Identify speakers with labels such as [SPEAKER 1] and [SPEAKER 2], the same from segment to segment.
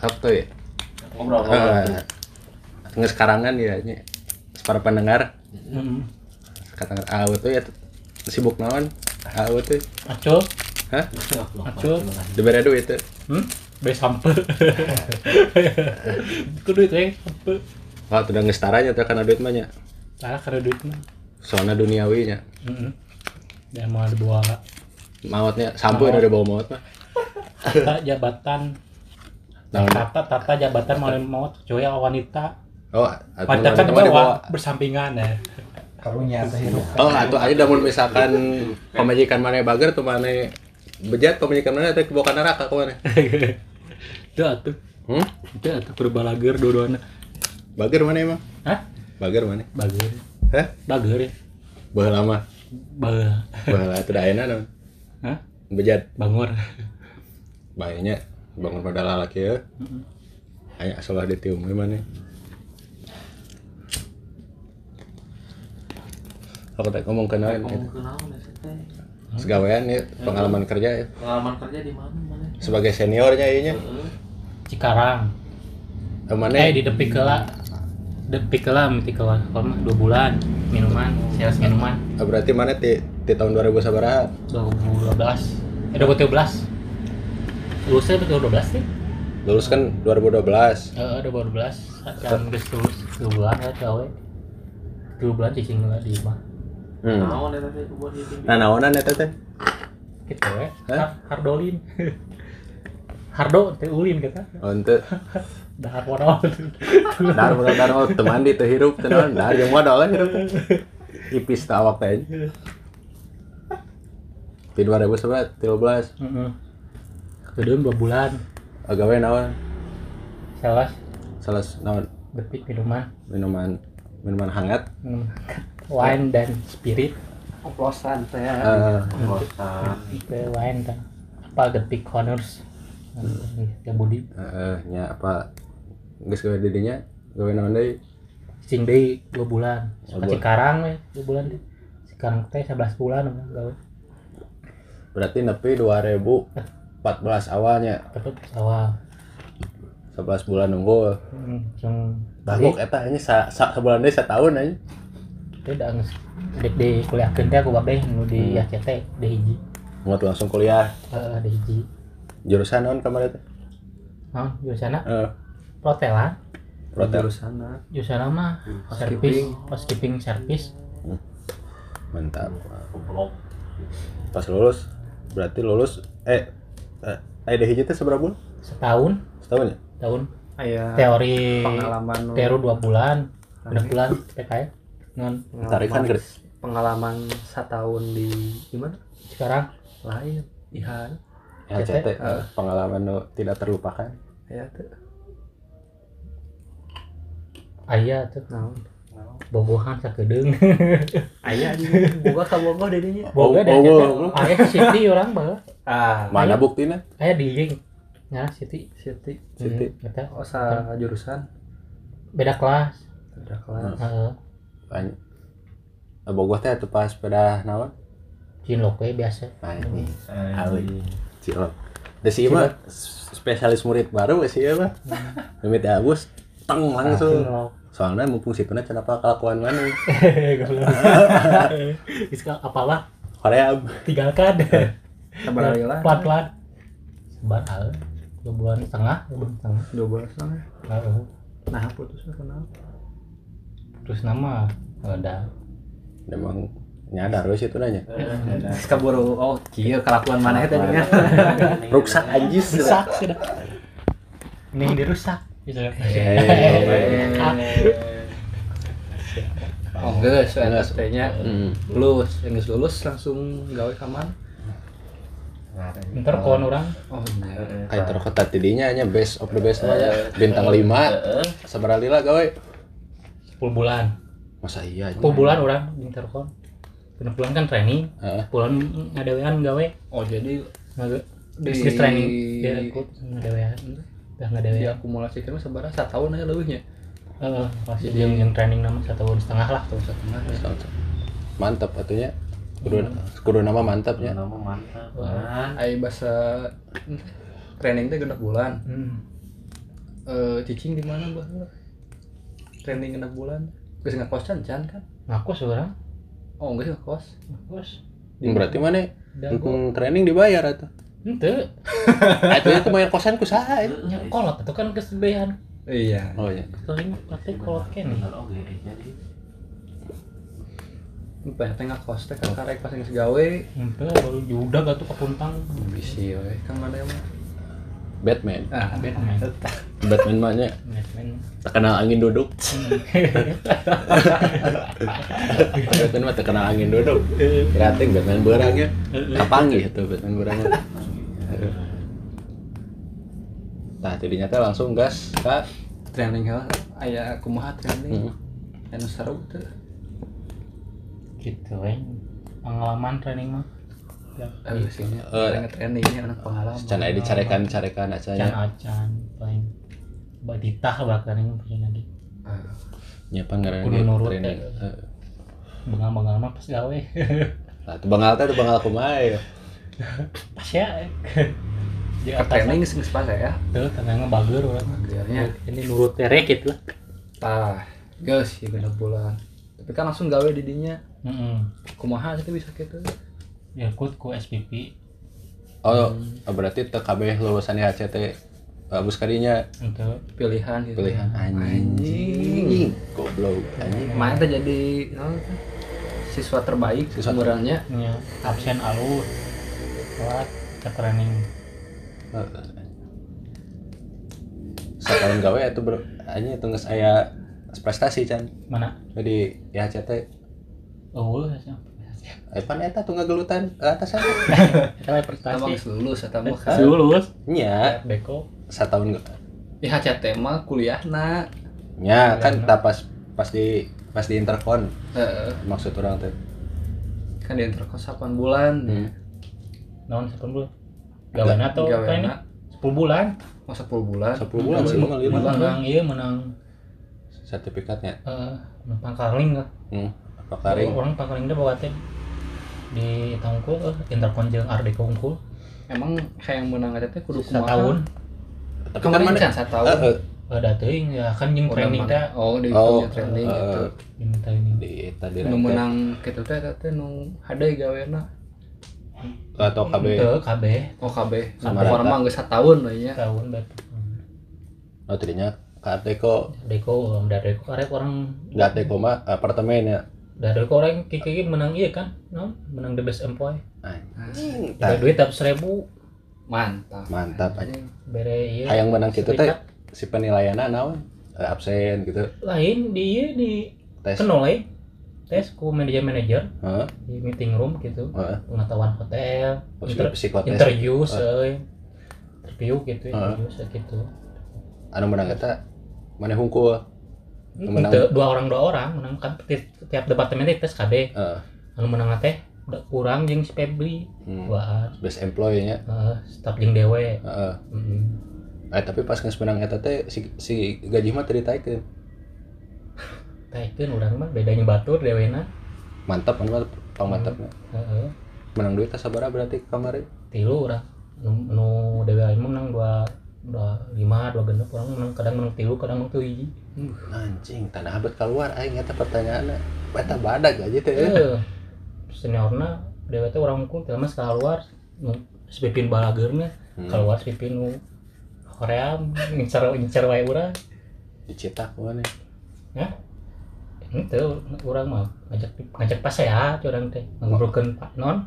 [SPEAKER 1] apa tuh ya
[SPEAKER 2] Ngobrol, ngobrol.
[SPEAKER 1] Eh, nges karangan ya nya. para pendengar
[SPEAKER 3] Hmm.
[SPEAKER 1] kata ah tuh ya sibuk naon ah tuh
[SPEAKER 3] Acul,
[SPEAKER 1] hah
[SPEAKER 3] acul.
[SPEAKER 1] diberi duit tuh
[SPEAKER 3] Hmm? Be sampe. Kudu itu yang sampe.
[SPEAKER 1] Wah, udah ngestaranya tuh karena duit mah nya.
[SPEAKER 3] Cara karena duit mah.
[SPEAKER 1] Soalnya duniawinya.
[SPEAKER 3] Heeh. Dan mau ada dua
[SPEAKER 1] Mautnya sampo udah bawa maut mah.
[SPEAKER 3] Tata jabatan.
[SPEAKER 1] Nah,
[SPEAKER 3] Tata tata jabatan mau mau atau wanita.
[SPEAKER 1] oh, atuh
[SPEAKER 3] Wanita kan
[SPEAKER 1] wanita mah
[SPEAKER 3] bawa bersampingan ya.
[SPEAKER 4] karunya teh hirup
[SPEAKER 1] Oh, atau aja damun misalkan pemajikan mana bager tuh mana bejat pemajikan mana teh kebawa ka neraka ke mana?
[SPEAKER 3] Itu atuh.
[SPEAKER 1] Hmm?
[SPEAKER 3] Itu atuh berbalager dua-duanya.
[SPEAKER 1] Bager mana emang?
[SPEAKER 3] Hah?
[SPEAKER 1] Bager mana?
[SPEAKER 3] Bager.
[SPEAKER 1] Hah?
[SPEAKER 3] Bager ya.
[SPEAKER 1] Baheula lama.
[SPEAKER 3] Bager.
[SPEAKER 1] Baheula teu da ayeuna naon?
[SPEAKER 3] Hah?
[SPEAKER 1] Bejat
[SPEAKER 3] Bangor.
[SPEAKER 1] Bayinya bangun pada lalaki ya. Asal ditium di mana? Aku tak ngomong
[SPEAKER 2] Ngomong
[SPEAKER 1] gitu.
[SPEAKER 2] ya?
[SPEAKER 1] Segawean ya, pengalaman kerja ya.
[SPEAKER 2] Pengalaman kerja di mana mana?
[SPEAKER 1] Sebagai seniornya ianya.
[SPEAKER 2] Heeh.
[SPEAKER 3] Cikarang.
[SPEAKER 1] Eh, Mana?
[SPEAKER 3] Eh di depi kela. Depi kela mesti kela. Dua bulan minuman, sales minuman.
[SPEAKER 1] Ah, berarti mana di, di tahun 2000 sabaraha?
[SPEAKER 3] 2012. Eh 2013. Lulusnya 2012 sih.
[SPEAKER 1] Lulus kan 2012.
[SPEAKER 3] Eh 2012. Kan geus lulus 2 bulan ya gawe. 2 bulan cicing lah di mah.
[SPEAKER 1] Hmm.
[SPEAKER 2] Naon eta teh buat di
[SPEAKER 1] Nah, naonan eta teh?
[SPEAKER 3] Gitu.
[SPEAKER 1] Hah?
[SPEAKER 3] Hardolin. Hardo teh ulin kata.
[SPEAKER 1] Oh, ente.
[SPEAKER 3] Dahar modal.
[SPEAKER 1] Dar bener dar oh teman di hirup teh naon? Dar jeung modal lah hirup. Ipis teh awak teh. Di 2000 sabaraha? 13.
[SPEAKER 3] Heeh. Kedua 2 bulan.
[SPEAKER 1] Agawe naon?
[SPEAKER 3] Sales
[SPEAKER 1] Salah naon?
[SPEAKER 3] depik minuman.
[SPEAKER 1] Minuman minuman hangat.
[SPEAKER 3] minuman wine dan spirit
[SPEAKER 4] oplosan teh
[SPEAKER 1] Eh,
[SPEAKER 2] Bosan.
[SPEAKER 3] itu wine dan apa depik honors ya budi
[SPEAKER 1] eh, nya apa? Geus gawe di dinya? Gawe naon deui?
[SPEAKER 3] cing deui dua bulan
[SPEAKER 1] dua.
[SPEAKER 3] cikarang we dua bulan deh cikarang teh 11 bulan gawe
[SPEAKER 1] Berarti nepi 2014 awalnya.
[SPEAKER 3] tapi awal
[SPEAKER 1] 11 bulan nunggu.
[SPEAKER 3] hmm,
[SPEAKER 1] Bagok eta ini sa, sa sebulan deui setahun aja.
[SPEAKER 3] teh udah dek di kuliah teh aku babeh nu di
[SPEAKER 1] Hmm.
[SPEAKER 3] ACT di hiji
[SPEAKER 1] Mau langsung kuliah.
[SPEAKER 3] eh di hiji
[SPEAKER 1] Jurusan naon kemarin teh?
[SPEAKER 3] nah jurusan
[SPEAKER 1] Eh,
[SPEAKER 3] protelan
[SPEAKER 1] protel.
[SPEAKER 4] sana
[SPEAKER 3] jurusan mah service housekeeping service
[SPEAKER 1] Mantap.
[SPEAKER 2] Goblok.
[SPEAKER 1] Pas lulus berarti lulus eh eh ada hiji teh seberapa bulan?
[SPEAKER 3] setahun.
[SPEAKER 1] Setahun ya?
[SPEAKER 3] tahun
[SPEAKER 4] aya
[SPEAKER 3] teori
[SPEAKER 4] pengalaman
[SPEAKER 3] teori dua bulan. Udah bulan PKN non
[SPEAKER 1] Tarikan
[SPEAKER 4] pengalaman,
[SPEAKER 1] gede.
[SPEAKER 4] pengalaman setahun di gimana?
[SPEAKER 3] Sekarang?
[SPEAKER 4] Lain. Ihan
[SPEAKER 1] Ya,
[SPEAKER 3] Cete.
[SPEAKER 1] CT, eh, pengalaman tidak terlupakan.
[SPEAKER 4] ya tuh
[SPEAKER 3] ayah tuh
[SPEAKER 4] naon
[SPEAKER 3] bobohan sakedeung
[SPEAKER 4] aya boga ka boga di dinya
[SPEAKER 3] boga. ayah ke Siti orang bae
[SPEAKER 4] ah.
[SPEAKER 1] Mana buktinya?
[SPEAKER 3] ayah di Jing ya Siti.
[SPEAKER 4] Siti.
[SPEAKER 1] Siti.
[SPEAKER 3] Hmm, eta
[SPEAKER 4] oh sa jurusan?
[SPEAKER 3] Beda kelas.
[SPEAKER 4] Udah kelas.
[SPEAKER 3] Heeh.
[SPEAKER 1] Banyak. Eh, Bogoh teh atuh pas sepeda naon?
[SPEAKER 3] cinlok we biasa.
[SPEAKER 1] Nah. Awi. Cilok. Da si mah spesialis murid baru sih ya mah. Mimit Agus teng langsung. Soalnya mumpung situna cenah apa kelakuan mana?
[SPEAKER 3] ka apalah
[SPEAKER 1] Korea.
[SPEAKER 3] Tinggalkan.
[SPEAKER 4] Sabar lah.
[SPEAKER 3] Pelan-pelan. Sebar al. Dua bulan setengah. Dua bulan setengah.
[SPEAKER 4] Nah putusnya kenapa?
[SPEAKER 3] Terus nama. Ada.
[SPEAKER 1] Emang nyadar we situ nanya.
[SPEAKER 4] Terus kaburu oh kieu kelakuan mana eta nya
[SPEAKER 1] Ruksak anjis.
[SPEAKER 3] rusak sudah. Ini yang dirusak gitu. Ya
[SPEAKER 1] Eh.
[SPEAKER 4] oh geus
[SPEAKER 1] Geus.
[SPEAKER 4] eta nya
[SPEAKER 1] Hmm.
[SPEAKER 4] lulus. Yang geus lulus langsung gawe kaman
[SPEAKER 3] ntar kawan orang.
[SPEAKER 4] Oh iya
[SPEAKER 1] Kayak terkota tidinya nya best of the best mah ya. Bintang 5. Sabaraha lila gawe?
[SPEAKER 3] 10 bulan.
[SPEAKER 1] Masa iya
[SPEAKER 3] 10 bulan orang di Intercom Bener bulan kan training. Bulan ngadawean gawe.
[SPEAKER 4] Oh jadi Di-
[SPEAKER 3] bisnis training. Dia ikut ngadawean udah ngadawean
[SPEAKER 4] diakumulasikan mah sabaraha satahun aja leuwihnya
[SPEAKER 3] Heeh, pasti yang yang training nama satu tahun setengah lah
[SPEAKER 4] tahun setengah ya.
[SPEAKER 1] Mantap atunya. kudu kudu nama mantapnya
[SPEAKER 2] nama mantap
[SPEAKER 3] Wah.
[SPEAKER 2] kan
[SPEAKER 4] Ai bahasa training teh genep bulan.
[SPEAKER 3] hmm.
[SPEAKER 4] Eh cicing di mana bah? Training genep bulan. Geus ngakos can can kan?
[SPEAKER 3] ngaku seorang
[SPEAKER 4] Oh, enggak sih ngakos.
[SPEAKER 3] ngakus
[SPEAKER 1] berarti mana
[SPEAKER 3] dago
[SPEAKER 1] untuk training dibayar atau
[SPEAKER 3] ente
[SPEAKER 1] itu itu bayar kosan ku saha itu
[SPEAKER 3] nya kolot itu kan kesebehan
[SPEAKER 4] Iya.
[SPEAKER 1] oh iya
[SPEAKER 3] sering praktek kolot kene
[SPEAKER 2] bener oke jadi
[SPEAKER 4] Teh teh kan karek pas geus gawe.
[SPEAKER 3] ente baru juda gak tuh kepuntang
[SPEAKER 4] Bisi we. Kang mana mah?
[SPEAKER 1] Batman.
[SPEAKER 4] Ah,
[SPEAKER 3] Batman.
[SPEAKER 1] Batman mahnya
[SPEAKER 3] Batman.
[SPEAKER 1] Terkenal angin duduk. Batman mah terkenal angin duduk. Kreatif Batman berangnya kapangi itu Batman berangnya nah tidinya teh langsung gas kak.
[SPEAKER 4] Training heula aya kumaha training.
[SPEAKER 1] Hmm.
[SPEAKER 4] Anu seru teh.
[SPEAKER 3] gitu eh. Pengalaman training mah
[SPEAKER 4] Eh, sini
[SPEAKER 1] Eh.
[SPEAKER 4] trainingnya anak pengalaman.
[SPEAKER 1] can aya dicarekan carekan
[SPEAKER 3] can
[SPEAKER 1] acanya
[SPEAKER 3] acan paling baditah bahkan yang punya lagi
[SPEAKER 4] Ah,
[SPEAKER 1] nyiapan ngaran
[SPEAKER 3] Kudu nurut,
[SPEAKER 1] training
[SPEAKER 3] eh.
[SPEAKER 1] Heeh.
[SPEAKER 3] bengal bengal mah pas gawe
[SPEAKER 1] nah tuh bengal teh tuh bengal kumaha ya
[SPEAKER 3] pas ya di atas
[SPEAKER 4] training geus geus pas ya.
[SPEAKER 3] tuh tenangnya bager orang
[SPEAKER 4] Akhirnya
[SPEAKER 3] ini nurut terek gitu lah
[SPEAKER 4] tah geus ya genep bulan. Tapi kan langsung gawe di dinya.
[SPEAKER 3] Mm-mm.
[SPEAKER 4] Kumaha sih bisa gitu.
[SPEAKER 3] Ya ikut ku SPP
[SPEAKER 1] oh berarti teu kabeh lulusan IHCT bagus kadinya.
[SPEAKER 3] Untuk
[SPEAKER 4] Pilihan gitu.
[SPEAKER 1] pilihan.
[SPEAKER 4] Anjing.
[SPEAKER 1] anjing. Goblok. Anjing.
[SPEAKER 4] Main teh jadi oh, siswa terbaik
[SPEAKER 1] Siswa
[SPEAKER 4] sebenarnya.
[SPEAKER 3] ya, absen alus telat ke training
[SPEAKER 1] setahun gawe itu bro. Anjing itu geus aya prestasi can
[SPEAKER 3] mana?
[SPEAKER 1] Jadi IHCT
[SPEAKER 3] oh ya
[SPEAKER 1] Evan eta tuh ngagelutan ke atas aja
[SPEAKER 3] kita
[SPEAKER 4] Emang
[SPEAKER 3] prestasi.
[SPEAKER 4] Geus lulus eta mah. Kan.
[SPEAKER 3] lulus.
[SPEAKER 1] Nya.
[SPEAKER 3] Beko.
[SPEAKER 1] Setahun ga-
[SPEAKER 4] IHCT mah kuliahna.
[SPEAKER 1] nya kan tak pas pas di pas di interkon
[SPEAKER 4] Heeh.
[SPEAKER 1] maksud orang teh.
[SPEAKER 4] Kan di interkos 8 bulan.
[SPEAKER 1] hmm.
[SPEAKER 3] naon sepuluh bulan? Gawean atau apa ini?
[SPEAKER 4] Gaweana
[SPEAKER 3] sepuluh bulan.
[SPEAKER 4] Mau 10 bulan.
[SPEAKER 1] 10 bulan sih mah lima
[SPEAKER 3] menang iya. menang
[SPEAKER 1] sertifikatnya.
[SPEAKER 3] Eh pangkarling lah
[SPEAKER 1] hmm. apa karing
[SPEAKER 3] orang pangkarling dia bawa teh di tangkul eh, interkon jeung ardeko unggul
[SPEAKER 4] Emang kayak yang menang aja teh kudu kumaha?
[SPEAKER 1] kan
[SPEAKER 4] Kemarin
[SPEAKER 1] mana
[SPEAKER 4] kan satu tahun.
[SPEAKER 1] Eh, eh,
[SPEAKER 3] ada teuing ya kan jeung
[SPEAKER 4] Udah
[SPEAKER 3] training teh
[SPEAKER 4] Oh, di
[SPEAKER 1] Oh,
[SPEAKER 4] training
[SPEAKER 1] eh,
[SPEAKER 4] gitu.
[SPEAKER 3] diminta ini
[SPEAKER 1] di tadi
[SPEAKER 4] Nu menang gitu teh eta teh nu hade gaweana.
[SPEAKER 1] atau KB
[SPEAKER 3] Teu KB
[SPEAKER 4] Oh KB.
[SPEAKER 1] Sama
[SPEAKER 4] Sama orang
[SPEAKER 1] rata.
[SPEAKER 4] mah geus sataun we nya.
[SPEAKER 3] tahun bet
[SPEAKER 1] oh tadinya Kateko
[SPEAKER 3] Deko Deko karek orang
[SPEAKER 1] Gateko mah apartemen ya
[SPEAKER 3] dari Deko orang kiki menang iya kan? No? menang the best employee.
[SPEAKER 1] Anjing
[SPEAKER 3] ada duit tapi seribu
[SPEAKER 4] Mantap.
[SPEAKER 1] mantap. Aja
[SPEAKER 3] bere iya.
[SPEAKER 1] Hayang menang gitu teh si penilaiannya naon? Eh, absen gitu.
[SPEAKER 3] Lain di iya di
[SPEAKER 1] tes.
[SPEAKER 3] Kenal lain tes ku manajer manajer.
[SPEAKER 1] Heeh.
[SPEAKER 3] di meeting room gitu.
[SPEAKER 1] Heeh.
[SPEAKER 3] pengetahuan hotel.
[SPEAKER 1] Oh,
[SPEAKER 3] inter-
[SPEAKER 1] psikotes
[SPEAKER 3] interview
[SPEAKER 1] Heeh.
[SPEAKER 3] seuy interview gitu interview gitu.
[SPEAKER 1] Anu menang eta mana hungkul Menang.
[SPEAKER 3] Itu dua orang dua orang menang kan ti- tiap departemen itu tes KB
[SPEAKER 1] Heeh.
[SPEAKER 3] anu menang teh udah kurang jeung si Febri
[SPEAKER 1] Hmm.
[SPEAKER 3] duaan
[SPEAKER 1] best employee nya
[SPEAKER 3] uh, staf jeung dewe
[SPEAKER 1] Heeh.
[SPEAKER 3] mm.
[SPEAKER 1] Eh tapi pas geus menang eta teh si, si gaji mah teu ditaikeun.
[SPEAKER 3] Taikeun urang mah bedanya batur dewena
[SPEAKER 1] Mantap mah pang mantapnya.
[SPEAKER 3] heeh
[SPEAKER 1] Menang duit sabaraha berarti kamari?
[SPEAKER 3] tilu urang nu, nu dewe menang dua dua lima dua genep orang menang kadang menang tilu kadang menang tuh hiji
[SPEAKER 1] Anjing, tanah abad keluar aing eta pertanyaanna. Eta badag aja teh.
[SPEAKER 3] eh seniorna dewe teh urang unggul teh mah skala luar nu sepipin balageurna
[SPEAKER 1] Hmm.
[SPEAKER 3] keluar sepipin nu Korea ngincar ngincar wae urang
[SPEAKER 1] Dicetak mana?
[SPEAKER 3] itu urang mah ngajak ngajak pas ya urang teh ngobrolkeun pak non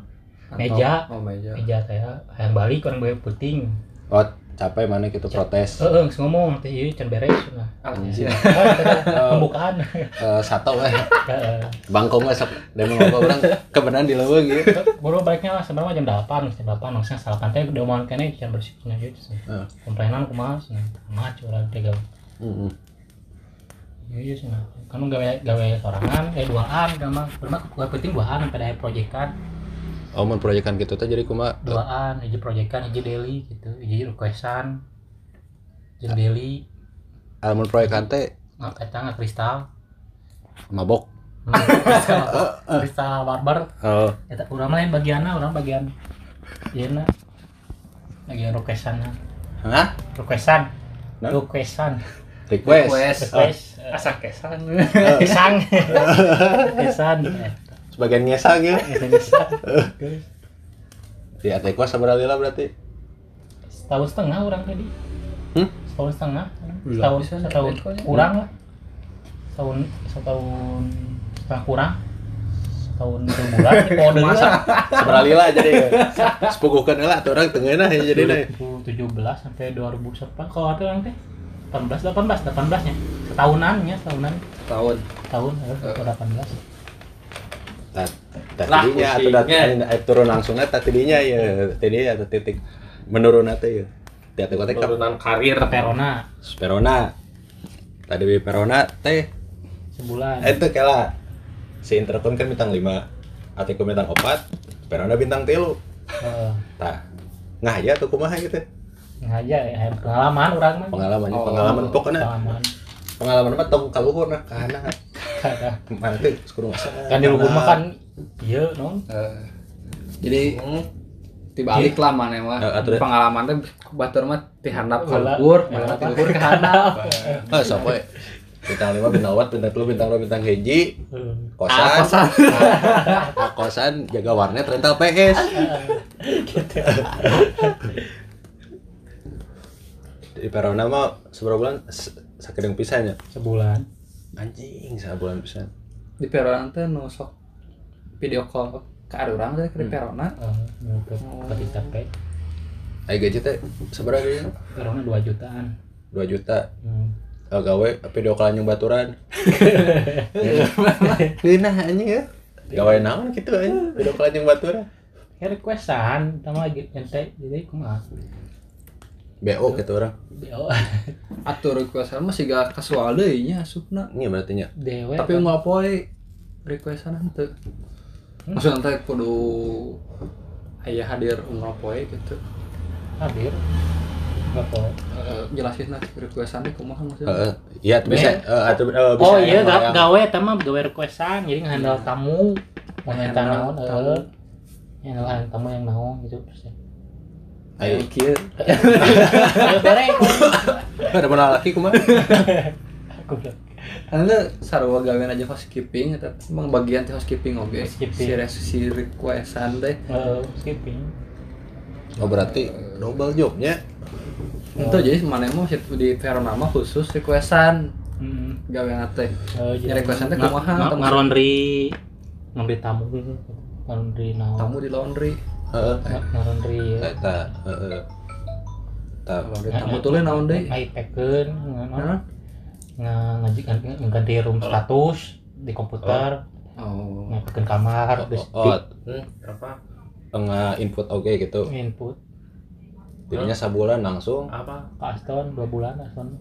[SPEAKER 3] Meja.
[SPEAKER 4] Oh, meja.
[SPEAKER 3] meja teh hayang balik orang bae penting
[SPEAKER 1] Oh, capek mana gitu protes.
[SPEAKER 3] heeh geus ngomong teh ieu can beres nah. Ah, pembukaan
[SPEAKER 1] Eh satu.
[SPEAKER 3] Heeh.
[SPEAKER 1] Bangkong we sok demi ngobrol urang kebenaran di leuweung gitu.
[SPEAKER 3] baru baliknya lah sebenarnya jam 8 jam 8 maksudnya salapan teh udah mau kene can bersih cenah ieu
[SPEAKER 1] Heeh.
[SPEAKER 3] komplainan kumaha cenah mah curang teh gawe
[SPEAKER 1] Heeh.
[SPEAKER 3] ieu ieu cenah kan nu gawe gawe sorangan eh duaan kan mah pernah gawe penting duaan pada proyekan
[SPEAKER 1] Oh, mun proyekan gitu teh jadi kumaha?
[SPEAKER 3] duaan hiji proyekan hiji daily gitu hiji requestan jeung daily
[SPEAKER 1] Almun proyekan teh
[SPEAKER 3] eta kristal
[SPEAKER 1] mabok.
[SPEAKER 3] Freestyle barbar
[SPEAKER 1] Oh,
[SPEAKER 3] eta urang mah lain bagianna urang bagian ieu bagian requestan
[SPEAKER 1] hah?
[SPEAKER 3] requestan
[SPEAKER 1] Nah.
[SPEAKER 3] requestan
[SPEAKER 1] Request.
[SPEAKER 4] Request.
[SPEAKER 3] request
[SPEAKER 4] Asa kesan.
[SPEAKER 3] kesang kesan
[SPEAKER 1] Sebagian ngesang ya. Di Atekwa sabar lila berarti.
[SPEAKER 3] setahun setengah orang tadi
[SPEAKER 1] Hmm?
[SPEAKER 3] setahun setengah setahun setahun kurang lah setahun setahun setengah kurang setahun dua bulan kode
[SPEAKER 1] Masa sabar lila jadi. Sepugukeun heula atuh urang tengeunah ya jadi na.
[SPEAKER 3] 2017 sampai 2000 sepan kalau ada orang teh 18 18 18 nya setahunan ya setahunan
[SPEAKER 4] Tahun.
[SPEAKER 3] tahun eh, 18
[SPEAKER 1] Tat tadinya atau dat eh, turun langsung. Eta tadinya ya tadi atau titik menurun atau ya.
[SPEAKER 2] Turunan karir.
[SPEAKER 3] Perona.
[SPEAKER 1] Perona. Tadi di Perona teh.
[SPEAKER 3] Sebulan.
[SPEAKER 1] Itu kela si Intercon kan bintang 5 Ateko bintang 4 Perona bintang 3
[SPEAKER 3] eh,
[SPEAKER 1] tah ngah aja tuh kumaha gitu
[SPEAKER 3] aja ya, pengalaman orang mah.
[SPEAKER 1] Pengalaman
[SPEAKER 4] Oh.
[SPEAKER 1] pengalaman pokoknya.
[SPEAKER 3] Pengalaman.
[SPEAKER 1] Pengalaman mah tong kaluhur nah kana
[SPEAKER 3] Kan di luhur mah kan iya non.
[SPEAKER 4] Eh, jadi dibalik lah mana mah.
[SPEAKER 1] Eh,
[SPEAKER 4] pengalaman teh batur mah tihandap ka
[SPEAKER 3] Heula.
[SPEAKER 4] luhur
[SPEAKER 3] Heula.
[SPEAKER 4] mana ti luhur ke handap.
[SPEAKER 1] Ah sok we bintang 5 bintang 4 bintang 2 bintang 2 bintang hiji
[SPEAKER 3] Eh,
[SPEAKER 1] kosan.
[SPEAKER 4] Ah, kosan.
[SPEAKER 1] Ah, kosan jaga warnet rental PS. Di Perona mah seberapa bulan? S- sakedeng pisahnya
[SPEAKER 3] sebulan
[SPEAKER 1] anjing sebulan pisan
[SPEAKER 4] di peronan teh nu sok video call ke urang teh ke di perona
[SPEAKER 3] eh, untuk pati capek
[SPEAKER 1] Ayo gaji teh seberapa dia?
[SPEAKER 3] karena 2 jutaan
[SPEAKER 1] 2 juta.
[SPEAKER 3] hmm.
[SPEAKER 1] Oh, gawe video call yang baturan. Nah anjing ya. Gawe naon gitu anjing, video call yang baturan.
[SPEAKER 3] ya requestan sama lagi ente jadi kumaha
[SPEAKER 1] BO gitu orang.
[SPEAKER 3] BO
[SPEAKER 4] atur requestan mah siga kasual deui nya asupna
[SPEAKER 1] Ini berarti nya.
[SPEAKER 3] dewe
[SPEAKER 4] tapi nggak poe requestan teu maksudnya teh kudu aya hadir unggal poe gitu.
[SPEAKER 3] Hadir? Nggak poe
[SPEAKER 4] Eh, jelasin lah requestan teh kumaha maksudnya?
[SPEAKER 1] Heeh. Iya, bisa eh atuh eh, bisa.
[SPEAKER 3] oh iya ga- gawe eta mah gawe requestan jadi ngehandle tamu. Mau naon
[SPEAKER 4] tamu.
[SPEAKER 3] yang tamu yang naon gitu terus ya
[SPEAKER 1] Ayo.
[SPEAKER 4] Kieu
[SPEAKER 3] bere
[SPEAKER 1] Ada mana laki kumaha?
[SPEAKER 3] aku bilang
[SPEAKER 4] Anda sarua gawean aja housekeeping eta emang bagian teh housekeeping oge
[SPEAKER 3] Housekeeping.
[SPEAKER 4] si res- si requestan teh
[SPEAKER 3] eh, skipping
[SPEAKER 1] Oh berarti double jobnya.
[SPEAKER 4] Itu jadi mana mau di Verona mah khusus requestan
[SPEAKER 3] hmm.
[SPEAKER 4] gawean teh.
[SPEAKER 3] Eh,
[SPEAKER 4] Ya, requestan teh kumaha,
[SPEAKER 3] nga-
[SPEAKER 4] tamu?
[SPEAKER 3] ngarondri ngambil tamu ngarondri naon
[SPEAKER 4] Tamu di laundry.
[SPEAKER 1] Heeh.
[SPEAKER 3] Ngarondri ya.
[SPEAKER 1] Eta, heeh. Ta.
[SPEAKER 4] Kalau di tamu tuh naon deui?
[SPEAKER 3] iPad-keun
[SPEAKER 4] Hah?
[SPEAKER 3] ngajikan ganti room status di komputer
[SPEAKER 4] Oh.
[SPEAKER 3] ngapain kamar terus
[SPEAKER 1] Oh,
[SPEAKER 2] Hmm, apa?
[SPEAKER 1] tengah input oke gitu.
[SPEAKER 3] input
[SPEAKER 1] Jadinya sabulan langsung
[SPEAKER 2] Apa?
[SPEAKER 3] ke Aston dua bulan Aston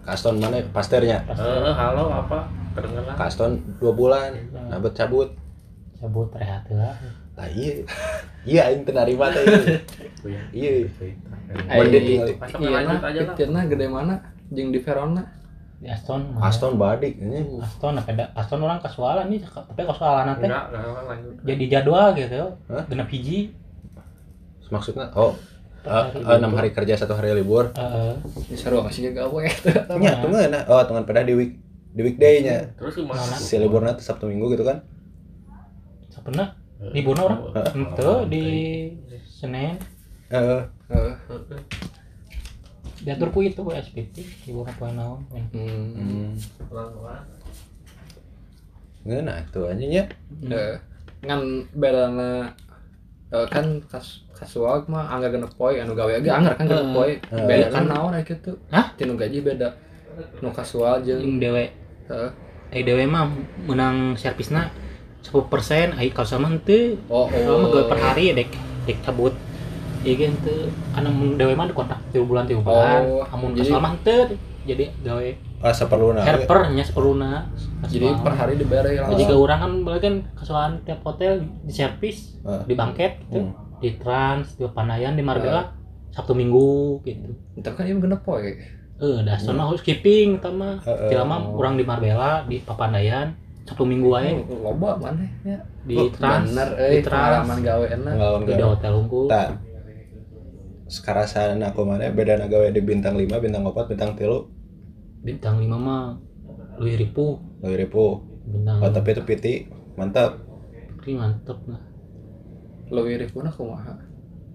[SPEAKER 1] Kaston mana pasternya?
[SPEAKER 3] pas
[SPEAKER 2] Eh, halo apa? Kedengeran?
[SPEAKER 1] Kaston dua bulan, nabet cabut.
[SPEAKER 3] cabut rehat lah
[SPEAKER 1] Lah iya. Iya aing teu narima teh. Iya. Tinggal-
[SPEAKER 2] Pas
[SPEAKER 4] iya
[SPEAKER 2] lanjut
[SPEAKER 4] nah,
[SPEAKER 2] aja lah.
[SPEAKER 4] pikirna gede mana? Jeung di Verona.
[SPEAKER 3] di Aston mah.
[SPEAKER 1] Aston badik ini.
[SPEAKER 3] Aston apa dah Aston orang kasualan nih tapi kasualan nanti
[SPEAKER 2] Enggak, enggak lanjut.
[SPEAKER 3] jadi jadwal gitu
[SPEAKER 1] Hah?
[SPEAKER 3] genap hiji
[SPEAKER 1] Maksudnya oh eh,
[SPEAKER 3] hari
[SPEAKER 1] enam hari kerja satu hari libur.
[SPEAKER 3] Eh,
[SPEAKER 4] Di sarua kasih gawe.
[SPEAKER 1] Nya tunggu nah. Oh, tunggu pada di week di weekday-nya.
[SPEAKER 2] Terus gimana?
[SPEAKER 3] Mana?
[SPEAKER 1] Si liburnya tuh Sabtu Minggu gitu kan.
[SPEAKER 3] Sebenarnya liburna orang itu di Senin
[SPEAKER 1] Heeh.
[SPEAKER 4] Heeh.
[SPEAKER 3] diatur ku itu ku SPT liburna poe naon
[SPEAKER 4] Hmm.
[SPEAKER 1] Hmm. Nah itu aja nya.
[SPEAKER 4] Eh, ngan bedana eh, kan kas kasual mah anggar genep poe anu gawe ge anggar kan genep poe.
[SPEAKER 1] Eh.
[SPEAKER 4] Beda kan naon aya kitu.
[SPEAKER 3] Hah?
[SPEAKER 4] Tinu gaji beda. Nu kasual jeung
[SPEAKER 3] dewe
[SPEAKER 4] heeh.
[SPEAKER 3] ai dewe mah menang servisna 10% ai kalau sama henteu
[SPEAKER 4] Oh, oh.
[SPEAKER 3] gawe per hari dek dek cabut Iya kan tuh, karena mun dewe di kontak tiga bulan tiga bulan,
[SPEAKER 4] Oh,
[SPEAKER 3] amun
[SPEAKER 4] jadi-
[SPEAKER 3] kesal mah henteu, jadi gawe
[SPEAKER 1] Ah, seperlunya.
[SPEAKER 3] helper nya sepeluna.
[SPEAKER 4] Jadi per hari dibere
[SPEAKER 3] Jadi
[SPEAKER 4] langsung.
[SPEAKER 3] ke orang kan boleh kan kesalahan tiap hotel di servis,
[SPEAKER 1] Ah.
[SPEAKER 3] di bangket gitu,
[SPEAKER 1] Hmm.
[SPEAKER 3] di trans, di Panayan, di Marbella, Sabtu Minggu gitu.
[SPEAKER 4] Entar kan ieu genep poe.
[SPEAKER 3] Eh, dah sono housekeeping sama.
[SPEAKER 1] Heeh.
[SPEAKER 3] Tidak mah orang di Marbella, di Papandayan, satu minggu aja.
[SPEAKER 4] loba mana ya
[SPEAKER 3] di trans
[SPEAKER 4] bener
[SPEAKER 3] di
[SPEAKER 4] euy
[SPEAKER 3] trans
[SPEAKER 4] pengalaman gawe enak.
[SPEAKER 3] Di hotel unggul
[SPEAKER 1] Tak. Sekarang aku mana beda gawe di bintang 5, bintang 4, bintang 3,
[SPEAKER 3] bintang lima mah lu ribu
[SPEAKER 1] lebih ribu.
[SPEAKER 3] bintang
[SPEAKER 1] Oh, tapi itu piti, mantap.
[SPEAKER 3] Ini mantep lah
[SPEAKER 4] lo wirih pun aku mah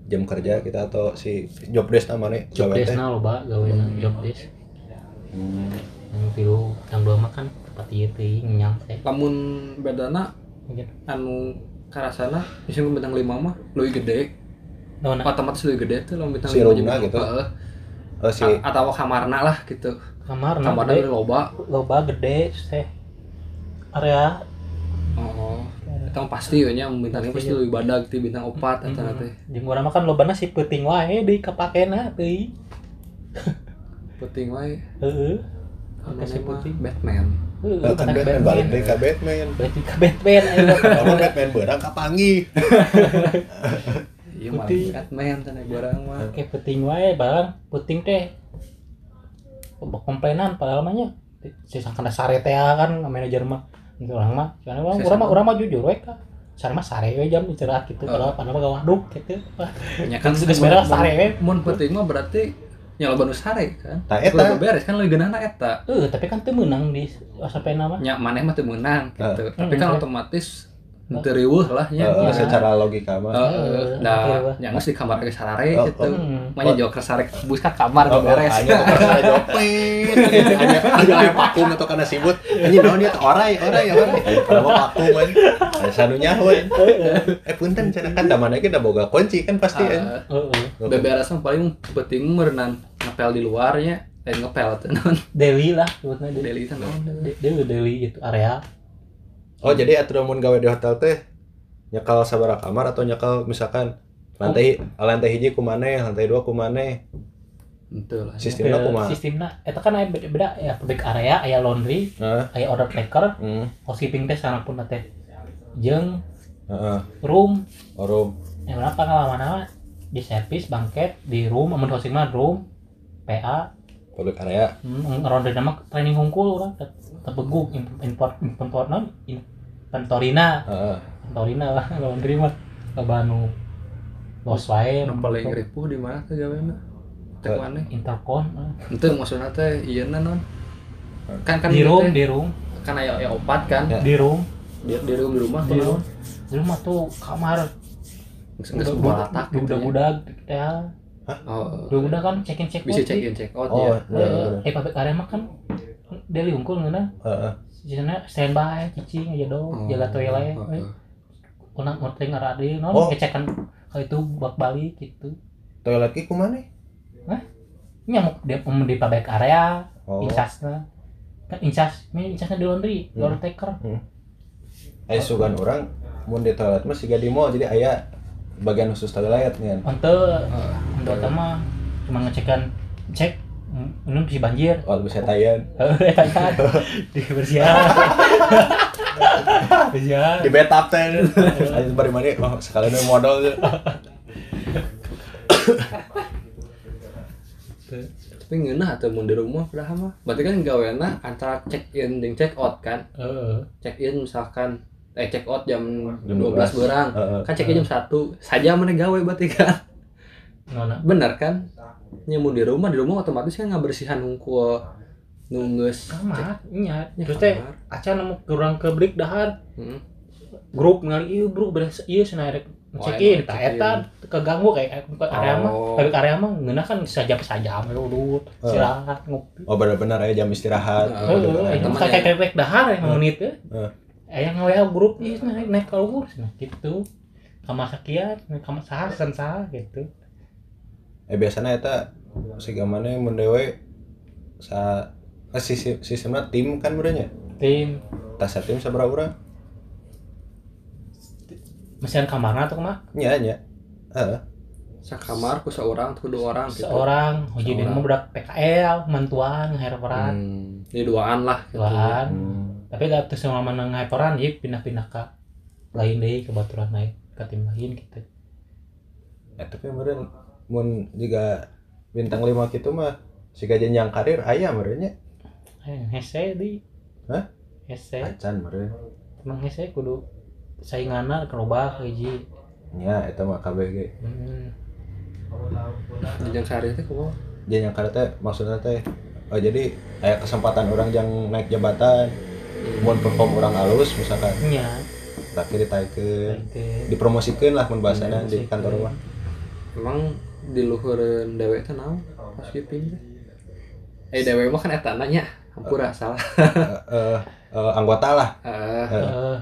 [SPEAKER 1] Jam kerja kita atau si job desk namanya
[SPEAKER 3] job desk nah loba gawe job desk.
[SPEAKER 1] Hmm.
[SPEAKER 3] yang tilu yang dua mah ieu teh ngenyang teh
[SPEAKER 4] lamun bedana
[SPEAKER 3] Mungkin.
[SPEAKER 4] anu karasana misalnya bintang lima mah lebih gede.
[SPEAKER 3] Nah, nah,
[SPEAKER 4] otomatis lebih gede tuh lamun bintang
[SPEAKER 1] Si
[SPEAKER 4] lima juga.
[SPEAKER 1] gitu?
[SPEAKER 4] Heeh.
[SPEAKER 1] Oh si
[SPEAKER 4] A- atau kamarna lah gitu.
[SPEAKER 3] Kamar nah
[SPEAKER 4] kamarna
[SPEAKER 3] gede.
[SPEAKER 4] loba.
[SPEAKER 3] Loba gede teh area.
[SPEAKER 4] Oh itu pasti ya nya. Bintang lima pasti lebih badag ti bintang opat eta
[SPEAKER 3] Mm-mm.
[SPEAKER 4] teh
[SPEAKER 3] di urang mah kan lobana si peuting wae deui kapakena teuing
[SPEAKER 4] penting wae.
[SPEAKER 3] Heeh.
[SPEAKER 4] Anu
[SPEAKER 3] Kasih
[SPEAKER 4] mah
[SPEAKER 3] putih.
[SPEAKER 4] Batman
[SPEAKER 1] kan
[SPEAKER 3] kan
[SPEAKER 1] Batman. Balik deh ke Batman.
[SPEAKER 3] berarti ke Batman
[SPEAKER 1] Kalau Batman berang kapangi.
[SPEAKER 4] iya malah
[SPEAKER 3] Putih.
[SPEAKER 4] Batman cenah barang mah.
[SPEAKER 3] Oke peuting wae barang. Peuting teh komplainan padahal mah nya si sangkana sare teh kan manajer mah. Itu orang mah orang mah urang mah jujur we ka sare mah sare we jam istirahat gitu. Padahal padahal mah gak waduk gitu.
[SPEAKER 4] Ya kan
[SPEAKER 3] Geus beres sare we
[SPEAKER 4] mun penting mah berarti nya loba nu sare kan?
[SPEAKER 1] Tah, eta.
[SPEAKER 4] Beres kan? Leuwih geunahna eta.
[SPEAKER 3] Eh tapi kan teu meunang di sampai nama
[SPEAKER 4] nya maneh mah teu meunang gitu. Tapi
[SPEAKER 3] Hmm,
[SPEAKER 4] kan
[SPEAKER 3] oke.
[SPEAKER 4] otomatis teu riweuh lah nya
[SPEAKER 1] Eh,
[SPEAKER 3] Iya.
[SPEAKER 1] secara logika mah.
[SPEAKER 4] Heeh,
[SPEAKER 3] Iya,
[SPEAKER 4] nah,
[SPEAKER 3] iya.
[SPEAKER 4] yang di kamar ke sarare
[SPEAKER 1] Oh,
[SPEAKER 4] gitu.
[SPEAKER 1] oh.
[SPEAKER 3] Hmm.
[SPEAKER 4] Makanya joker sarek bus ka kamar
[SPEAKER 1] Oh,
[SPEAKER 4] beres.
[SPEAKER 1] hanya karena jopet, hanya aya vakum atau karena sibut, hanya naon dia teh orai, orai, orai. Kalau mau vakum kan, ada sanu nyahoan. Eh punten cenah kan da mana ge da boga kunci kan pasti kan.
[SPEAKER 4] Ah,
[SPEAKER 3] Heeh.
[SPEAKER 4] beberes mah paling penting merenang ngepel di luarnya, eh ngepel teh naon
[SPEAKER 3] Deli lah sebutnya Deli.
[SPEAKER 4] naon.
[SPEAKER 3] De- Deli Deli gitu area.
[SPEAKER 1] Oh jadi aturan mun gawe di hotel teh nyekal sabaraha kamar atau nyekal misalkan lantai lantai hiji ku maneh, lantai dua ku maneh.
[SPEAKER 4] Henteu lah.
[SPEAKER 1] Kumaha?
[SPEAKER 3] Sistemnya eta kan aya beda-beda ya public area, aya laundry, aya order taker,
[SPEAKER 1] Hmm.
[SPEAKER 3] housekeeping teh sangat pun teh. Jeung
[SPEAKER 1] Heeh.
[SPEAKER 3] room
[SPEAKER 1] Orum.
[SPEAKER 3] yang mana pengalaman di servis bangket di room amun hosting mah room PA
[SPEAKER 1] Public area.
[SPEAKER 3] hmm, ronde nama training hungkul urang tebeguk import import non inventorina
[SPEAKER 1] Heeh.
[SPEAKER 3] inventorina lah laundry mah loba nu los wae
[SPEAKER 4] Nu paling ripuh di mana teh gaweana? Teh
[SPEAKER 1] Eh.
[SPEAKER 4] maneh.
[SPEAKER 3] intercon ah.
[SPEAKER 4] Henteu maksudna teh ieu non. Kan kan
[SPEAKER 3] di room di room
[SPEAKER 4] kan aya aya opat kan.
[SPEAKER 1] Ya.
[SPEAKER 3] di room
[SPEAKER 4] Di di room di rumah
[SPEAKER 3] di room di rumah tuh kamar
[SPEAKER 4] geus buat latak gitu. ya.
[SPEAKER 3] budak-budak ya
[SPEAKER 4] Oh.
[SPEAKER 3] budak kan check in check
[SPEAKER 4] Bisa
[SPEAKER 3] out
[SPEAKER 4] check
[SPEAKER 3] sih.
[SPEAKER 4] in check out
[SPEAKER 1] Oh,
[SPEAKER 4] ya.
[SPEAKER 1] iya, iya.
[SPEAKER 3] eh public area mah kan dari unggul ngeuna
[SPEAKER 1] Heeh.
[SPEAKER 3] di sana standby cicing aja dong
[SPEAKER 4] Oh.
[SPEAKER 3] jaga toilet
[SPEAKER 4] Oh,
[SPEAKER 3] eh.
[SPEAKER 4] oh.
[SPEAKER 3] Unang urting arade non
[SPEAKER 1] Oh.
[SPEAKER 3] ngecekan kalau itu bak balik gitu
[SPEAKER 1] Toilet ki ku maneh?
[SPEAKER 3] nyamuk di, um, di public area
[SPEAKER 1] Oh.
[SPEAKER 3] incasna kan incas ini incasnya di laundry
[SPEAKER 1] Hmm.
[SPEAKER 3] laundry taker
[SPEAKER 1] Aya sugan orang mun di toilet mah siga di mall jadi aya bagian khusus toilet nih.
[SPEAKER 3] untuk untuk mah cuma ngecekan cek mm, minum si banjir.
[SPEAKER 1] Oh, bisa tayan.
[SPEAKER 3] di bersihan. Bersihan.
[SPEAKER 1] Di betap teh. Ayo bari mani oh sekalian modal.
[SPEAKER 4] tapi ngeunah atuh mun di rumah padahal mah. Berarti kan gaweana antara check in jeung check out kan? Check in misalkan eh check out jam
[SPEAKER 1] Jam
[SPEAKER 4] 12
[SPEAKER 1] 12.
[SPEAKER 4] berang. Kan check in jam 1 saja mana gawe berarti kan?
[SPEAKER 3] Nona
[SPEAKER 4] bener kan nya mun di rumah di rumah otomatis kan ngabersihan hungkul nunggus
[SPEAKER 3] kamar nya
[SPEAKER 4] Ya,
[SPEAKER 3] terus teh
[SPEAKER 4] kamar.
[SPEAKER 3] aca nemu kurang ke break dahar
[SPEAKER 4] Hmm.
[SPEAKER 3] grup ngali ieu bro beres ieu cenah rek
[SPEAKER 4] Oh,
[SPEAKER 3] check
[SPEAKER 4] emang
[SPEAKER 3] in tah
[SPEAKER 4] check in.
[SPEAKER 3] eta keganggu kayak ke area mah
[SPEAKER 4] Oh.
[SPEAKER 3] ke area mah ngeunah kan sajam sajam
[SPEAKER 1] Oh.
[SPEAKER 3] istirahat ngopi
[SPEAKER 1] Oh benar-benar aya jam istirahat.
[SPEAKER 4] Heeh.
[SPEAKER 3] Itu
[SPEAKER 4] teman
[SPEAKER 3] kayak
[SPEAKER 4] ya.
[SPEAKER 3] kayak rek dahar ya menit ya.
[SPEAKER 1] Heeh.
[SPEAKER 3] Eh yang WA grup ieu naik naik keluar nah gitu. Kamar sekian, kamar sah sen sah gitu.
[SPEAKER 1] Eh biasanya eta siga maneh mun dewe sa eh, sisi sistemna tim kan berenya.
[SPEAKER 3] Tim
[SPEAKER 1] Tas tim sabaraha urang?
[SPEAKER 3] mesin kamarna tuh mah
[SPEAKER 1] Nya nya. Heeh.
[SPEAKER 4] sakamar ku seorang ku dua orang gitu
[SPEAKER 3] seorang hiji di
[SPEAKER 4] Seorang.
[SPEAKER 3] mah budak PKL mantuan ngeheperan
[SPEAKER 4] hmm. jadi duaan lah gitu.
[SPEAKER 3] duaan
[SPEAKER 1] Hmm.
[SPEAKER 3] tapi gak terus sama mana ngeheperan jadi pindah-pindah ke lain deh ke baturan naik ke tim lain gitu
[SPEAKER 1] Eh tapi meureun mun juga bintang 5 gitu mah siga jenjang karir aya meureun nya.
[SPEAKER 3] eh hese di.
[SPEAKER 1] Hah?
[SPEAKER 3] hese.
[SPEAKER 1] Acan meureun.
[SPEAKER 3] Emang hese kudu sainganna kerubah hiji.
[SPEAKER 1] Nya eta mah KBG.
[SPEAKER 3] Hmm.
[SPEAKER 4] jenjang sehari teh kumaha
[SPEAKER 1] jadi yang teh maksudnya teh oh jadi kayak kesempatan orang yang naik jabatan mau perform orang halus misalkan.
[SPEAKER 3] Nya
[SPEAKER 1] tapi ditaikeun
[SPEAKER 3] Oke.
[SPEAKER 1] dipromosikan lah mun bahasana di kantor mah.
[SPEAKER 4] Emang di luhureun dewe teh naon? Housekeeping eh dewe mah kan eta nanya hampura salah.
[SPEAKER 1] Eh, eh, eh, anggota lah.
[SPEAKER 4] Eh,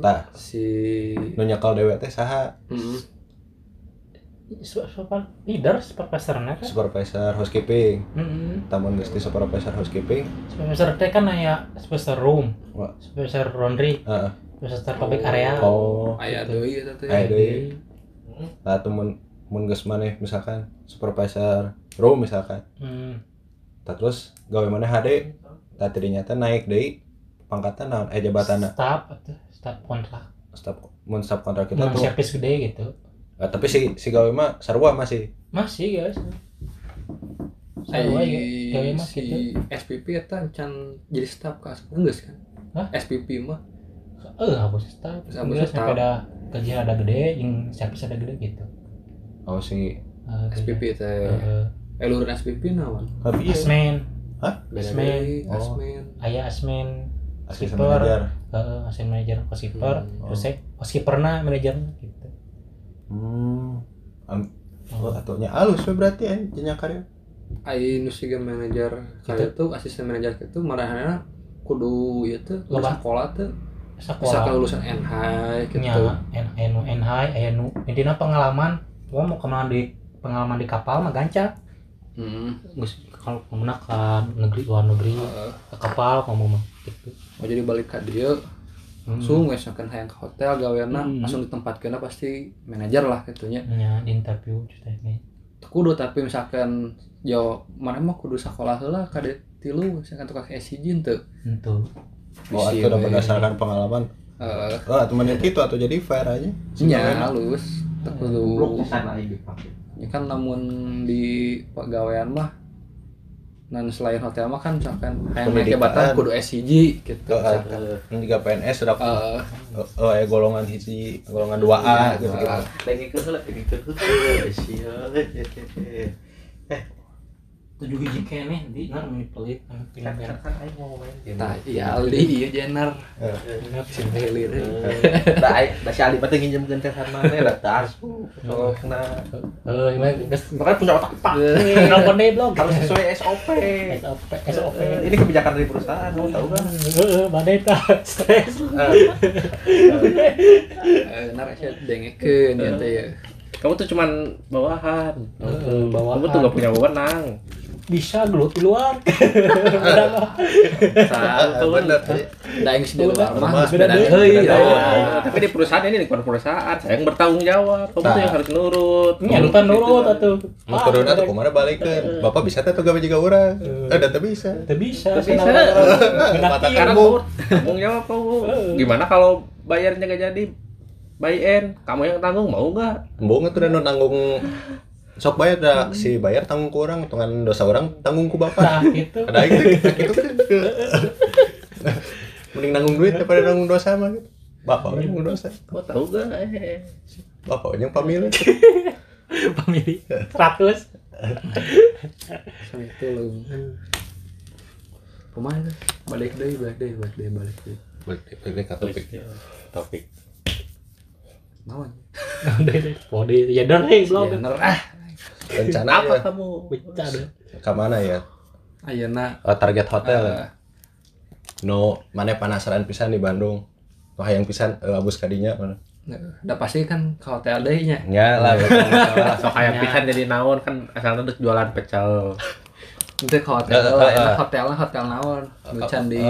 [SPEAKER 1] tah
[SPEAKER 4] si
[SPEAKER 1] nu nyekel dewe teh saha?
[SPEAKER 4] Mm,
[SPEAKER 3] su- super leader supervisornya kan?
[SPEAKER 1] Supervisor housekeeping.
[SPEAKER 3] Hmm.
[SPEAKER 1] tamun geus di supervisor housekeeping.
[SPEAKER 3] Supervisor teh kan aya supervisor room
[SPEAKER 1] Wah.
[SPEAKER 3] supervisor laundry
[SPEAKER 1] heeh.
[SPEAKER 3] supervisor public area.
[SPEAKER 1] Oh.
[SPEAKER 4] Aya deui eta teh.
[SPEAKER 1] Aya deui. nah temen mun geus maneh misalkan supervisor room misalkan
[SPEAKER 3] hmm.
[SPEAKER 1] tah terus gawe maneh HD tah tidinya teh naik deui pangkatan naon eh jabatanna
[SPEAKER 3] staff atau staff kontrak
[SPEAKER 1] staf mun staf kontrak kita
[SPEAKER 3] Nah,
[SPEAKER 1] tuh
[SPEAKER 3] service gede gitu
[SPEAKER 1] Eh, tapi si si gawe mah sarua masih
[SPEAKER 3] masih guys
[SPEAKER 4] Ai,
[SPEAKER 3] Sarua ya, gawe mah
[SPEAKER 4] si
[SPEAKER 3] gitu.
[SPEAKER 4] SPP eta can jadi staff ka geus kan
[SPEAKER 3] Hah?
[SPEAKER 4] SPP mah
[SPEAKER 3] Eh, hapus staff.
[SPEAKER 4] Hapus staff.
[SPEAKER 3] sampai ada gaji ada gede, yang service ada gede gitu.
[SPEAKER 1] Oh si
[SPEAKER 3] Eh,
[SPEAKER 4] SPP teh.
[SPEAKER 3] Eh,
[SPEAKER 4] eh luhur SPP naon?
[SPEAKER 1] Tapi ya
[SPEAKER 3] asmen,
[SPEAKER 1] hah?
[SPEAKER 3] Asmen.
[SPEAKER 1] Oh.
[SPEAKER 4] asmen.
[SPEAKER 3] Ayah asmen,
[SPEAKER 1] asisten
[SPEAKER 3] skipper,
[SPEAKER 1] manajer
[SPEAKER 3] eh, asmen manager, housekeeper,
[SPEAKER 4] Hmm,
[SPEAKER 3] terus saya housekeeperna manajernya gitu.
[SPEAKER 1] hmm. Am- oh.
[SPEAKER 3] Oh,
[SPEAKER 1] atunya halus we berarti an jenjang karir.
[SPEAKER 4] Ai nu siga manajer kali itu asisten manajer itu marahana kudu ieu teh lulus sekolah teh.
[SPEAKER 3] Sekolah.
[SPEAKER 4] lulusan NH gitu.
[SPEAKER 3] Nya enu NH aya nu intinya pengalaman gua mau ke mana di pengalaman di kapal mah gancak
[SPEAKER 4] hmm.
[SPEAKER 3] kalau ke negeri luar negeri ke kapal kamu mah gitu.
[SPEAKER 4] Oh jadi balik ke dia
[SPEAKER 3] Hmm.
[SPEAKER 4] langsung wes akan hayang ke hotel gaweana
[SPEAKER 3] Hmm.
[SPEAKER 4] langsung ditempatkeun pasti manajer lah gitunya
[SPEAKER 3] nya di interview cerita ini.
[SPEAKER 4] Kudu tapi misalkan yo mana mah kudu sekolah heula kade tilu misalkan tukang SCG teu
[SPEAKER 3] itu
[SPEAKER 1] oh itu udah berdasarkan pengalaman.
[SPEAKER 4] Eh
[SPEAKER 1] oh temen yang gitu atau jadi fair aja. Gawean.
[SPEAKER 4] halus
[SPEAKER 5] sana ini dipakai
[SPEAKER 4] ya kan namun di pegawaian mah dan selain hotel mah kan misalkan hayang naik jabatan kudu SCG gitu
[SPEAKER 1] yang juga PNS sudah
[SPEAKER 4] Eh,
[SPEAKER 1] oh, ya golongan hiji golongan 2A gitu gitu
[SPEAKER 5] lagi ke lagi ke
[SPEAKER 3] tujuh hiji kene di ngar ini pelit.
[SPEAKER 5] Kan kan aing mau main.
[SPEAKER 4] Tah iya Aldi iya Jenner. Si Helir
[SPEAKER 5] da aing da si Ali pateng nginjemkeun teh sama teh da tas kalau kena
[SPEAKER 3] eh gimana geus
[SPEAKER 5] makanya punya otak pak
[SPEAKER 3] nelpon deh blog.
[SPEAKER 5] Harus sesuai SOP
[SPEAKER 3] SOP SOP
[SPEAKER 5] Eh, ini kebijakan dari perusahaan kamu tahu kan?
[SPEAKER 3] Heeh badai tah stres.
[SPEAKER 4] Eh, nar asa dengekeun ya teh ya.
[SPEAKER 5] Kamu tuh cuman bawahan.
[SPEAKER 3] Heeh, bawahan.
[SPEAKER 5] kamu tuh gak punya wewenang
[SPEAKER 3] bisa gelut di luar.
[SPEAKER 5] Salah,
[SPEAKER 1] Ah, bener
[SPEAKER 4] da yang di luar mah beda deui da.
[SPEAKER 5] Ah, tapi di perusahaan ini di perusahaan saya yang bertanggung jawab. Kamu tuh
[SPEAKER 1] Nah.
[SPEAKER 5] yang harus nurut?
[SPEAKER 3] Ini lupa nurut
[SPEAKER 5] Gitu,
[SPEAKER 3] atuh
[SPEAKER 1] mau kuduna tuh ke mana balikin? Bapak bisa tuh gawe juga orang. Eh. Dan bisa.
[SPEAKER 3] Tidak bisa,
[SPEAKER 5] Teu bisa.
[SPEAKER 1] Mata kamu.
[SPEAKER 5] kamu tanggung jawab kamu gimana kalau bayarnya gak jadi? Bayin kamu yang tanggung mau nggak?
[SPEAKER 1] Embung tuh dan nanggung sok bayar dah si bayar tanggung ku orang hitungan dosa orang tanggung ku bapak.
[SPEAKER 3] Nah, gitu.
[SPEAKER 1] ada itu gitu kan mending nanggung duit daripada nanggung dosa mah gitu. bapak yang nanggung dosa.
[SPEAKER 5] Kamu tahu gak eh
[SPEAKER 1] bapak yang pamilih.
[SPEAKER 3] Pemilih 100.
[SPEAKER 4] Sama itu lu Pemain balik deui balik deui balik deui balik deui
[SPEAKER 1] balik balik ke topik. Topik.
[SPEAKER 4] Naon
[SPEAKER 3] Udah deh, pode ya dan hey blog.
[SPEAKER 4] Jenner ah
[SPEAKER 1] rencana
[SPEAKER 5] apa
[SPEAKER 1] ya.
[SPEAKER 5] kamu?
[SPEAKER 3] Deh.
[SPEAKER 1] ke mana ya?
[SPEAKER 4] Ayeuna
[SPEAKER 1] Oh, target hotel ya?
[SPEAKER 4] eh,
[SPEAKER 1] no mana penasaran pisan di Bandung? Wah yang pisan eh, abus kadinya mana?
[SPEAKER 4] Udah pasti kan ke hotel deui nya
[SPEAKER 1] ya lah
[SPEAKER 5] so kayak pisan jadi naon kan asalnya udah jualan pecel.
[SPEAKER 4] Itu ke hotel lah
[SPEAKER 1] eh,
[SPEAKER 4] enak
[SPEAKER 1] eh.
[SPEAKER 4] hotel lah hotel naon. Can di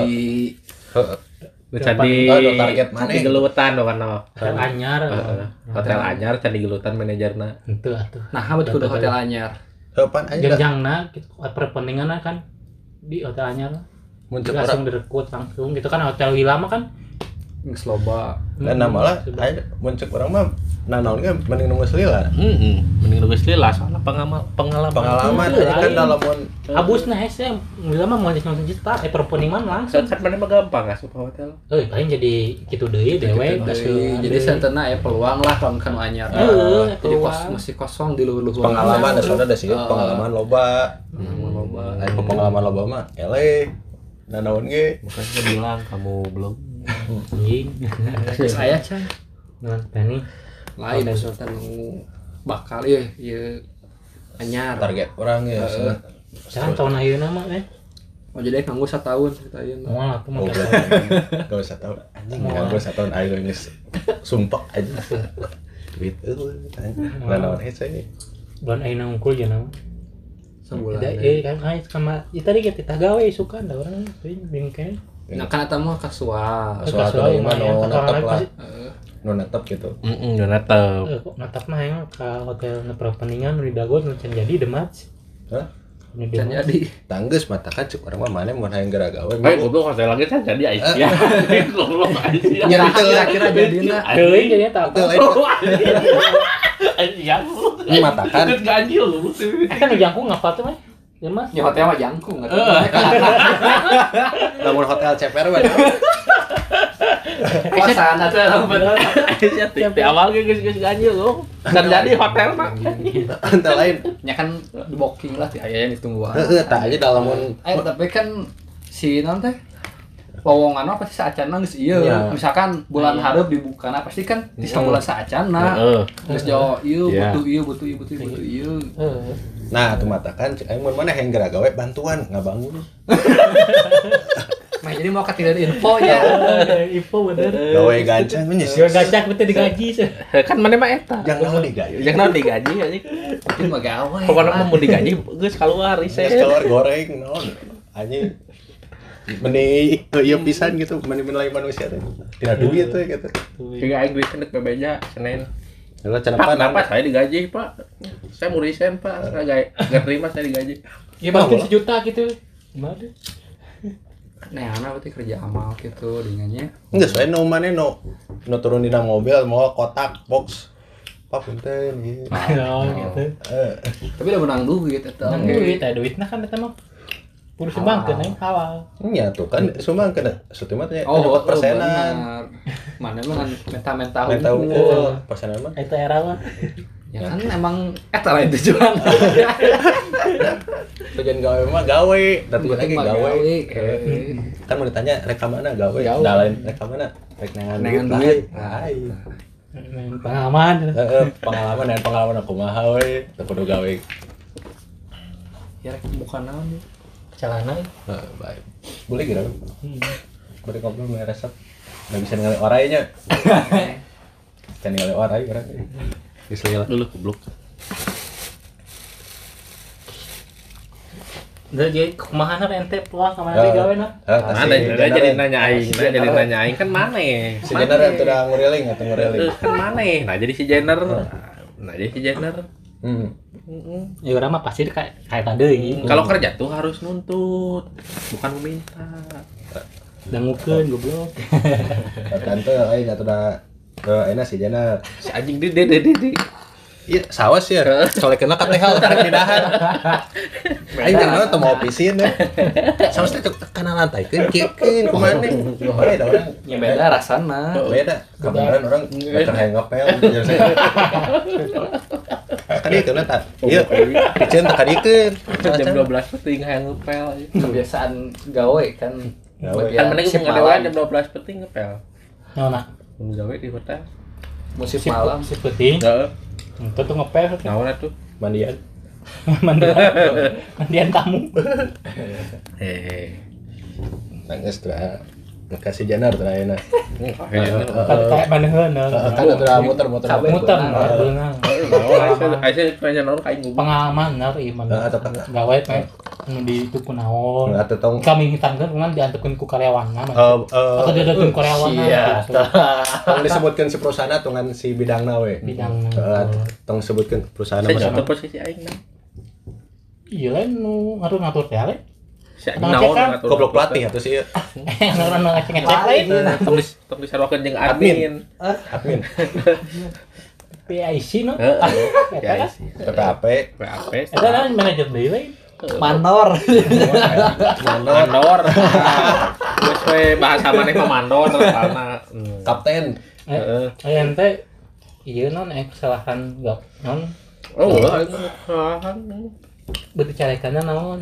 [SPEAKER 5] Bisa di
[SPEAKER 1] Oh, target mana?
[SPEAKER 5] di gelutan do kan.
[SPEAKER 3] Hotel anyar.
[SPEAKER 5] Heeh. Hotel anyar can di gelutan manajerna.
[SPEAKER 3] Itu atuh.
[SPEAKER 4] nah betul kudu hotel anyar
[SPEAKER 1] Kapan aja dah
[SPEAKER 3] Jenjangna gitu perpentingan kan di hotel anyar.
[SPEAKER 1] muncul
[SPEAKER 3] langsung direkrut langsung gitu kan hotel Wilama kan
[SPEAKER 4] loba
[SPEAKER 1] dan nah malah muncul orang mah nah naon ge mending nunggu selila
[SPEAKER 5] Heeh. Mending lu geus lila soalnya pengamal pengalaman.
[SPEAKER 1] pengalaman
[SPEAKER 3] Iya,
[SPEAKER 1] tadi kan
[SPEAKER 3] lain.
[SPEAKER 1] dalam mun
[SPEAKER 3] abus nah hese mila mah mau nonton juta eh perpuniman langsung
[SPEAKER 5] Kan mana mah gampang asup hotel.
[SPEAKER 3] eh paling jadi gitu deui dewe
[SPEAKER 4] jadi santana aya peluang lah kalau kan anyar
[SPEAKER 3] Heeh,
[SPEAKER 4] jadi kos masih kosong di luhur-luhur
[SPEAKER 1] pengalaman da soalnya da sih
[SPEAKER 4] Ah.
[SPEAKER 1] pengalaman loba
[SPEAKER 4] pengalaman loba
[SPEAKER 1] Lain pengalaman loba mah ele nah naon ge
[SPEAKER 5] Makanya bilang kamu belum.
[SPEAKER 3] Anjing
[SPEAKER 4] saya can
[SPEAKER 3] non tani
[SPEAKER 4] lain misalkan nu bakal ieu ieu anyar.
[SPEAKER 1] Target orang ya.
[SPEAKER 3] Jangan tahun ayeuna mah eh.
[SPEAKER 4] mau jadi nganggo setahun cerita ieu
[SPEAKER 3] Moal aku mah
[SPEAKER 1] Oh, gak usah. Tahu anjing
[SPEAKER 3] Mau.
[SPEAKER 1] gak usah tahu ayo ini sumpah aja duit euy nah naon hese ini.
[SPEAKER 3] Bulan ayeuna unggul ya nama.
[SPEAKER 4] sebulan
[SPEAKER 3] eh kan ai sama ya tadi kita gawe suka ada orang tuh bingkai.
[SPEAKER 4] Nah kan mah kasual
[SPEAKER 3] Kasual
[SPEAKER 1] dari mana,
[SPEAKER 3] lumayan,
[SPEAKER 1] oh,
[SPEAKER 3] kasual
[SPEAKER 1] natap lah. nu netep gitu
[SPEAKER 5] natep.
[SPEAKER 3] Eh, kok natap mah yang ke hotel nu di Dago nu can jadi demat.
[SPEAKER 1] Hah?
[SPEAKER 4] Can jadi
[SPEAKER 1] tangges mata kan cuk orang mah mana mau hayang gara gawe
[SPEAKER 5] Baik, goblok hotel lagi kan jadi Aisyah. Goblok Aisyah.
[SPEAKER 4] nyerah kira-kira jadinya
[SPEAKER 3] Teuing jadinya tak.
[SPEAKER 5] Aisyah.
[SPEAKER 1] ini mata kan
[SPEAKER 5] ganjil lu.
[SPEAKER 3] Eh kan nu jangkung ngapa tuh mah? Ya mas.
[SPEAKER 4] ya hotel mah jangkung atuh.
[SPEAKER 1] namun hotel CPR mah
[SPEAKER 4] kosan atuh lah bener
[SPEAKER 5] di di awal ge geus geus ganjil lu. Dan jadi hotel mah.
[SPEAKER 1] ente lain
[SPEAKER 4] ya kan booking lah di aya ditungguan
[SPEAKER 1] heeh tak aja dalam mun
[SPEAKER 4] eh tapi kan si non teh lowongan apa sih saacana geus ieu
[SPEAKER 1] Iya.
[SPEAKER 4] misalkan bulan
[SPEAKER 3] Iya.
[SPEAKER 4] hareup dibukana pasti kan di bulan saacana
[SPEAKER 5] Heeh.
[SPEAKER 4] geus jauh ieu
[SPEAKER 5] Iya.
[SPEAKER 4] butuh ieu butuh ieu butuh ieu butuh ieu
[SPEAKER 3] Eh,
[SPEAKER 1] nah tuh mata kan cek aing mun mana hayang gara gawe bantuan ngabangun
[SPEAKER 4] Nah, jadi mau ketidak info ya.
[SPEAKER 3] info bener.
[SPEAKER 1] gawe gancang
[SPEAKER 3] Gak
[SPEAKER 1] menyisir
[SPEAKER 3] gacak betul digaji sih.
[SPEAKER 5] Kan mana mah eta.
[SPEAKER 1] jangan mau digawe
[SPEAKER 5] Jangan digaji anjing.
[SPEAKER 4] Itu mah gawe.
[SPEAKER 5] Pokoknya mau digaji geus keluar
[SPEAKER 1] Geus
[SPEAKER 5] riset.
[SPEAKER 1] keluar goreng naon anjing meni iya pisan gitu meni lain manusia teh tidak duit tuh gitu
[SPEAKER 5] Jika aing duit cenah bebeja Senin.
[SPEAKER 1] kalau cenah
[SPEAKER 5] Pak, kenapa saya digaji, Pak? Saya mau resign, Pak. Saya gak, gak terima saya digaji.
[SPEAKER 3] Ya mungkin sejuta gitu. Gimana?
[SPEAKER 4] Nah, anak berarti kerja amal gitu dengannya.
[SPEAKER 1] enggak soalnya no mana no no turun di dalam mobil mau kotak box pak punten gitu
[SPEAKER 3] Oh, gitu.
[SPEAKER 1] Eh,
[SPEAKER 4] Tapi udah menang duit eta.
[SPEAKER 3] Nang duit, ada duit nah kan eta mah. Kudu sebangkeun aing halal.
[SPEAKER 1] iya tuh kan semua kena suatu mah tanya
[SPEAKER 4] Oh, oh,
[SPEAKER 1] persenan
[SPEAKER 4] benar. Mana mah kan menta-menta
[SPEAKER 1] Main tahu
[SPEAKER 4] hukum.
[SPEAKER 1] oh, persenan mah
[SPEAKER 3] Eta era mah.
[SPEAKER 4] Ya kan emang eta lain tujuan.
[SPEAKER 1] tujuan gawe mah gawe tapi lagi gawe
[SPEAKER 4] eh.
[SPEAKER 1] kan mau ditanya reka mana gawe dah lain reka mana rek nangan
[SPEAKER 4] Nangan
[SPEAKER 1] duit
[SPEAKER 3] pengalaman.
[SPEAKER 1] Heeh, pengalaman dan pengalaman aku mah we kudu gawe
[SPEAKER 4] Ya rek bukan naon. Ya.
[SPEAKER 3] Celana.
[SPEAKER 1] Heeh, baik boleh gitu
[SPEAKER 3] Hmm.
[SPEAKER 1] boleh ngobrol mulai resep nggak bisa ngalih orangnya can ngalih orang orang bisa lah
[SPEAKER 5] Dulu goblok.
[SPEAKER 3] Udah jadi kumaha na ente pulang ka mana gawe na?
[SPEAKER 5] Ada ada jadi nanya aing, nah, jadi nanya aing kan mana?
[SPEAKER 1] si Jenner itu udah nguriling atau nguriling
[SPEAKER 5] Eh, kan mana? Nah jadi si Jenner. Nah jadi si Jenner.
[SPEAKER 1] Hmm.
[SPEAKER 3] Ya urang mah pasti kayak kayak tadi.
[SPEAKER 5] Kalau kerja tuh harus nuntut, bukan meminta.
[SPEAKER 3] Dangukeun goblok.
[SPEAKER 1] tante aing atau udah eh enak si Jenner
[SPEAKER 5] Si anjing di di. di.
[SPEAKER 1] Iya sawas ya soalnya kena katehal karena pindahan aing jangan tuh mau pisin ya sawas teh kana lantai kan kiekeun kumana beda orang
[SPEAKER 4] Ya beda rasana.
[SPEAKER 1] beda kebenaran orang nggak terhayang ngepel kan itu nata iya piceun teh kadikeun
[SPEAKER 5] Jam 12 penting hayang ngepel.
[SPEAKER 4] Kebiasaan gawe kan.
[SPEAKER 5] Kan mending
[SPEAKER 4] malam.
[SPEAKER 5] jam 12 penting ngepel.
[SPEAKER 3] Nona.
[SPEAKER 5] Gawe di hotel.
[SPEAKER 4] Musik
[SPEAKER 3] Si
[SPEAKER 4] malam.
[SPEAKER 3] si penting.
[SPEAKER 5] Heeh.
[SPEAKER 3] Itu tuh ngepel tuh.
[SPEAKER 5] Naon atuh?
[SPEAKER 1] mandian
[SPEAKER 3] Mandian. Mandian tamu.
[SPEAKER 5] Hehe.
[SPEAKER 1] nangis tuh. Kasih janar tuh ayeuna
[SPEAKER 3] Kayak maneuheun.
[SPEAKER 1] kan udah muter-muter.
[SPEAKER 3] Muter
[SPEAKER 4] beunang.
[SPEAKER 5] Aisyah Aisyah pengen naon kain ngubah.
[SPEAKER 3] Pengalaman nar iman.
[SPEAKER 1] Nah, atau?
[SPEAKER 3] Gawe teh nu di itu kunaon.
[SPEAKER 1] atau
[SPEAKER 3] Kami hitamkan kan diantekeun ku karyawan mah.
[SPEAKER 1] eh eh,
[SPEAKER 3] Atau dia datang karyawan
[SPEAKER 4] Iya.
[SPEAKER 1] tong disebutkan si perusahaan tungan si bidangna we
[SPEAKER 3] bidang
[SPEAKER 1] Eh, tong sebutkan perusahaan
[SPEAKER 5] Saya posisi aing nah.
[SPEAKER 3] iya nu ngatur ngatur teh
[SPEAKER 5] naon.
[SPEAKER 1] Goblok pelatih atau sih
[SPEAKER 3] orang ngecek ngecek lain
[SPEAKER 5] Tong dis tong disaruakeun jeung
[SPEAKER 1] Admin.
[SPEAKER 5] admin.
[SPEAKER 3] PIC no
[SPEAKER 5] Heeh.
[SPEAKER 3] Eta
[SPEAKER 5] Ya
[SPEAKER 3] kan
[SPEAKER 5] PAP.
[SPEAKER 3] Eta kan manajer deui we
[SPEAKER 4] Mandor.
[SPEAKER 5] Mandor. Wes we bahasa maneh mah mandor karena
[SPEAKER 1] kapten
[SPEAKER 5] Heeh.
[SPEAKER 3] Eh, ente iya non eh kesalahan gak non
[SPEAKER 5] Oh, kesalahan.
[SPEAKER 3] berarti carekannya naon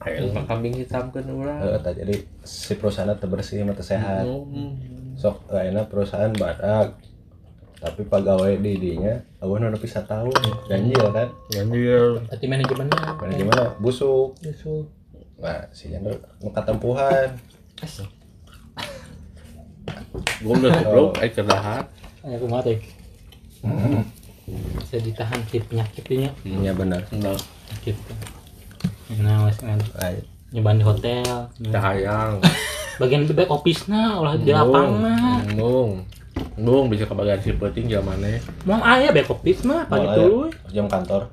[SPEAKER 5] Aing mah kambing hitamkeun urang.
[SPEAKER 1] Eh, tah jadi si perusahaan teu bersih mah teu sehat
[SPEAKER 5] Hmm.
[SPEAKER 1] sok lainnya perusahaan badak tapi pegawai di dinya awan udah bisa tahu ganjil kan
[SPEAKER 5] Ganjil.
[SPEAKER 3] berarti manajemennya
[SPEAKER 1] manajemen busuk
[SPEAKER 3] Justru.
[SPEAKER 1] nah si Jandro nu katempuhan
[SPEAKER 5] Goblok goblok aing kerdahan.
[SPEAKER 3] Ayo aku mati. Bisa ditahan si penyakitnya.
[SPEAKER 1] iya benar
[SPEAKER 5] Nah,
[SPEAKER 3] Penyakit. Nah, wes kan. Nyobain di hotel.
[SPEAKER 5] cahayang.
[SPEAKER 3] Bagian back office nah, olah di lapangan.
[SPEAKER 5] Nung. Nung bisa kebagian si penting zamannya.
[SPEAKER 3] Mau ayah back office mah, pagi dulu.
[SPEAKER 1] jam kantor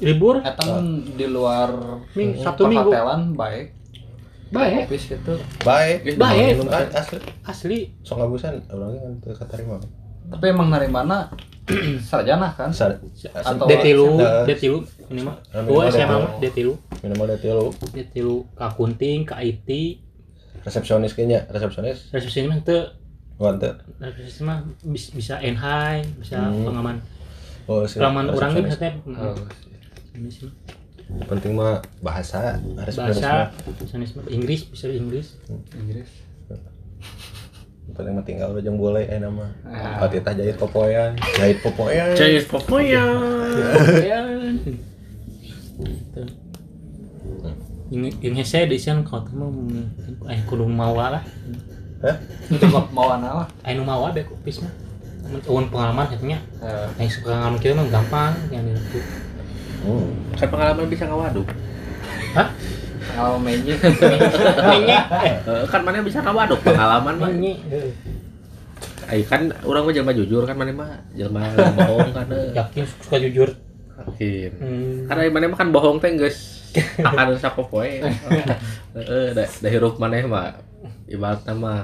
[SPEAKER 3] Libur.
[SPEAKER 4] Eta mun di luar
[SPEAKER 3] Ming- Sabtu Minggu.
[SPEAKER 4] perhotelan baik.
[SPEAKER 3] Baik.
[SPEAKER 4] Office gitu.
[SPEAKER 1] baik
[SPEAKER 3] Baik.
[SPEAKER 1] Ah, asli
[SPEAKER 3] Asli.
[SPEAKER 1] sok ngabusan orangnya kan teu katarima
[SPEAKER 4] Tapi emang narimana sarjana kan?
[SPEAKER 1] Sar-
[SPEAKER 4] Atau-
[SPEAKER 3] Detilu, detilu ini mah.
[SPEAKER 1] Ah, minimal
[SPEAKER 3] SMA
[SPEAKER 1] detilu.
[SPEAKER 3] mah detilu.
[SPEAKER 1] minimal ada tilu
[SPEAKER 3] Detilu ke akunting, ke IT,
[SPEAKER 1] resepsionis kayaknya resepsionis
[SPEAKER 3] resepsi mah teu
[SPEAKER 1] wante
[SPEAKER 3] resepsi mah bis- bisa NHI, bisa
[SPEAKER 1] Hmm.
[SPEAKER 3] pengaman.
[SPEAKER 1] oh si
[SPEAKER 3] Pengaman orang ge
[SPEAKER 1] resepsionis.
[SPEAKER 3] bisa teh.
[SPEAKER 4] Oh.
[SPEAKER 3] Sih.
[SPEAKER 1] penting mah bahasa resepsionis
[SPEAKER 3] bahasa
[SPEAKER 1] mah.
[SPEAKER 3] Inggris Inggris bisa Inggris
[SPEAKER 4] Inggris.
[SPEAKER 1] Penting mah tinggal aja boleh eh nama
[SPEAKER 4] Ah.
[SPEAKER 1] hati tah jahit popoyan jahit popoyan
[SPEAKER 5] Cais popoya.
[SPEAKER 3] ya ini ini saya di sana kau tuh mau eh kudu mawa lah
[SPEAKER 1] Hah?
[SPEAKER 4] Mau ana lah.
[SPEAKER 3] eh nu mawa deh kopis mah Uang pengalaman katanya
[SPEAKER 4] Eh,
[SPEAKER 3] suka pengalaman kita mah gampang yang itu
[SPEAKER 1] hmm.
[SPEAKER 5] Kan pengalaman bisa ngawaduk.
[SPEAKER 3] hah
[SPEAKER 4] Kalau magic.
[SPEAKER 3] ini
[SPEAKER 5] Eh, kan mana bisa ngawaduk pengalaman mah.
[SPEAKER 3] ini
[SPEAKER 5] Ai kan orang mah jelema jujur kan mana mah jelema yang bohong kan. eh.
[SPEAKER 3] yakin suka jujur
[SPEAKER 5] Yakin.
[SPEAKER 3] hmm.
[SPEAKER 5] Karena mana mah kan bohong teh geus akan sapopoe. Heeh, da da hirup maneh mah ibaratna mah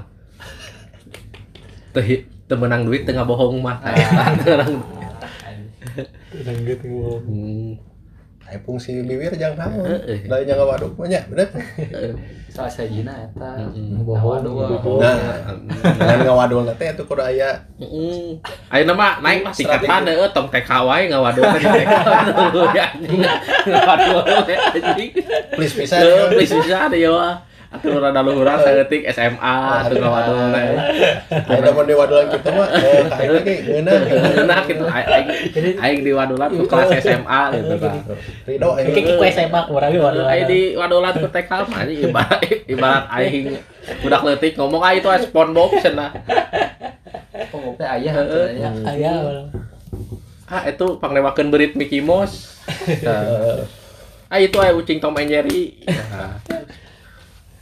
[SPEAKER 5] teu hi- teu menang duit tengah bohong mah. Orang
[SPEAKER 3] dan gitu wow.
[SPEAKER 1] Ay fungsi bibir jangan tahu. Lain jangan waduk banyak, bener.
[SPEAKER 4] Salah sajina eta.
[SPEAKER 5] Mm-mm.
[SPEAKER 3] bohong.
[SPEAKER 1] Nah, dengan ngawadul teh itu kudu aya.
[SPEAKER 5] Ayeuna mah naik tingkatan heeh tong TK wae kan di TK. Ya anjing. Anjing.
[SPEAKER 1] please.
[SPEAKER 5] Heuh, please bisa deh ya. Atuh rada luhuran saeutik SMA atuh ngawadul teh.
[SPEAKER 1] Ayo da mun di wadulan kita mah eh kayak lagi ngeunah.
[SPEAKER 5] Nah, gitu aing aing di wadulan tuh kelas SMA gitu kan.
[SPEAKER 1] Ridho aing.
[SPEAKER 3] Kayak kue sepak orang ge waduh.
[SPEAKER 5] Aing di wadulan tuh TK mah ibarat ibarat aing budak leutik ngomong ah itu SpongeBob cenah.
[SPEAKER 4] Pengopnya ayah
[SPEAKER 5] Heeh.
[SPEAKER 4] cenah ya.
[SPEAKER 3] Aya.
[SPEAKER 5] Ah itu panglemakeun berit Mickey Mouse. Ah itu aya ucing Tom and Jerry.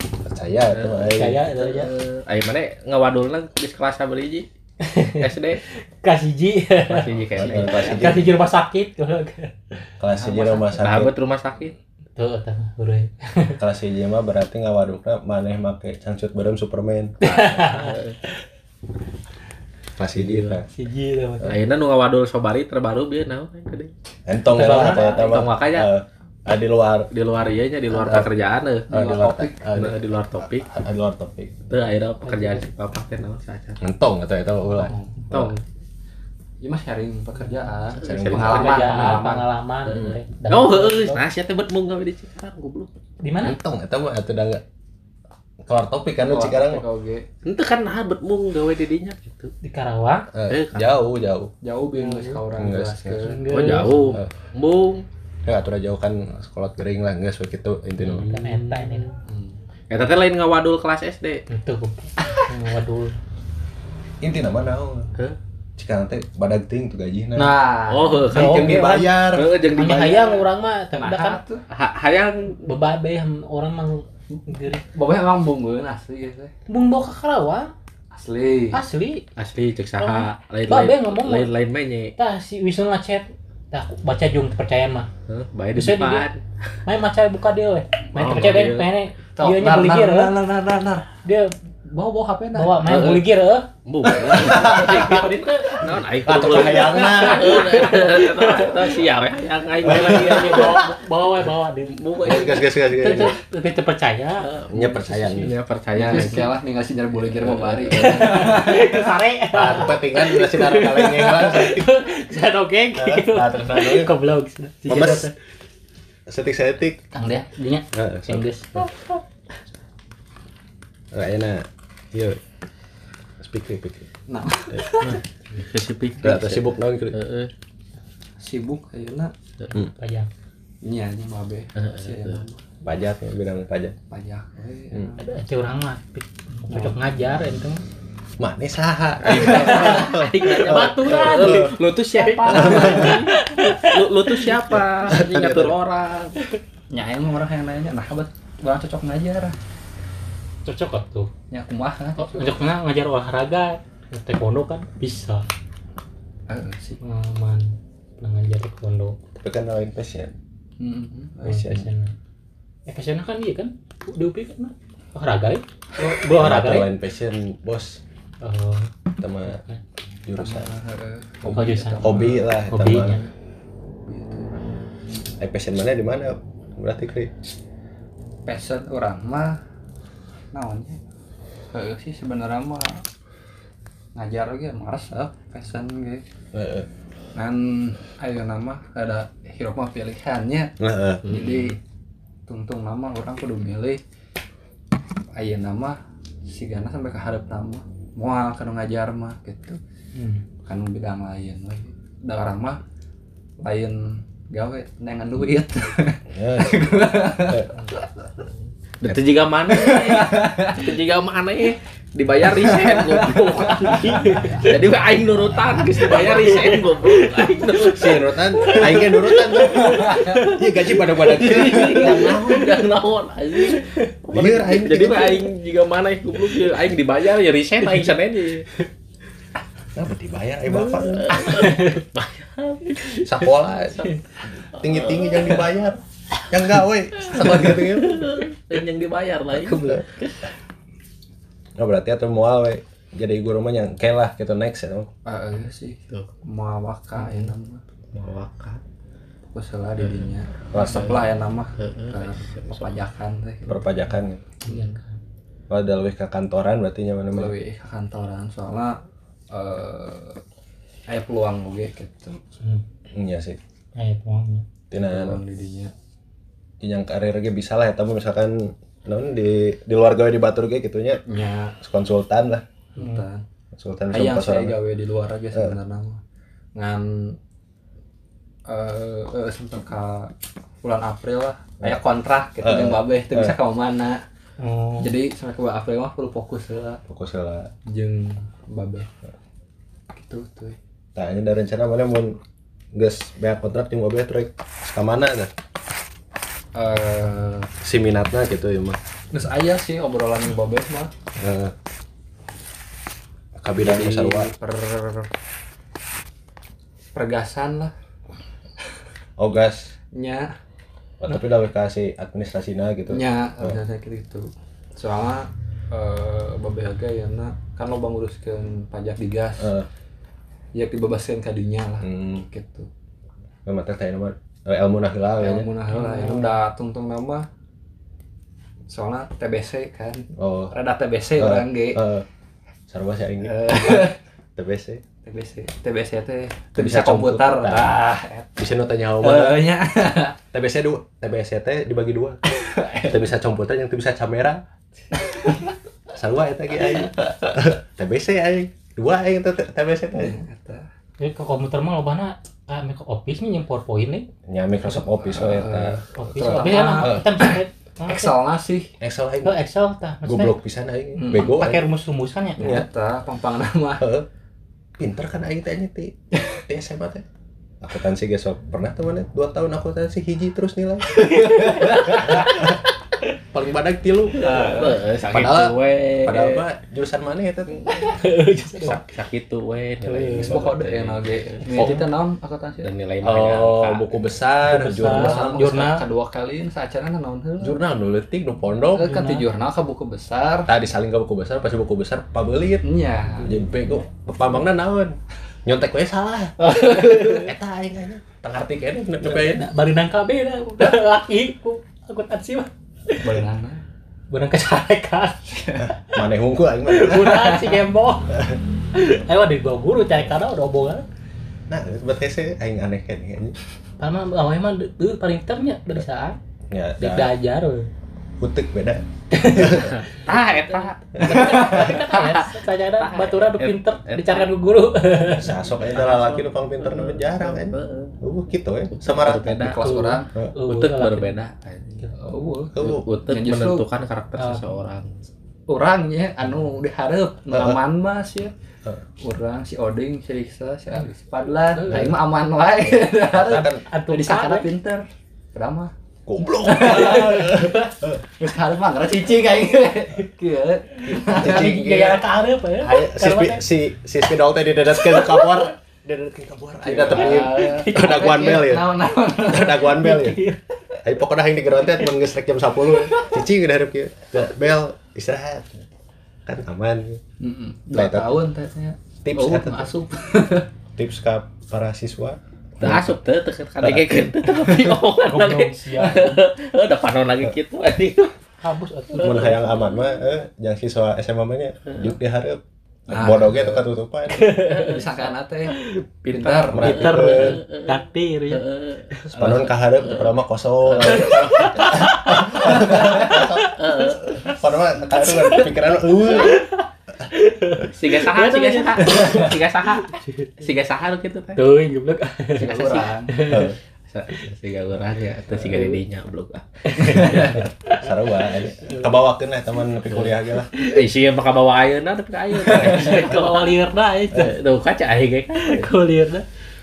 [SPEAKER 5] Nah,
[SPEAKER 1] Percaya itu mah aing.
[SPEAKER 3] Kaya itu aja.
[SPEAKER 5] eh, Aing mana ngawadulna di kelas sabeu hiji? SD
[SPEAKER 3] Kasih ji.
[SPEAKER 5] masih hiji kayak
[SPEAKER 1] Eh, Kelas hiji
[SPEAKER 3] rumah sakit.
[SPEAKER 1] kelas hiji rumah sakit.
[SPEAKER 5] sahabat rumah sakit.
[SPEAKER 3] Tuh, tuh, urang.
[SPEAKER 1] Kelas hiji mah berarti ngawadukna maneh make cangcut bareng Superman. Kelas hiji kan.
[SPEAKER 3] Siji lah.
[SPEAKER 5] Ayeuna nu ngawadul sobari terbaru bieu naon gede.
[SPEAKER 1] Entong ya kata eta mah.
[SPEAKER 5] Entong makanya.
[SPEAKER 1] Eh, ah, di luar
[SPEAKER 5] Di luar ieu nya di luar
[SPEAKER 1] Ah.
[SPEAKER 5] pekerjaan euy.
[SPEAKER 1] ah, di luar
[SPEAKER 4] topik.
[SPEAKER 1] ah, di-
[SPEAKER 5] luar topik.
[SPEAKER 1] ah, di luar topik.
[SPEAKER 5] Teu ayeuna pekerjaan si papa teh naon saja.
[SPEAKER 1] Entong atau eta ulah.
[SPEAKER 5] Tong.
[SPEAKER 4] Iya mah sharing pekerjaan.
[SPEAKER 1] Sharing
[SPEAKER 4] pengalaman,
[SPEAKER 3] Pekerjaan,
[SPEAKER 4] pengalaman.
[SPEAKER 3] pengalaman.
[SPEAKER 5] Oh heueuh, nah sia teh bet mung gawe di Cikarang goblok.
[SPEAKER 3] Di mana?
[SPEAKER 1] Entong eta mah atuh da enggak keluar topik kan lu Cikarang.
[SPEAKER 5] Henteu kan nah bet mung gawe di dinya gitu.
[SPEAKER 3] Di Karawang.
[SPEAKER 1] Eh,
[SPEAKER 5] Eh,
[SPEAKER 1] jauh jauh.
[SPEAKER 4] Jauh biar geus ka urang
[SPEAKER 1] Geus,
[SPEAKER 4] jelaskeun.
[SPEAKER 5] Oh jauh.
[SPEAKER 1] Eh.
[SPEAKER 5] Mung.
[SPEAKER 1] Ya atuh jauh kan sekolah gering lah geus we kitu intina.
[SPEAKER 3] Kan eta ini.
[SPEAKER 5] Eta teh lain ngawadul kelas SD.
[SPEAKER 3] Itu. Waduh.
[SPEAKER 1] Intina mah naon?
[SPEAKER 5] Heh.
[SPEAKER 1] Cikarang teh badag ting tuh gajina.
[SPEAKER 4] Nah,
[SPEAKER 5] Oh, kan
[SPEAKER 1] kan
[SPEAKER 3] Oh, oke,
[SPEAKER 1] dibayar.
[SPEAKER 5] Heeh, jeung
[SPEAKER 3] Hanya
[SPEAKER 5] dibayar.
[SPEAKER 3] hayang orang mah tapi
[SPEAKER 4] nah
[SPEAKER 3] kan
[SPEAKER 5] hayang
[SPEAKER 3] bebabe orang mah geri.
[SPEAKER 4] Bobe emang bunggeun asli ya teh.
[SPEAKER 3] Bung bawa ke Karawang
[SPEAKER 4] Asli.
[SPEAKER 3] asli.
[SPEAKER 5] asli cek saha lain lain
[SPEAKER 3] ngomong.
[SPEAKER 5] lain lain menye
[SPEAKER 3] Tah si Wisnu ngechat. Tah baca jung percaya mah.
[SPEAKER 5] Heh, bae di depan
[SPEAKER 3] Main maca buka dia weh. Main
[SPEAKER 5] Oh,
[SPEAKER 3] percaya ben pengen Iya, nya beli
[SPEAKER 4] nar, nar.
[SPEAKER 3] dia
[SPEAKER 4] Bawa bawa HP nah.
[SPEAKER 3] bawa main
[SPEAKER 5] Heeh.
[SPEAKER 3] beli gear eh.
[SPEAKER 5] Bu. Naon aing
[SPEAKER 1] tukang hayangna.
[SPEAKER 5] Siap hayang aing lagi.
[SPEAKER 3] lagi bawa bawa bawa bawa di
[SPEAKER 5] Bu.
[SPEAKER 1] Gas gas gas gas.
[SPEAKER 3] tapi terpercaya
[SPEAKER 1] Nya percaya nih.
[SPEAKER 5] Ya percaya.
[SPEAKER 4] Ya, kalah nih ngasih nyari boleh kira mau bari.
[SPEAKER 3] itu sare
[SPEAKER 1] Ah, pentingan udah sinar kalengeng lah.
[SPEAKER 3] saya oke gitu
[SPEAKER 1] Ah, terus anu.
[SPEAKER 3] goblok si
[SPEAKER 1] Mames.
[SPEAKER 3] Jadot.
[SPEAKER 1] Setik-setik.
[SPEAKER 3] Kang dia dinya
[SPEAKER 1] Heeh.
[SPEAKER 3] Inggris
[SPEAKER 1] Ah, Speak speak. speak.
[SPEAKER 4] Nah,
[SPEAKER 5] Spesifik.
[SPEAKER 1] Udah teu sibuk naon.
[SPEAKER 5] Heeh.
[SPEAKER 4] sibuk ayeuna
[SPEAKER 3] pajang
[SPEAKER 4] nya nya. Si aya nama.
[SPEAKER 1] Pajak ya, bidang pajak.
[SPEAKER 4] pajak.
[SPEAKER 1] Hmm.
[SPEAKER 3] ada itu orang mah cocok ngajar itu mah
[SPEAKER 1] Mana saha?
[SPEAKER 3] baturan
[SPEAKER 5] Lu, lu tuh siapa? lu, lu tuh siapa? Ngatur orang.
[SPEAKER 4] Nya emang orang yang nanya, nah bet orang cocok ngajar.
[SPEAKER 3] Cocok kok tuh
[SPEAKER 4] Nya kumaha?
[SPEAKER 3] Oh, cocok nggak ngajar olahraga taekwondo kan bisa
[SPEAKER 4] Heeh sih.
[SPEAKER 3] pengalaman pernah ngajar taekwondo
[SPEAKER 1] Tapi kan lain passion.
[SPEAKER 4] Heeh.
[SPEAKER 3] Oh,
[SPEAKER 1] Passion.
[SPEAKER 3] eh passionnya kan iya kan di UPI kan olahraga ya Oh, olahraga
[SPEAKER 1] Atau
[SPEAKER 3] ya
[SPEAKER 1] lain passion, bos.
[SPEAKER 3] oh
[SPEAKER 1] Sama jurusan.
[SPEAKER 4] Heeh.
[SPEAKER 3] Oh, jurusan.
[SPEAKER 1] Hobi lah.
[SPEAKER 3] hobinya.
[SPEAKER 1] Eh, passion mana di mana? Berarti kri.
[SPEAKER 4] Passion orang mah naonnya? Heeh sih sebenarnya mah ngajar lagi males ah passion ge.
[SPEAKER 1] Heeh.
[SPEAKER 4] Kan ayo nama ada hirup mah pilihannya.
[SPEAKER 1] Heeh.
[SPEAKER 4] Jadi tungtung nama orang kudu milih ayo nama si Gana sampai ke hadap nama mau kanu ngajar mah gitu
[SPEAKER 3] hmm.
[SPEAKER 4] kan bidang lain lagi da orang mah lain gawe nengan duit
[SPEAKER 5] Itu juga mana? Itu juga mana? Dibayar resign goblok. Jadi aing nurutan geus dibayar resign goblok. Aing
[SPEAKER 1] si nurutan, aing ge nurutan. Iya gaji pada pada
[SPEAKER 5] Yang naon, yang naon anjing.
[SPEAKER 1] Lieur aing
[SPEAKER 5] Jadi we aing juga mana goblok ya aing dibayar ya resign aing sana aja.
[SPEAKER 1] Apa dibayar eh bapak? Sekolah tinggi-tinggi yang dibayar. Yang enggak weh, sekolah gitu-gitu.
[SPEAKER 5] yang dibayar lah aing.
[SPEAKER 1] Nah, berarti atau mual we jadi guru mah yang kelah gitu next ya.
[SPEAKER 4] ah iya sih
[SPEAKER 5] Tuh.
[SPEAKER 4] mau waka ya nama
[SPEAKER 5] Mawakan.
[SPEAKER 4] fokus lah di dinya
[SPEAKER 1] Wah,
[SPEAKER 4] resep lah ya nama pepajakan teh
[SPEAKER 1] Perpajakan.
[SPEAKER 3] iya kan
[SPEAKER 1] Kalau udah lebih ke kantoran berarti nyaman mana
[SPEAKER 4] lebih ke kantoran soalnya eh aya peluang oge gitu
[SPEAKER 3] hmm.
[SPEAKER 1] Iya sih.
[SPEAKER 3] kayak uangnya
[SPEAKER 1] Tina
[SPEAKER 4] peluang di dinya
[SPEAKER 1] yang karir ge bisa lah ya tapi misalkan non di di luar gawe di batur ge gitu nya
[SPEAKER 4] nya
[SPEAKER 1] konsultan lah
[SPEAKER 4] Sultan.
[SPEAKER 1] konsultan
[SPEAKER 4] Ayang
[SPEAKER 1] sama
[SPEAKER 4] saya gawe di luar aja sebenarnya mah. Ngan eh eh, sampai ke bulan April lah. Aya kontrak gitu
[SPEAKER 1] Eh,
[SPEAKER 4] jeung babe teu bisa
[SPEAKER 1] eh.
[SPEAKER 4] ka mana.
[SPEAKER 3] oh
[SPEAKER 4] Jadi sampai ke bulan April mah perlu fokus lah
[SPEAKER 1] fokus lah
[SPEAKER 4] jeung babe. Gitu tuh.
[SPEAKER 1] nah ini dari rencana mana mau geus beak kontrak jeung babe trek ka mana nah
[SPEAKER 4] Eh
[SPEAKER 1] si minatna gitu ya mah
[SPEAKER 4] geus aya sih obrolan jeung babe mah.
[SPEAKER 1] Heeh. ka bidang
[SPEAKER 4] Jadi
[SPEAKER 1] sarua
[SPEAKER 4] per pergasan lah.
[SPEAKER 1] Oh gas.
[SPEAKER 4] Nya.
[SPEAKER 1] Oh, tapi udah kasih administrasinya gitu.
[SPEAKER 4] Nya
[SPEAKER 1] Oh.
[SPEAKER 4] biasanya gitu. Soalnya eh babe harga ya kan lo bang uruskeun pajak di gas.
[SPEAKER 1] Heeh.
[SPEAKER 4] ya dibebaskan kadinya lah
[SPEAKER 1] hmm.
[SPEAKER 4] gitu.
[SPEAKER 1] Memang teh tanya mah eh, ilmu nah heula
[SPEAKER 4] yang
[SPEAKER 1] ya
[SPEAKER 4] udah tungtung nama. Soalnya TBC kan.
[SPEAKER 1] Oh.
[SPEAKER 4] Rada TBC
[SPEAKER 1] Eh,
[SPEAKER 4] orang ge
[SPEAKER 1] Heeh. sarua sih aing
[SPEAKER 4] Eh,
[SPEAKER 1] TBC
[SPEAKER 4] TBC TBC teh
[SPEAKER 1] bisa
[SPEAKER 4] komputer.
[SPEAKER 1] komputer.
[SPEAKER 4] ah
[SPEAKER 1] bisa nu tanya hawa
[SPEAKER 4] nya.
[SPEAKER 1] TBC dua TBC teh dibagi dua. Teu bisa komputer yang bisa kamera. Sarua eta ge aing. TBC aing. Dua aing teh TBC teh.
[SPEAKER 4] Eta.
[SPEAKER 3] Jadi ke komputer mah lobana ah Microsoft Office nih yang PowerPoint nih.
[SPEAKER 1] nya Microsoft Office we eta
[SPEAKER 3] Office
[SPEAKER 4] Terutama-
[SPEAKER 3] Office. Kan kita bisa lihat.
[SPEAKER 4] Excel ngasih
[SPEAKER 1] Excel aing
[SPEAKER 3] Oh, Excel tah.
[SPEAKER 1] Goblok pisan aing
[SPEAKER 4] Hmm,
[SPEAKER 1] bego
[SPEAKER 3] pakai rumus-rumus kan ya.
[SPEAKER 1] Iya.
[SPEAKER 4] Eta pampang nama.
[SPEAKER 1] Heeh. pinter kan aing teh nya ti? Ti SMA teh. Akuntansi geus pernah tuh mana dua tahun akuntansi hiji terus nilai paling badak tilu.
[SPEAKER 5] Heeh, sakit
[SPEAKER 1] Padahal-
[SPEAKER 5] we.
[SPEAKER 1] padahal mah jurusan mana ya teh
[SPEAKER 5] Sak- sakit we nilai
[SPEAKER 4] Geus kode yang lagi. Ini kita naon akuntansi.
[SPEAKER 5] dan nilai
[SPEAKER 1] oh
[SPEAKER 5] mah
[SPEAKER 1] buku besar
[SPEAKER 3] Buku besar.
[SPEAKER 1] jurnal
[SPEAKER 3] Jurnal.
[SPEAKER 4] kedua kali saacarana naon heula.
[SPEAKER 1] jurnal nu leutik nu pondok.
[SPEAKER 4] Kan ti jurnal ka buku besar.
[SPEAKER 1] tadi saling ke buku besar pasti buku besar pabeulit.
[SPEAKER 4] Nya.
[SPEAKER 1] jadi bego pamangna naon? Nyontek we salah. Eta aing aja. Tengah arti kene nu bae
[SPEAKER 3] bari nang KB dah laki ku. Akuntansi mah
[SPEAKER 4] Beunana.
[SPEAKER 3] Berenang kecarekan
[SPEAKER 1] maneh hungku aing mah.
[SPEAKER 3] Udah si gembok Ayo di gua guru carekan udah omongan
[SPEAKER 1] nah berarti sih aing aneh kan
[SPEAKER 3] Karena awalnya mah paling ternya dari saat.
[SPEAKER 1] Ya
[SPEAKER 3] we.
[SPEAKER 1] Kutik beda.
[SPEAKER 5] Ah eta
[SPEAKER 3] Tapi saya ada baturan udah pinter dicarikan ke guru.
[SPEAKER 1] sasok aja lalaki nu pang pinter nu jarang kan? Uh gitu ya sama rata.
[SPEAKER 4] Di kelas urang.
[SPEAKER 5] Utut berbeda
[SPEAKER 4] justru-
[SPEAKER 5] menentukan karakter
[SPEAKER 3] Ah.
[SPEAKER 5] seseorang.
[SPEAKER 4] Orangnya anu diharap. Aman mas ya
[SPEAKER 1] Heeh.
[SPEAKER 4] orang si Oding si Riksa si Alis Padlan. Aing mah aman wae. Jadi sakana
[SPEAKER 3] kabe.
[SPEAKER 4] pinter. Berapa
[SPEAKER 1] goblok.
[SPEAKER 4] Terus harus mah ngerti cicing kayak gitu.
[SPEAKER 1] cicing
[SPEAKER 3] Gaya karep ya.
[SPEAKER 1] Ayo, si spi- si si spidol teh didadatkeun ka bor didadatkeun ka bor ayo tepi daguan bel ya.
[SPEAKER 4] Naon naon.
[SPEAKER 1] daguan bel ya. Ayo pokoknya yang digerontet mun geus rek jam 10 cicing udah hareup kieu. Bel istirahat. Kan aman.
[SPEAKER 4] Heeh. Tahun tetnya.
[SPEAKER 1] tips
[SPEAKER 4] Oh, masuk.
[SPEAKER 1] tips ka para siswa
[SPEAKER 5] asup teu teu kadegekeun teu tapi omongan lagi?
[SPEAKER 3] siap.
[SPEAKER 5] Udah panon lagi gitu anjing.
[SPEAKER 3] Habus atuh.
[SPEAKER 1] mun hayang aman mah eh yang siswa SMA mah nya juk dihareup
[SPEAKER 4] Ah.
[SPEAKER 1] bodoh ge tuh katutupan
[SPEAKER 4] Disangkana teh
[SPEAKER 5] Pintar.
[SPEAKER 4] pintar.
[SPEAKER 3] Takdir ya.
[SPEAKER 1] panon kahareup pernah mah kosong. Padahal mah pikiran eueuh
[SPEAKER 5] Siga saha siga saha siga saha siga saha nu kitu teh
[SPEAKER 3] Tuh, goblok.
[SPEAKER 4] Siga urang.
[SPEAKER 5] Sa- siga urang ya atau siga didinya blok ah
[SPEAKER 1] sarua kabawakeun lah teman nepi kuliah ge lah
[SPEAKER 5] eh sih mah kabawa ayeuna tapi ka ayeuna
[SPEAKER 3] Kalau lirna itu.
[SPEAKER 5] Eh, tuh kaca aing ge kan
[SPEAKER 3] Kalau lirna.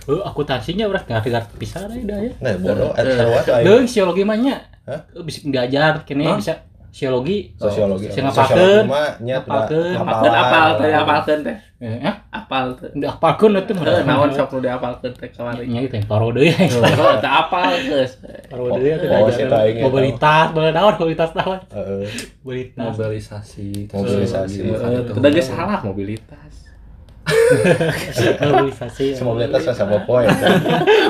[SPEAKER 3] Oh, akuntansinya berat nggak dengar pisah dah ya.
[SPEAKER 1] nah bodoh eta sarua tuh
[SPEAKER 3] Deung psikologi mah nya.
[SPEAKER 1] Hah?
[SPEAKER 3] Bisa diajar kene
[SPEAKER 4] Hah?
[SPEAKER 3] bisa.
[SPEAKER 1] Sosiologi. Sosiologi.
[SPEAKER 3] Ngapalkeun.
[SPEAKER 1] mah nya
[SPEAKER 3] Ngapalkeun.
[SPEAKER 5] apalkeun apal teh apalkeun teh.
[SPEAKER 3] Eh, ah,
[SPEAKER 5] apal teh
[SPEAKER 3] udah apalkeun itu
[SPEAKER 5] Eh, naon sok nu diapalkeun teh kamari
[SPEAKER 3] Nya itu yang parode ya.
[SPEAKER 5] Oh, teu apal geus.
[SPEAKER 3] Parode ya
[SPEAKER 1] Oh, si eta aing ya,
[SPEAKER 3] Mobilitas, boleh naon mobilitas naon?
[SPEAKER 1] heeh.
[SPEAKER 3] Mobilitas.
[SPEAKER 4] Mobilisasi.
[SPEAKER 1] Mobilisasi.
[SPEAKER 5] Eh, teu geus salah mobilitas
[SPEAKER 3] Mobilisasi.
[SPEAKER 1] semobilitas sama poin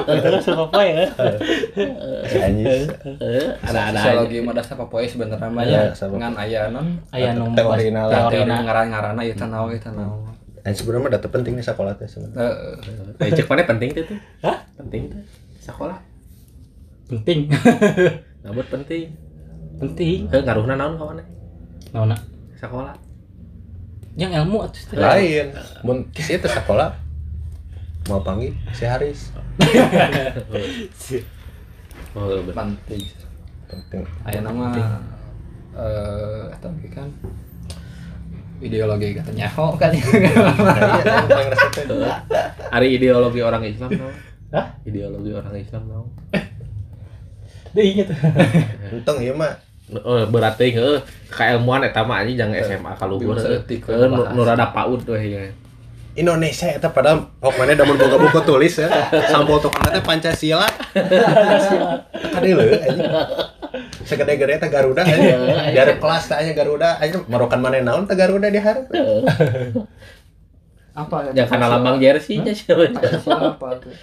[SPEAKER 3] Terus apa ya?
[SPEAKER 1] si anjis
[SPEAKER 5] Eh, ada ada aja.
[SPEAKER 4] Sosiologi mah dasar popoe sebenarnya mah ya.
[SPEAKER 1] sama.
[SPEAKER 4] Ngan aya non
[SPEAKER 3] Aya nu
[SPEAKER 1] Teori na lah.
[SPEAKER 3] teori
[SPEAKER 4] teori
[SPEAKER 3] na.
[SPEAKER 4] ngaran-ngaranna ieu teh naon ieu teh naon.
[SPEAKER 1] dan sebenarnya data penting nih sekolah teh sebenarnya
[SPEAKER 4] Heeh.
[SPEAKER 5] Eh, cek mana penting tuh tuh
[SPEAKER 3] Hah?
[SPEAKER 5] penting tuh sekolah
[SPEAKER 3] penting.
[SPEAKER 5] nabut penting
[SPEAKER 3] Penting.
[SPEAKER 5] eh ngaruhna naon kawan
[SPEAKER 3] Naon
[SPEAKER 5] sekolah
[SPEAKER 3] yang ilmu atuh teh.
[SPEAKER 1] lain. Mun si teh sekolah mau panggil si Haris.
[SPEAKER 5] Oh
[SPEAKER 4] Penting.
[SPEAKER 1] penting.
[SPEAKER 4] Aya nama eh ge kan ideologi kata nyaho kan.
[SPEAKER 5] hari ideologi orang Islam naon?
[SPEAKER 3] Hah?
[SPEAKER 5] ideologi orang Islam naon?
[SPEAKER 3] Deui inget.
[SPEAKER 1] untung ieu mah
[SPEAKER 5] Oh, berarti heeh keilmuan eta mah anjing jangan SMA kaluhur
[SPEAKER 4] Bisa
[SPEAKER 5] heeh
[SPEAKER 4] etik,
[SPEAKER 5] Heeh, nu
[SPEAKER 4] bahas.
[SPEAKER 5] nu rada paud we ya
[SPEAKER 1] Indonesia eta padahal pokoknya da mun boga buku tulis ya. Sampul tukang teh Pancasila. Kadeu anjing. Segede-gede teh Garuda anjing. Diharap kelas teh anya Garuda anjing. Marokan mana naon teh Garuda diharap
[SPEAKER 4] Apa?
[SPEAKER 5] Yang kana lambang jersey nya siapa?
[SPEAKER 4] Apa tuh?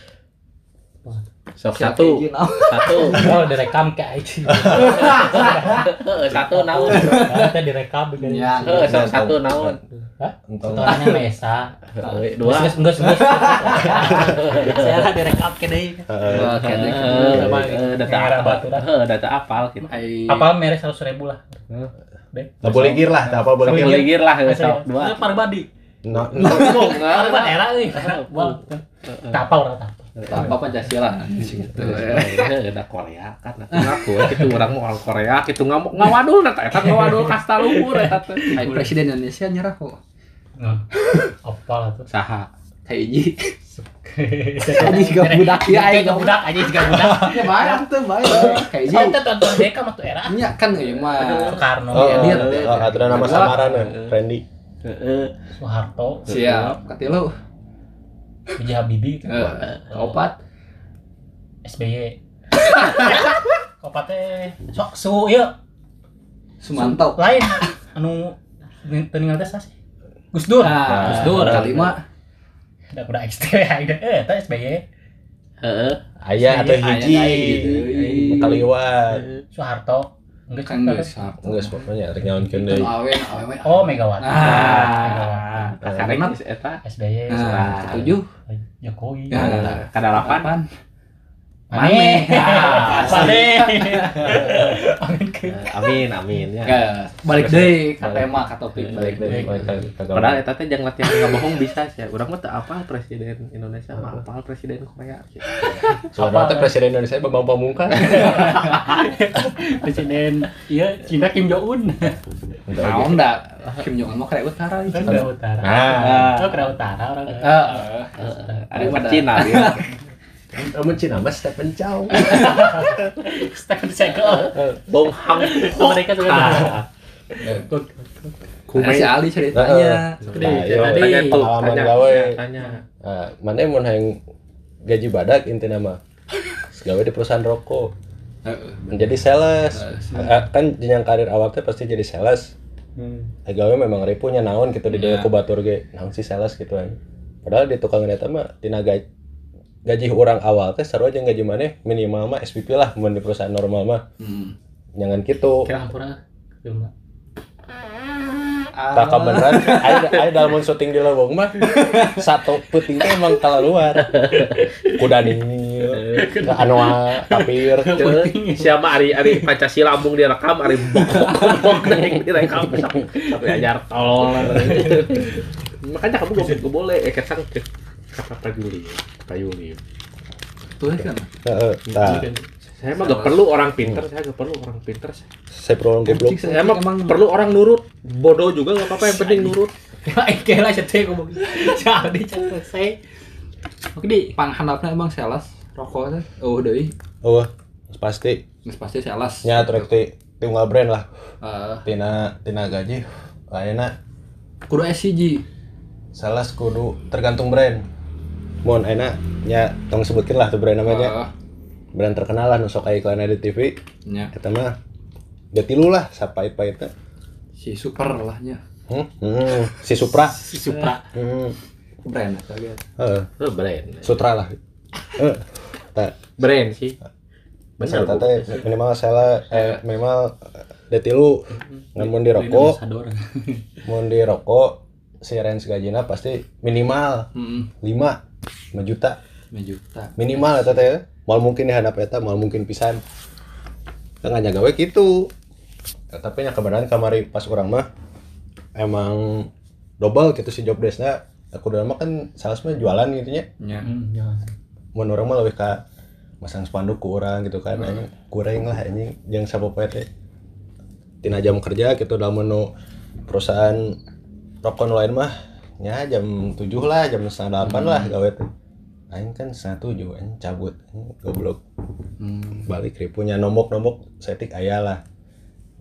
[SPEAKER 5] Sok satu satu
[SPEAKER 3] Oh, direkam kayak itu.
[SPEAKER 5] Heeh, satu naon
[SPEAKER 3] Kita direkam dengan
[SPEAKER 4] Ya.
[SPEAKER 5] Heeh, sok satu naon
[SPEAKER 3] Hah? Fotonya Mesa.
[SPEAKER 5] Heeh, dua
[SPEAKER 3] Enggak, enggak, enggak. Saya lah direkam ke deui.
[SPEAKER 1] Heeh,
[SPEAKER 4] gitu.
[SPEAKER 3] Apa?
[SPEAKER 5] heeh, data apal data apal
[SPEAKER 3] mere 100 ribu lah.
[SPEAKER 1] Boleh gir lah, tak apa boleh
[SPEAKER 5] Sok
[SPEAKER 1] gir.
[SPEAKER 5] meligir lah heeh,
[SPEAKER 3] Saya
[SPEAKER 5] sok dua
[SPEAKER 3] Parbadi.
[SPEAKER 1] No,
[SPEAKER 3] Parbat era euy. Wah. Tapau orang tapau.
[SPEAKER 4] Apa Pancasila gitu.
[SPEAKER 5] Eh, da Korea kan ngaku gitu orang mau orang Korea gitu ngamuk ngawadul eta eta ngawadul kasta luhur eta teh
[SPEAKER 4] Ai presiden Indonesia nyerah kok.
[SPEAKER 3] Nah. Apa lah tuh?
[SPEAKER 5] saha
[SPEAKER 4] Kayak hiji. Ini juga budak ya,
[SPEAKER 3] Kayak
[SPEAKER 4] aing.
[SPEAKER 3] budak aja juga budak.
[SPEAKER 4] Ya bayang tuh bayang. Kayak
[SPEAKER 3] Saya
[SPEAKER 4] gitu.
[SPEAKER 3] tuh tonton Deka waktu era
[SPEAKER 4] Nya kan yang mah.
[SPEAKER 3] Soekarno,
[SPEAKER 1] Oh,
[SPEAKER 4] Iya,
[SPEAKER 1] oh, oh, ada nama samaran ya, Randy.
[SPEAKER 5] Heeh.
[SPEAKER 3] Soeharto,
[SPEAKER 4] Siap. Katilu.
[SPEAKER 3] B.J. Habibie, gitu.
[SPEAKER 4] Eh, Opat.
[SPEAKER 3] SBY. Kopatnya sok su ya
[SPEAKER 4] Sumanto.
[SPEAKER 3] lain anu teningal tes sih. Gus Dur.
[SPEAKER 4] Nah,
[SPEAKER 3] Gus Dur.
[SPEAKER 4] Kalima.
[SPEAKER 3] Udah udah XT ya, udah eh itu SBY.
[SPEAKER 5] Heeh.
[SPEAKER 1] Ayah atau hiji. Kaliwat.
[SPEAKER 3] Soeharto. Enggak
[SPEAKER 4] Kan
[SPEAKER 3] kan
[SPEAKER 4] geus.
[SPEAKER 1] Enggak pokoknya rek nyaonkeun
[SPEAKER 4] Itu
[SPEAKER 1] deui.
[SPEAKER 3] Oh, Megawati.
[SPEAKER 4] Ah.
[SPEAKER 5] Geus eta
[SPEAKER 3] SBY.
[SPEAKER 4] Nah, setuju.
[SPEAKER 3] Jokowi.
[SPEAKER 4] Ya,
[SPEAKER 5] kadalapan.
[SPEAKER 3] Mane.
[SPEAKER 4] Ah,
[SPEAKER 3] Mane. Amin.
[SPEAKER 5] Amin amin ya.
[SPEAKER 4] Balik deui ka tema ka topik balik deui.
[SPEAKER 5] Padahal eta teh jangan latihan nggak bohong bisa sih. Urang mah teu apal presiden Indonesia mah apal presiden Korea.
[SPEAKER 1] Soalnya teh presiden Indonesia Bambang Pamungkas.
[SPEAKER 3] Presiden iya Cina Kim Jong Un.
[SPEAKER 4] Naon da Kim Jong Un mah karek utara.
[SPEAKER 3] Korea Utara.
[SPEAKER 1] Nah,
[SPEAKER 3] Oh, Korea Utara orang.
[SPEAKER 4] Heeh.
[SPEAKER 5] Ada mah Cina dia.
[SPEAKER 1] Kamu Cina mah Stephen Chow.
[SPEAKER 3] Stephen Seagal.
[SPEAKER 5] Bong Hang.
[SPEAKER 3] Mereka
[SPEAKER 5] Ah.
[SPEAKER 4] Nah, si Ali ceritanya.
[SPEAKER 1] Iya, tanya tuh, pengalaman gawe.
[SPEAKER 5] Tanya.
[SPEAKER 1] Mana yang mau yang gaji badak intinya mah gawe di perusahaan rokok
[SPEAKER 4] Heeh.
[SPEAKER 1] menjadi sales kan jenjang karir awalnya pasti jadi sales eh gawe memang ripunya naon gitu di
[SPEAKER 4] Iya.
[SPEAKER 1] yeah. batur ge naon si sales gitu kan padahal di tukang eta mah tina gaji orang awal teh sarua jeung gaji maneh minimal mah SPP lah mun di perusahaan normal mah
[SPEAKER 4] Hmm.
[SPEAKER 1] jangan gitu
[SPEAKER 3] Kira hampura. Film.
[SPEAKER 1] kakak beneran ayo ayo dalam syuting di Lewong mah satu puting teh emang keluar kuda nih anu tapir
[SPEAKER 5] Siapa Ari Ari Pancasila ambung direkam Ari bok bok bok naik direkam sampai ajar tolol. Makanya kamu gak boleh eh kesang ke kata Pak Yuli Pak Yuli.
[SPEAKER 4] Tuh kan.
[SPEAKER 1] Heeh, nah
[SPEAKER 5] Saya mah gak perlu orang pinter, saya gak perlu orang pinter.
[SPEAKER 1] saya perlu goblok
[SPEAKER 5] Saya mah perlu orang nurut, bodoh juga gak apa-apa yang penting nurut.
[SPEAKER 3] Oke lah cetek ngomong. Jadi cetek saya. Oke di.
[SPEAKER 4] Panghandapna emang sales rokok teh. Oh deui.
[SPEAKER 1] oh pasti
[SPEAKER 4] pasti sales.
[SPEAKER 1] nya trek ti tunggal brand lah
[SPEAKER 4] Eh,
[SPEAKER 1] tina tina gaji ayeuna
[SPEAKER 4] kudu SCG.
[SPEAKER 1] salas kudu tergantung brand mun enak nya tong sebutkeun lah tuh brand namanya.
[SPEAKER 4] Heeh.
[SPEAKER 1] brand terkenal lah nu sok aya iklan di TV
[SPEAKER 4] Nya.
[SPEAKER 1] Eta mah dia tilu lah sapait-paitna.
[SPEAKER 4] Si super lah nya.
[SPEAKER 1] hmm, hmm, si Supra.
[SPEAKER 3] Si Supra.
[SPEAKER 1] hmm,
[SPEAKER 4] Brand
[SPEAKER 1] heeh,
[SPEAKER 5] Oh, brand.
[SPEAKER 1] Sutra lah. Heeh. Ta.
[SPEAKER 5] Brand sih.
[SPEAKER 1] Bener, teh minimal salah eh minimal dia tilu. Ngan mun di rokok mun di rokok si range gajina pasti minimal
[SPEAKER 4] Heeh.
[SPEAKER 1] 5 5 juta.
[SPEAKER 4] 5 juta.
[SPEAKER 1] minimal eta teh mal mungkin di handap eta mal mungkin pisan. Nggak gawe gitu Ya, tapi nya kebenaran kamari pas orang mah emang double gitu si job desknya. Aku udah mah kan sales mah jualan gitu nya.
[SPEAKER 4] Nya.
[SPEAKER 3] Hmm,
[SPEAKER 1] mun orang mah lebih ka masang spanduk ku orang gitu kan anjing. Kurang lah anjing. Yang sapopoe teh tina jam kerja gitu dalam menu perusahaan rokok nu lain mah nya jam 7 lah jam setengah delapan lah gawe. Teh aing kan setengah tujuh anjing cabut goblok.
[SPEAKER 4] Hmm.
[SPEAKER 1] balik ripunya nomok nomok setik aya lah.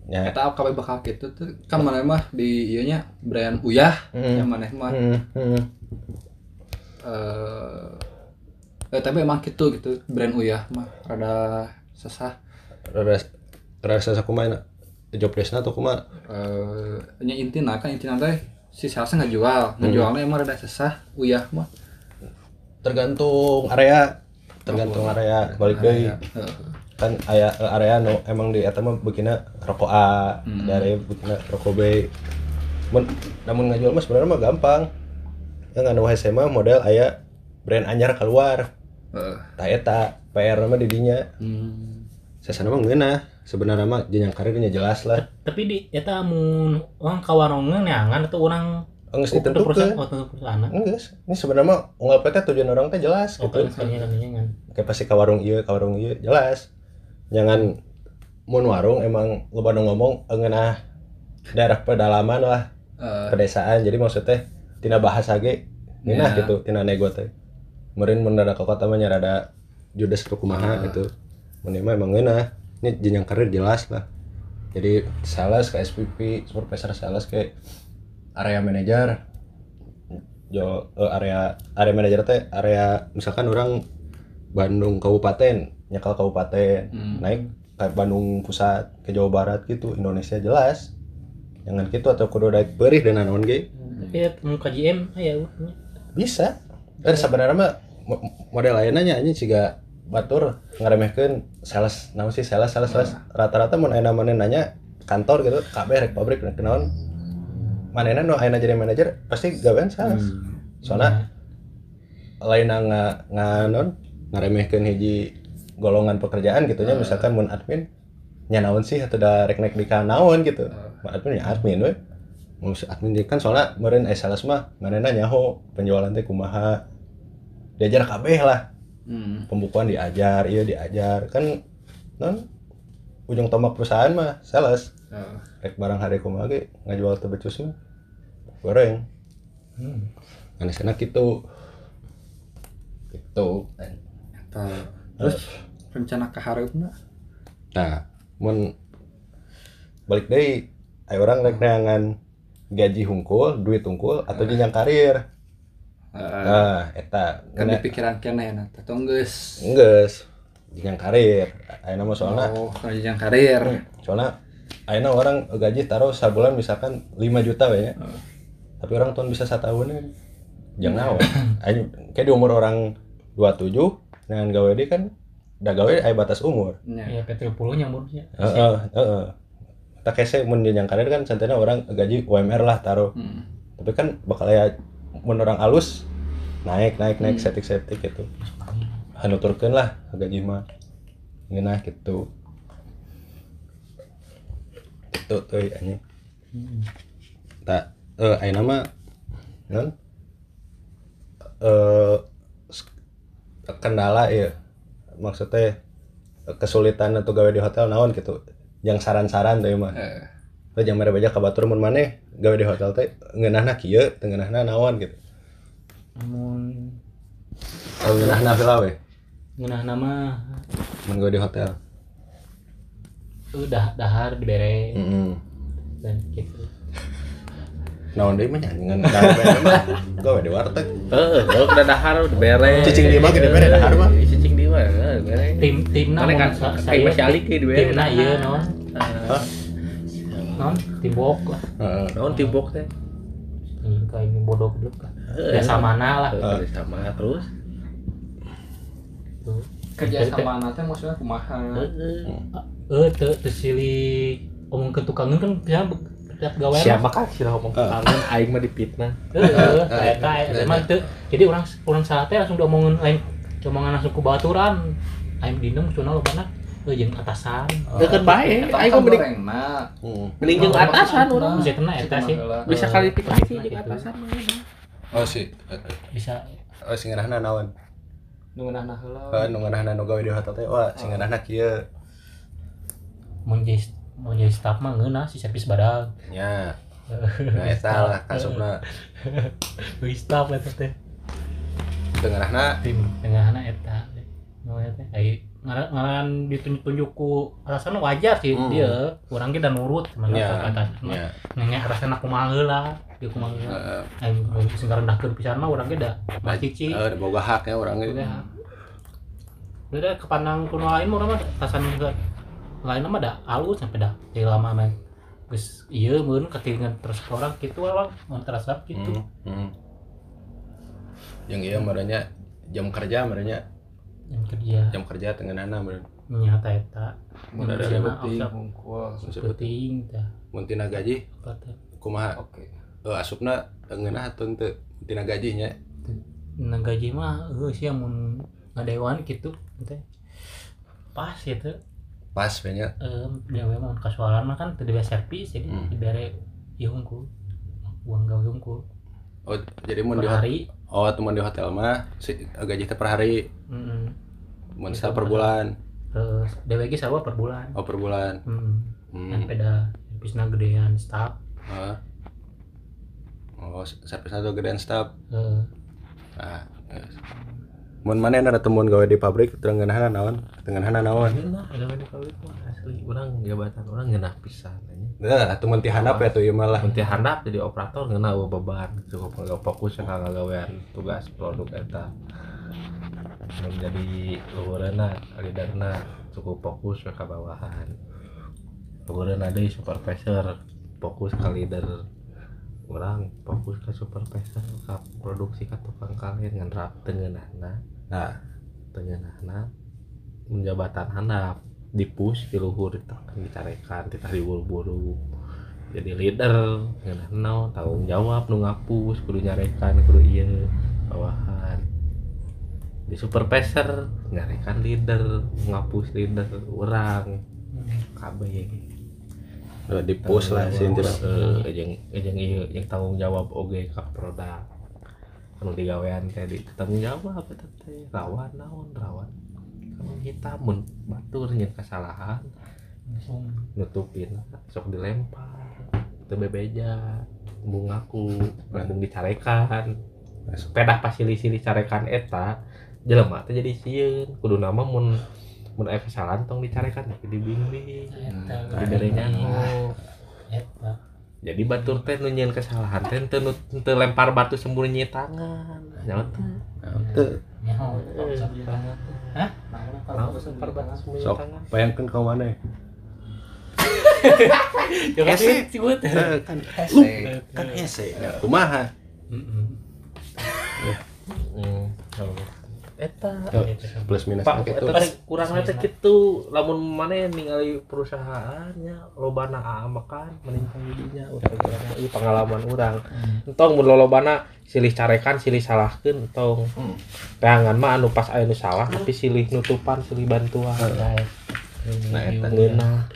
[SPEAKER 1] Nya
[SPEAKER 4] Eta kabeh bakal kitu tuh. Kan mana mah di ieu nya brand Uyah
[SPEAKER 1] Hmm.
[SPEAKER 4] yang maneh mah.
[SPEAKER 1] Hmm, hmm.
[SPEAKER 4] eh eh, tapi emang gitu gitu. Brand Uyah mah rada sesah.
[SPEAKER 1] Rada rasa sakumaha job deskna tuh kumaha?
[SPEAKER 4] Eh nya intina kan intina teh si salesnya nggak jual. Ngejualnya emang rada sesah Uyah mah.
[SPEAKER 1] Tergantung area. Tergantung area. balik
[SPEAKER 4] Heeh.
[SPEAKER 1] kan aya area nu emang di eta mah begina rokok A
[SPEAKER 4] Hmm.
[SPEAKER 1] dari begina rokok B. Mun namun ngajual mah sebenarnya mah gampang. Yang anu SMA model aya brand anyar keluar.
[SPEAKER 4] Heeh.
[SPEAKER 1] tah eta PR mah di dinya
[SPEAKER 4] Hmm.
[SPEAKER 1] sasana mah ngeunah sebenarnya mah jenjang karirnya jelas lah.
[SPEAKER 3] Tapi di eta mun orang kawarongan neangan atau orang
[SPEAKER 1] Enggak
[SPEAKER 3] perusahaan oh, untuk perusahaan.
[SPEAKER 1] enggak ini sebenarnya mah unggal PT tujuan orang teh jelas
[SPEAKER 3] Oh,
[SPEAKER 1] gitu.
[SPEAKER 3] kan
[SPEAKER 1] kayak pasti ke warung iya ke warung iya jelas. Jangan mun warung emang lo pada ngomong ngeunah daerah pedalaman lah
[SPEAKER 4] Eh,
[SPEAKER 1] pedesaan. Jadi maksudnya tina bahasa ge
[SPEAKER 4] Ya.
[SPEAKER 1] Nina gitu tina nego teh. Meureun mun rada ka kota mah nya rada judes ke kumaha gitu. Mun ieu mah emang ngeunah. Ini jenjang karir jelas lah. Jadi sales ke SPP, supervisor sales ke area manager. Jo eh, area area manager teh area misalkan orang Bandung kabupaten, nyakal kabupaten, naik ke Bandung pusat ke Jawa Barat gitu, Indonesia jelas. Jangan gitu atau kudu daek beurih dan naon ge.
[SPEAKER 3] Tapi ya KJM urang.
[SPEAKER 1] bisa eh sebenarnya mah mo- model lainnya nya anjing siga batur ngaremehkeun sales. Naon sih sales sales sales. Rata-rata mun aya mana nanya kantor gitu kabeh rek pabrik rek naon. Manehna nu aya jadi manajer pasti gawean sales. Soalnya lain nga nganon ngaremehkeun hiji golongan pekerjaan gitu nya misalkan mun admin nya naon sih atau da rek naik di naon gitu. Mun admin ya admin we. Mau admin dia kan soalnya meureun aya sales mah manehna nyaho penjualan teh kumaha. Diajar kabeh lah
[SPEAKER 4] Hmm.
[SPEAKER 1] pembukuan diajar iya diajar kan non ujung tombak perusahaan mah sales
[SPEAKER 4] Heeh.
[SPEAKER 1] rek barang hari kumaha ge ngajual teh becus mah goreng
[SPEAKER 3] Hmm.
[SPEAKER 1] manis enak gitu gitu
[SPEAKER 4] Eta. Terus rencana ke hareupna?
[SPEAKER 1] nah mun balik deui aya orang rek neangan gaji hungkul duit hungkul atau jenjang karir Nah eta
[SPEAKER 4] Kan dipikiran kene na teh geus.
[SPEAKER 1] Enggeus, jenjang karir. Ayeuna mah soalna
[SPEAKER 4] Oh, jenjang karir.
[SPEAKER 1] soalna ayeuna orang gaji taruh sabulan misalkan 5 juta we nya. Tapi orang tahun bisa setahun kan. Jangan naon. Kayak di umur orang 27 dengan gawe deui kan da gawe aya batas umur.
[SPEAKER 4] Nya.
[SPEAKER 3] Ya P30 nya umurnya.
[SPEAKER 1] Heeh, heeh. Tak kese mun jenjang karir kan santana orang gaji UMR lah taruh.
[SPEAKER 4] Hmm.
[SPEAKER 1] Tapi kan bakal aya mun orang alus naik naik naik setik setik gitu. Hanuturkeun lah gaji mah. Ngeunah gitu. Itu tuh anjing. Tak eh ayeuna mah non eh s- kendala ya maksudnya kesulitan atau gawe di hotel naon gitu yang saran-saran tuh mah
[SPEAKER 4] Eh,
[SPEAKER 1] jangan mere baja ka batur mun maneh gawe di hotel teh ngeunahna kieu teu ngeunahna naon gitu
[SPEAKER 3] Namun
[SPEAKER 1] oh ngeunahna heula we
[SPEAKER 3] ngeunah nama
[SPEAKER 1] mun gawe di hotel
[SPEAKER 3] udah dahar dibere
[SPEAKER 1] heeh
[SPEAKER 3] dan gitu.
[SPEAKER 1] naon deui mah nyanyian gawe mah di warteg
[SPEAKER 5] Heeh, udah dahar udah beres.
[SPEAKER 1] Cicing di mah gede bere dahar mah.
[SPEAKER 5] Cicing di mah, beres.
[SPEAKER 3] Tim timna
[SPEAKER 5] Mana
[SPEAKER 3] mun
[SPEAKER 5] kan
[SPEAKER 3] sa-
[SPEAKER 5] kayak masih alik di bere.
[SPEAKER 3] timna ieu non
[SPEAKER 1] Hah?
[SPEAKER 3] Non timbok lah.
[SPEAKER 5] Naon tibok teh?
[SPEAKER 3] Ini kayak ini bodoh gitu kan. Ya sama lah.
[SPEAKER 5] Heeh, sama terus.
[SPEAKER 3] Tuh.
[SPEAKER 4] kerja sama teh maksudnya kumaha?
[SPEAKER 3] Eh teu teu silih omong ke tukang kan bisa tiap gawe
[SPEAKER 5] Siapa kan sih ngomong kangen aing mah dipitnah.
[SPEAKER 3] Heeh, eta eta emang teu. Jadi orang orang salah teh langsung diomongin lain omongan langsung ku baturan. Aing dinem cenah lo mana? Eh jeung atasan.
[SPEAKER 5] Deket bae, aing mah mending
[SPEAKER 1] heeh
[SPEAKER 5] mending jeung atasan urang.
[SPEAKER 3] Bisa kena eta sih.
[SPEAKER 5] Bisa
[SPEAKER 3] Eh,
[SPEAKER 5] kali pikir sih jeung atasan mah.
[SPEAKER 1] oh si
[SPEAKER 3] Bisa.
[SPEAKER 1] Oh si ngeunahna naon?
[SPEAKER 4] Nungeunahna heula.
[SPEAKER 1] heeh nu ngeunahna nu gawe di hotel teh. Wah si ngeunahna kieu.
[SPEAKER 3] Mun jadi mun jadi staff mah ngeunah si servis badag.
[SPEAKER 1] nya nah eta lah kasupna.
[SPEAKER 3] Bagi staff eta teh.
[SPEAKER 1] ngeunahna
[SPEAKER 3] Tim tengahna eta. Nu eta ai ngaran ngaran ditunjuk-tunjuk ku atasan wajar sih
[SPEAKER 1] Hmm.
[SPEAKER 3] dia. Urang ge da nurut sama
[SPEAKER 1] nya
[SPEAKER 3] atasan.
[SPEAKER 1] nya
[SPEAKER 3] Nanya atasan aku mah heula. Dia kumaha heula.
[SPEAKER 1] heeh
[SPEAKER 3] Aing geus ngarendahkeun pisan mah urang ge da cici.
[SPEAKER 1] Eh, boga haknya orang itu.
[SPEAKER 3] Udah. Udah kepandang kuno lain mah mah atasan juga lain mah da alus sampai dah teu lama mah. Geus ieu mun ketiringan terus ke orang kitu awang mun terasa gitu.
[SPEAKER 1] Hmm, hmm. Yang iya merenya jam kerja merenya
[SPEAKER 3] Yang kerja
[SPEAKER 1] jam kerja tengah nana meren.
[SPEAKER 3] nyata eta.
[SPEAKER 1] Mun ada
[SPEAKER 3] Mun
[SPEAKER 1] ada
[SPEAKER 4] hungkul.
[SPEAKER 3] penting tah.
[SPEAKER 1] mun tina gaji
[SPEAKER 3] teh?
[SPEAKER 1] kumaha
[SPEAKER 4] Oke.
[SPEAKER 1] eh asupna ngeunah atau teu tina gajinya
[SPEAKER 3] Nah gaji mah heuh sia mun ngadewan kitu teh. Pas ya teh.
[SPEAKER 1] pas banyak
[SPEAKER 3] Eh gawe mah kasualan mah kan teu dibere servis jadi
[SPEAKER 1] Hmm.
[SPEAKER 3] dibere ieu hungkul. Uang gawe hungkul.
[SPEAKER 1] Oh jadi mun di
[SPEAKER 3] hari.
[SPEAKER 1] oh teman di hotel mah si gaji teh per hari mun
[SPEAKER 3] Bisa
[SPEAKER 1] sa per bulan
[SPEAKER 3] Terus DWG sarua per bulan.
[SPEAKER 1] oh per bulan
[SPEAKER 3] Hmm.
[SPEAKER 1] hmm.
[SPEAKER 3] Yang beda servisna gedean staff.
[SPEAKER 1] Ah. oh servisnya tuh gedean staff
[SPEAKER 3] Eh,
[SPEAKER 1] ah yes. mun mana ada temuan gawe di pabrik tengenahna naon tengenahna naon
[SPEAKER 5] Nah, gawe di pabrik mah asli urang jabatan urang ngeunah pisan.
[SPEAKER 1] Nah, temen ti handap ya tuh ieu malah.
[SPEAKER 5] Mun teu handap jadi operator eueuh beban cukup nggak fokus ka ngagawean tugas produk eta. Mun jadi luhureuna liderna cukup fokus we ka bawahan. Luhureuna deui supervisor fokus ka leader orang fokus ke supervisor ke produksi ke tukang kalian ngerap tengenahna
[SPEAKER 1] Nah,
[SPEAKER 5] tengenahna menjabatan handap di push di luhur ditekan dicarekan kita diburu-buru. Jadi leader ngeunahna tanggung jawab nu ngapus kudu nyarekan kudu ieu bawahan. Di supervisor nyarekan leader ngapus leader orang kabeh
[SPEAKER 1] udah di push lah sih intinya.
[SPEAKER 5] Eh, jeung jeung ieu yang tanggung jawab oge ka produk. Anu digawean teh di tanggung jawab eta teh. Rawan naon rawan hitam mun batur nyeun kesalahan nutupin sok dilempar teu bebeja embung ngaku embung dicarekan sepeda pas silih-silih carekan eta jelema teh jadi sieun kudu nama mun mun aya kesalahan tong dicarekan tapi dibimbing
[SPEAKER 3] Eta.
[SPEAKER 5] jadi batur teh nu kesalahan teh teu lempar batu sembunyi nyi tangan nyaho teh
[SPEAKER 1] Teu
[SPEAKER 3] Nyaho. Hah?
[SPEAKER 1] Sok
[SPEAKER 5] tangan
[SPEAKER 1] bayangkeun ka mana?
[SPEAKER 3] Coba
[SPEAKER 1] Hese.
[SPEAKER 3] sih buat.
[SPEAKER 1] Eh, kan
[SPEAKER 4] Hese.
[SPEAKER 1] kan hese. Kumaha?
[SPEAKER 5] Hmm, oh. Eta.
[SPEAKER 1] Plus minus
[SPEAKER 5] Pak,
[SPEAKER 1] gitu.
[SPEAKER 5] eta teh kurang teh kitu lamun maneh ningali perusahaannya lobana amakan meningkat didinya urang urang ieu pengalaman urang. Entong mun lolobana silih carekan silih salahkeun entong
[SPEAKER 1] Hmm.
[SPEAKER 5] peangan mah anu pas aya nu salah tapi silih nutupan silih bantuan.
[SPEAKER 1] Nah, eta.
[SPEAKER 5] ngeunah.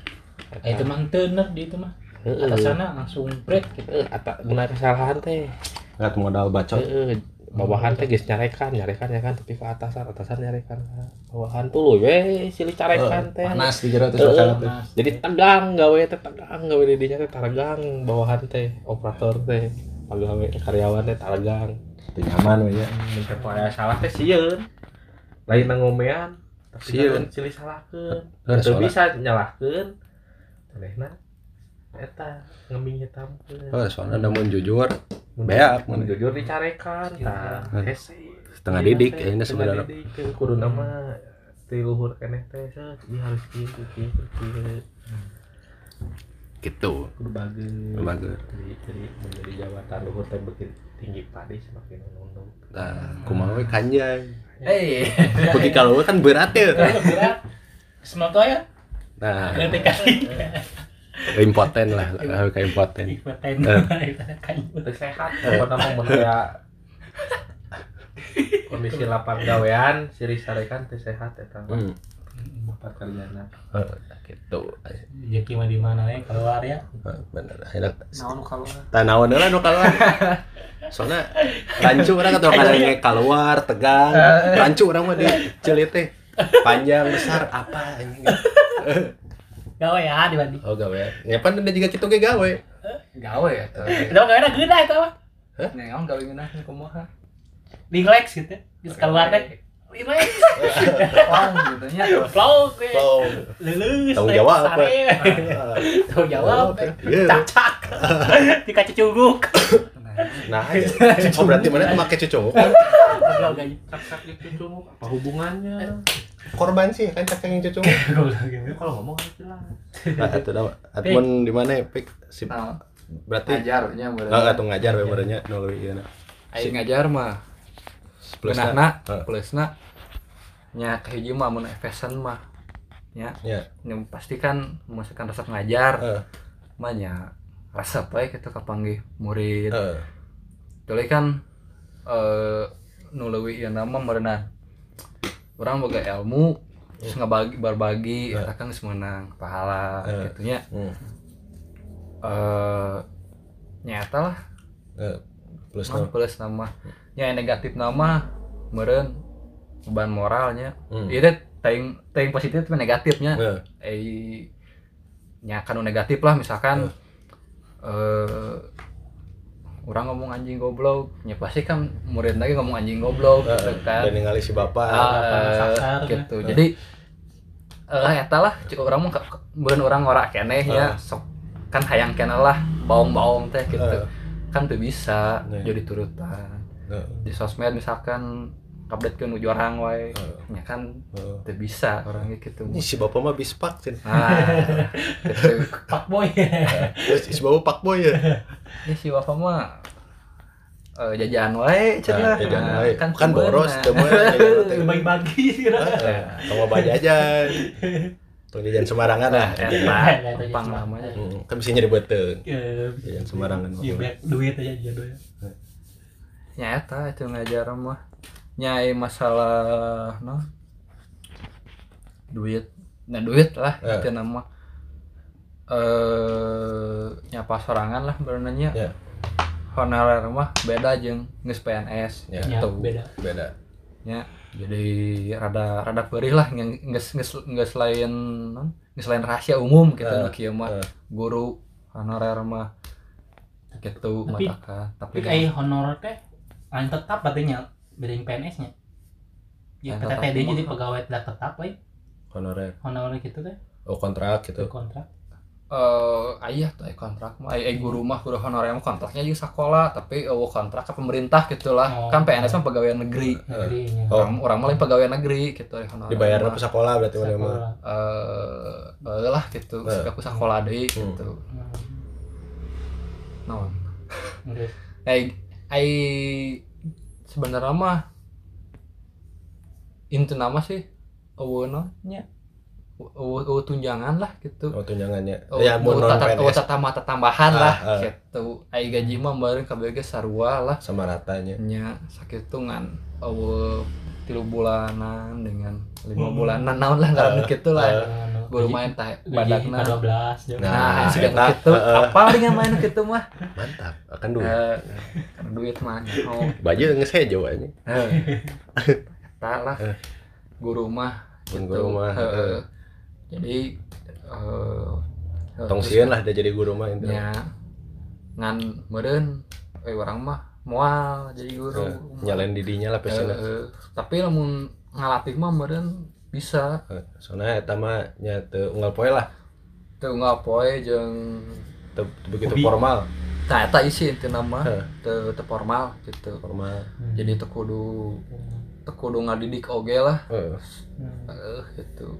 [SPEAKER 3] Ah, Itu mah. Tener di itu mah.
[SPEAKER 5] heeh.
[SPEAKER 3] Atasana langsung break gitu.
[SPEAKER 5] eta mun aya kesalahan teh.
[SPEAKER 1] Ngat modal bacot.
[SPEAKER 5] Bawahan teh geus nyarekan nyarekan ya kan tapi ke atasan atasan nyarekan. Ka bawahan tuh we silih carekan teh.
[SPEAKER 1] Panas di jero teh
[SPEAKER 5] jadi tegang gawe teh tegang gawe di dinya teh tegang bawahan teh operator teh pagawe karyawan teh tegang
[SPEAKER 1] Teu nyaman we nya.
[SPEAKER 5] mun aya salah teh sieun. Lain ngomean tapi silih salahkeun. Teu bisa nyalahkeun. Manehna eta ngembing hitamkeun
[SPEAKER 1] Oh, soalnya namun jujur beak
[SPEAKER 5] mun
[SPEAKER 1] mun
[SPEAKER 5] jujur dicarekan tah
[SPEAKER 1] Hmm.
[SPEAKER 5] hese
[SPEAKER 1] setengah
[SPEAKER 5] Iya,
[SPEAKER 1] didik ya ini sebenarnya.
[SPEAKER 5] kudu nama ti luhur keneh teh ieu harus kieu kieu kieu
[SPEAKER 1] gitu.
[SPEAKER 5] kudu bagus
[SPEAKER 1] Bagus.
[SPEAKER 5] jadi jadi menjadi jabatan luhur teh beuki tinggi padi semakin nunduk
[SPEAKER 1] Nah, kumaha we kanjay.
[SPEAKER 3] Eh,
[SPEAKER 1] Pergi kalau kan berat ya.
[SPEAKER 3] berat. Semua tuh ya.
[SPEAKER 1] Nah,
[SPEAKER 3] kali.
[SPEAKER 1] Impoten lah, kayak impoten. Eh.
[SPEAKER 5] teu sehat pokona mah mun aya kondisi lapang gawean siri sarekan teu sehat eta mah
[SPEAKER 1] Hmm.
[SPEAKER 5] tempat kerjana
[SPEAKER 1] Eh, gitu.
[SPEAKER 3] Jadi mah di mana ya keluar ya.
[SPEAKER 1] Eh, Bener. Akhirnya
[SPEAKER 4] naon kalau
[SPEAKER 1] tanawan lah nu keluar. Soalnya rancu orang atau kadang keluar tegang. Rancu orang mah di celit teh. Panjang besar apa anjing.
[SPEAKER 3] Gawe ya di Bandi.
[SPEAKER 1] Oh gawe. Ya pan ada juga kitu ge gawe.
[SPEAKER 4] gawe ya
[SPEAKER 3] gawe gede itu mah.
[SPEAKER 4] naon gawe ngeunah kumaha
[SPEAKER 3] Relax gitu. Geus keluar teh. Relax.
[SPEAKER 4] Lang gitu nya.
[SPEAKER 1] Oh.
[SPEAKER 3] Lulus.
[SPEAKER 1] Tanggung
[SPEAKER 3] teh,
[SPEAKER 1] jawab. Ah.
[SPEAKER 3] Tanggung jawab. teh.
[SPEAKER 1] Iya.
[SPEAKER 3] Cak-cak. Dikasih cuguk.
[SPEAKER 1] Nah, ya. oh berarti mana tuh make cucu?
[SPEAKER 3] Goblok gaji.
[SPEAKER 5] sak-sak gitu cuma apa hubungannya
[SPEAKER 1] Korban sih kan cak yang cucu.
[SPEAKER 5] Ya, kalau ngomong harus jelas
[SPEAKER 1] Nah, itu dah. Atmun di mana ya, Pik? Si
[SPEAKER 4] nah
[SPEAKER 1] berarti
[SPEAKER 4] ngajar nya bener
[SPEAKER 1] Enggak atuh ngajar we benernya nuluy ieu na.
[SPEAKER 4] aing ngajar mah
[SPEAKER 1] Plusna. Heeh.
[SPEAKER 4] plusna nya hiji mah mun fashion mah nya
[SPEAKER 1] Ya.
[SPEAKER 4] yang pasti kan memasukkan resep ngajar
[SPEAKER 1] Heeh.
[SPEAKER 4] mah nya resep we kita kapanggih murid
[SPEAKER 1] Heeh.
[SPEAKER 4] Jadi kan eh nu leuwih ieu nama merenang orang boga ilmu terus ngabagi berbagi
[SPEAKER 1] Eh.
[SPEAKER 4] eta kan geus meunang pahala
[SPEAKER 1] Eh.
[SPEAKER 4] gitu nya
[SPEAKER 1] Hmm.
[SPEAKER 4] eh nyata lah
[SPEAKER 1] Eh, Plusna.
[SPEAKER 4] mah plus nama nya yang negatif nama meureun beban moralnya ieu teh teuing teuing positif tapi negatifnya
[SPEAKER 1] Heeh.
[SPEAKER 4] eh nya kan nu negatif lah misalkan eh orang ngomong anjing goblok ya pasti kan murid lagi ngomong anjing goblok gitu kan.
[SPEAKER 1] dan ningali si bapak.
[SPEAKER 4] Ah,
[SPEAKER 3] Sakar,
[SPEAKER 4] gitu. jadi eh eta lah cik orang mah bukan orang ora keneh ya sok kan hayang keneh lah baong-baong teh gitu.
[SPEAKER 1] Eh.
[SPEAKER 4] kan tuh bisa
[SPEAKER 1] Iya.
[SPEAKER 4] jadi turutan.
[SPEAKER 1] Heeh.
[SPEAKER 4] di sosmed misalkan update ke nuju orang wae
[SPEAKER 1] Eh.
[SPEAKER 4] ya kan
[SPEAKER 1] Heeh.
[SPEAKER 4] tuh bisa orangnya gitu
[SPEAKER 1] Ini si bapak mah bispak cen.
[SPEAKER 4] nah gitu
[SPEAKER 3] Pak Boy.
[SPEAKER 1] Terus si bapak pak boy ya.
[SPEAKER 4] ya si Wafa mah eh, jajan wae cek
[SPEAKER 1] Nah,
[SPEAKER 4] lah
[SPEAKER 1] jajan
[SPEAKER 4] Nah,
[SPEAKER 1] wae. Kan boros
[SPEAKER 4] sebenarnya.
[SPEAKER 1] teu mah.
[SPEAKER 3] Bagi-bagi sih.
[SPEAKER 1] Kamu baca jajan. Tong jajan sembarangan lah.
[SPEAKER 4] Nah,
[SPEAKER 1] Jajan.
[SPEAKER 4] eta pang namanya
[SPEAKER 1] Hmm, Kan bisa nyari beuteung.
[SPEAKER 3] Ya,
[SPEAKER 1] Jajan sembarangan.
[SPEAKER 3] ya banyak duit aja dia doyan.
[SPEAKER 4] ya eta itu ngajar mah nyai masalah no duit nah duit lah
[SPEAKER 1] Eh.
[SPEAKER 4] itu nama eh nyapa sorangan lah berenanya
[SPEAKER 1] Ya.
[SPEAKER 4] honorer mah beda jeung geus PNS
[SPEAKER 1] Ya.
[SPEAKER 3] Ya,
[SPEAKER 4] gitu
[SPEAKER 3] beda.
[SPEAKER 1] Beda.
[SPEAKER 4] ya jadi rada rada perih lah yang geus geus geus lain non geus lain rahasia umum gitu
[SPEAKER 1] Eh,
[SPEAKER 4] nu kieu mah
[SPEAKER 1] eh.
[SPEAKER 4] guru honorer mah gitu
[SPEAKER 3] Tapi-
[SPEAKER 4] matakan
[SPEAKER 3] Tapi kayak honor teh lain tetap artinya beda yang PNS-nya. Ya PTTD
[SPEAKER 4] mah.
[SPEAKER 3] jadi pegawai tidak tetap we.
[SPEAKER 1] Honorer.
[SPEAKER 3] Honor gitu teh
[SPEAKER 1] Oh kontrak gitu.
[SPEAKER 3] kontrak.
[SPEAKER 4] eh ayah tuh aya kontrak mah aya guru mah guru honorer mah kontraknya jeung sekolah tapi eueuh kontrak ke pemerintah gitu lah
[SPEAKER 3] Oh.
[SPEAKER 4] kan PNS mah pegawai negeri.
[SPEAKER 1] Oh.
[SPEAKER 4] orang orang mah lain pegawai negeri gitu aya honorer
[SPEAKER 1] Dibayar
[SPEAKER 4] mah.
[SPEAKER 1] ke sekolah berarti mana mah.
[SPEAKER 3] Sekolah.
[SPEAKER 4] eh eh, lah gitu
[SPEAKER 1] Eh.
[SPEAKER 4] ke sekolah deui
[SPEAKER 1] Hmm.
[SPEAKER 4] gitu
[SPEAKER 3] Hmm, terus.
[SPEAKER 4] ai ai sebenarnya mah inti nama sih eueuh nya eueuh eueuh tunjangan lah gitu
[SPEAKER 1] Oh tunjangannya.
[SPEAKER 4] Oh,
[SPEAKER 1] ya mun non
[SPEAKER 4] tata, oh,
[SPEAKER 1] PNS
[SPEAKER 4] tata mata tambahan
[SPEAKER 1] Ah,
[SPEAKER 4] lah
[SPEAKER 1] ah.
[SPEAKER 4] gitu. Ai gaji mah bareng KBG sarua lah
[SPEAKER 1] sama ratanya.
[SPEAKER 4] nya sakit tuh ngan oh, tilu bulanan dengan lima
[SPEAKER 3] Hmm.
[SPEAKER 4] bulanan naon lah ngaran
[SPEAKER 1] Ah,
[SPEAKER 4] kitu lah.
[SPEAKER 3] Anu,
[SPEAKER 4] Guru
[SPEAKER 3] gaji-
[SPEAKER 4] main tah badakna.
[SPEAKER 3] K12 jeung.
[SPEAKER 1] Nah,
[SPEAKER 4] Nah, sudah
[SPEAKER 1] eta,
[SPEAKER 4] gitu. Apa dengan main kitu mah?
[SPEAKER 1] Mantap. Akan dulu.
[SPEAKER 4] Eh, karena duit mah oh.
[SPEAKER 1] Baju geus hejo aja.
[SPEAKER 4] Eh. Tah lah.
[SPEAKER 1] Eh.
[SPEAKER 4] Guru mah
[SPEAKER 1] Mun
[SPEAKER 4] gitu.
[SPEAKER 1] guru mah.
[SPEAKER 4] Jadi eh
[SPEAKER 1] Tong sieun lah dia jadi guru mah intinya.
[SPEAKER 4] nya ngan meureun eh orang mah moal jadi guru
[SPEAKER 1] Nyalain didinya lah
[SPEAKER 4] eh, tapi lamun ngalatih mah meureun bisa
[SPEAKER 1] Eh, Soalnya eta mah nya teu unggal poe lah.
[SPEAKER 4] teu ngapoe jeung
[SPEAKER 1] Teu teu begitu
[SPEAKER 3] Hobi.
[SPEAKER 1] formal.
[SPEAKER 4] nah eta isi inti nama teu teu formal gitu
[SPEAKER 1] Formal.
[SPEAKER 3] Hmm.
[SPEAKER 4] jadi teu kudu teu kudu ngadidik oge lah
[SPEAKER 1] Heeh.
[SPEAKER 3] Hmm.
[SPEAKER 4] eh gitu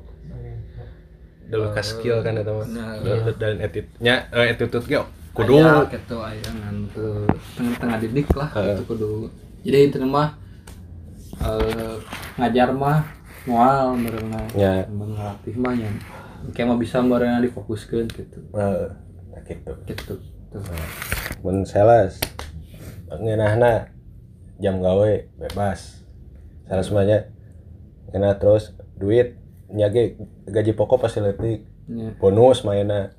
[SPEAKER 1] Dulu ka skill kan eta mah.
[SPEAKER 4] Nah,
[SPEAKER 1] Dan-
[SPEAKER 4] iya.
[SPEAKER 1] Dan attitude nya eh, attitude ge kudu
[SPEAKER 4] aya gitu aya ngan teu tengah-tengah didik lah itu kudu jadi inti mah eh ngajar mah moal berenang
[SPEAKER 1] nya
[SPEAKER 4] ngelatih mah nya kayak mah bisa berenang difokuskeun gitu.
[SPEAKER 1] Eh, gitu.
[SPEAKER 4] gitu tuh
[SPEAKER 1] mun sales. Ngeunahna jam gawe bebas. Sales semuanya ngeunah terus duit nya ge gaji pokok pasti leutik
[SPEAKER 4] ya
[SPEAKER 1] bonus mainna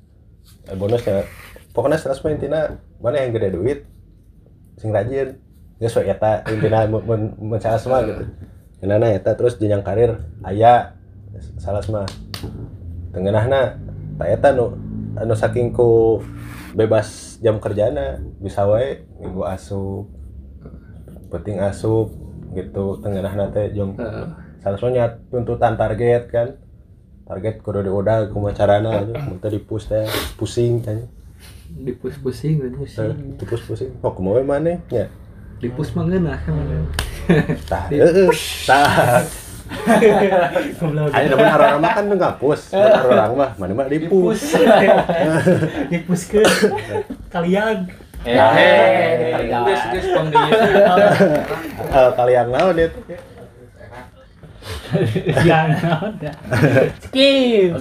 [SPEAKER 1] eh, bonusnya pokoknya sales mah intina mana yang gede duit sing rajin geus we eta intina mun mun mun sales mah gitu ngeunahna eta? Terus jenjang karir aya sales mah. Tengenahna tak eta nu anu saking ku bebas jam kerjana bisa wae minggu asup penting asup gitu. Tengenahna teh jong
[SPEAKER 4] Eh,
[SPEAKER 1] Seharusnya tuntutan target kan. Target kudu diudah kumaha carana aja mun teh dipus teh pusing kan
[SPEAKER 4] dipus pusing gitu
[SPEAKER 1] Eh, dipus pusing oh kumaha we maneh nya
[SPEAKER 4] dipus mah ngeunah kan
[SPEAKER 1] tah heeh tah
[SPEAKER 3] Goblok.
[SPEAKER 1] aya da mun orang mah kan ngapus. Mun orang mah mana mah dipus.
[SPEAKER 3] Dipuskeun. Kalian.
[SPEAKER 4] eh
[SPEAKER 1] Nah,
[SPEAKER 4] eh di
[SPEAKER 1] Eh, kalian naon itu
[SPEAKER 3] Yang naon ya. Skip.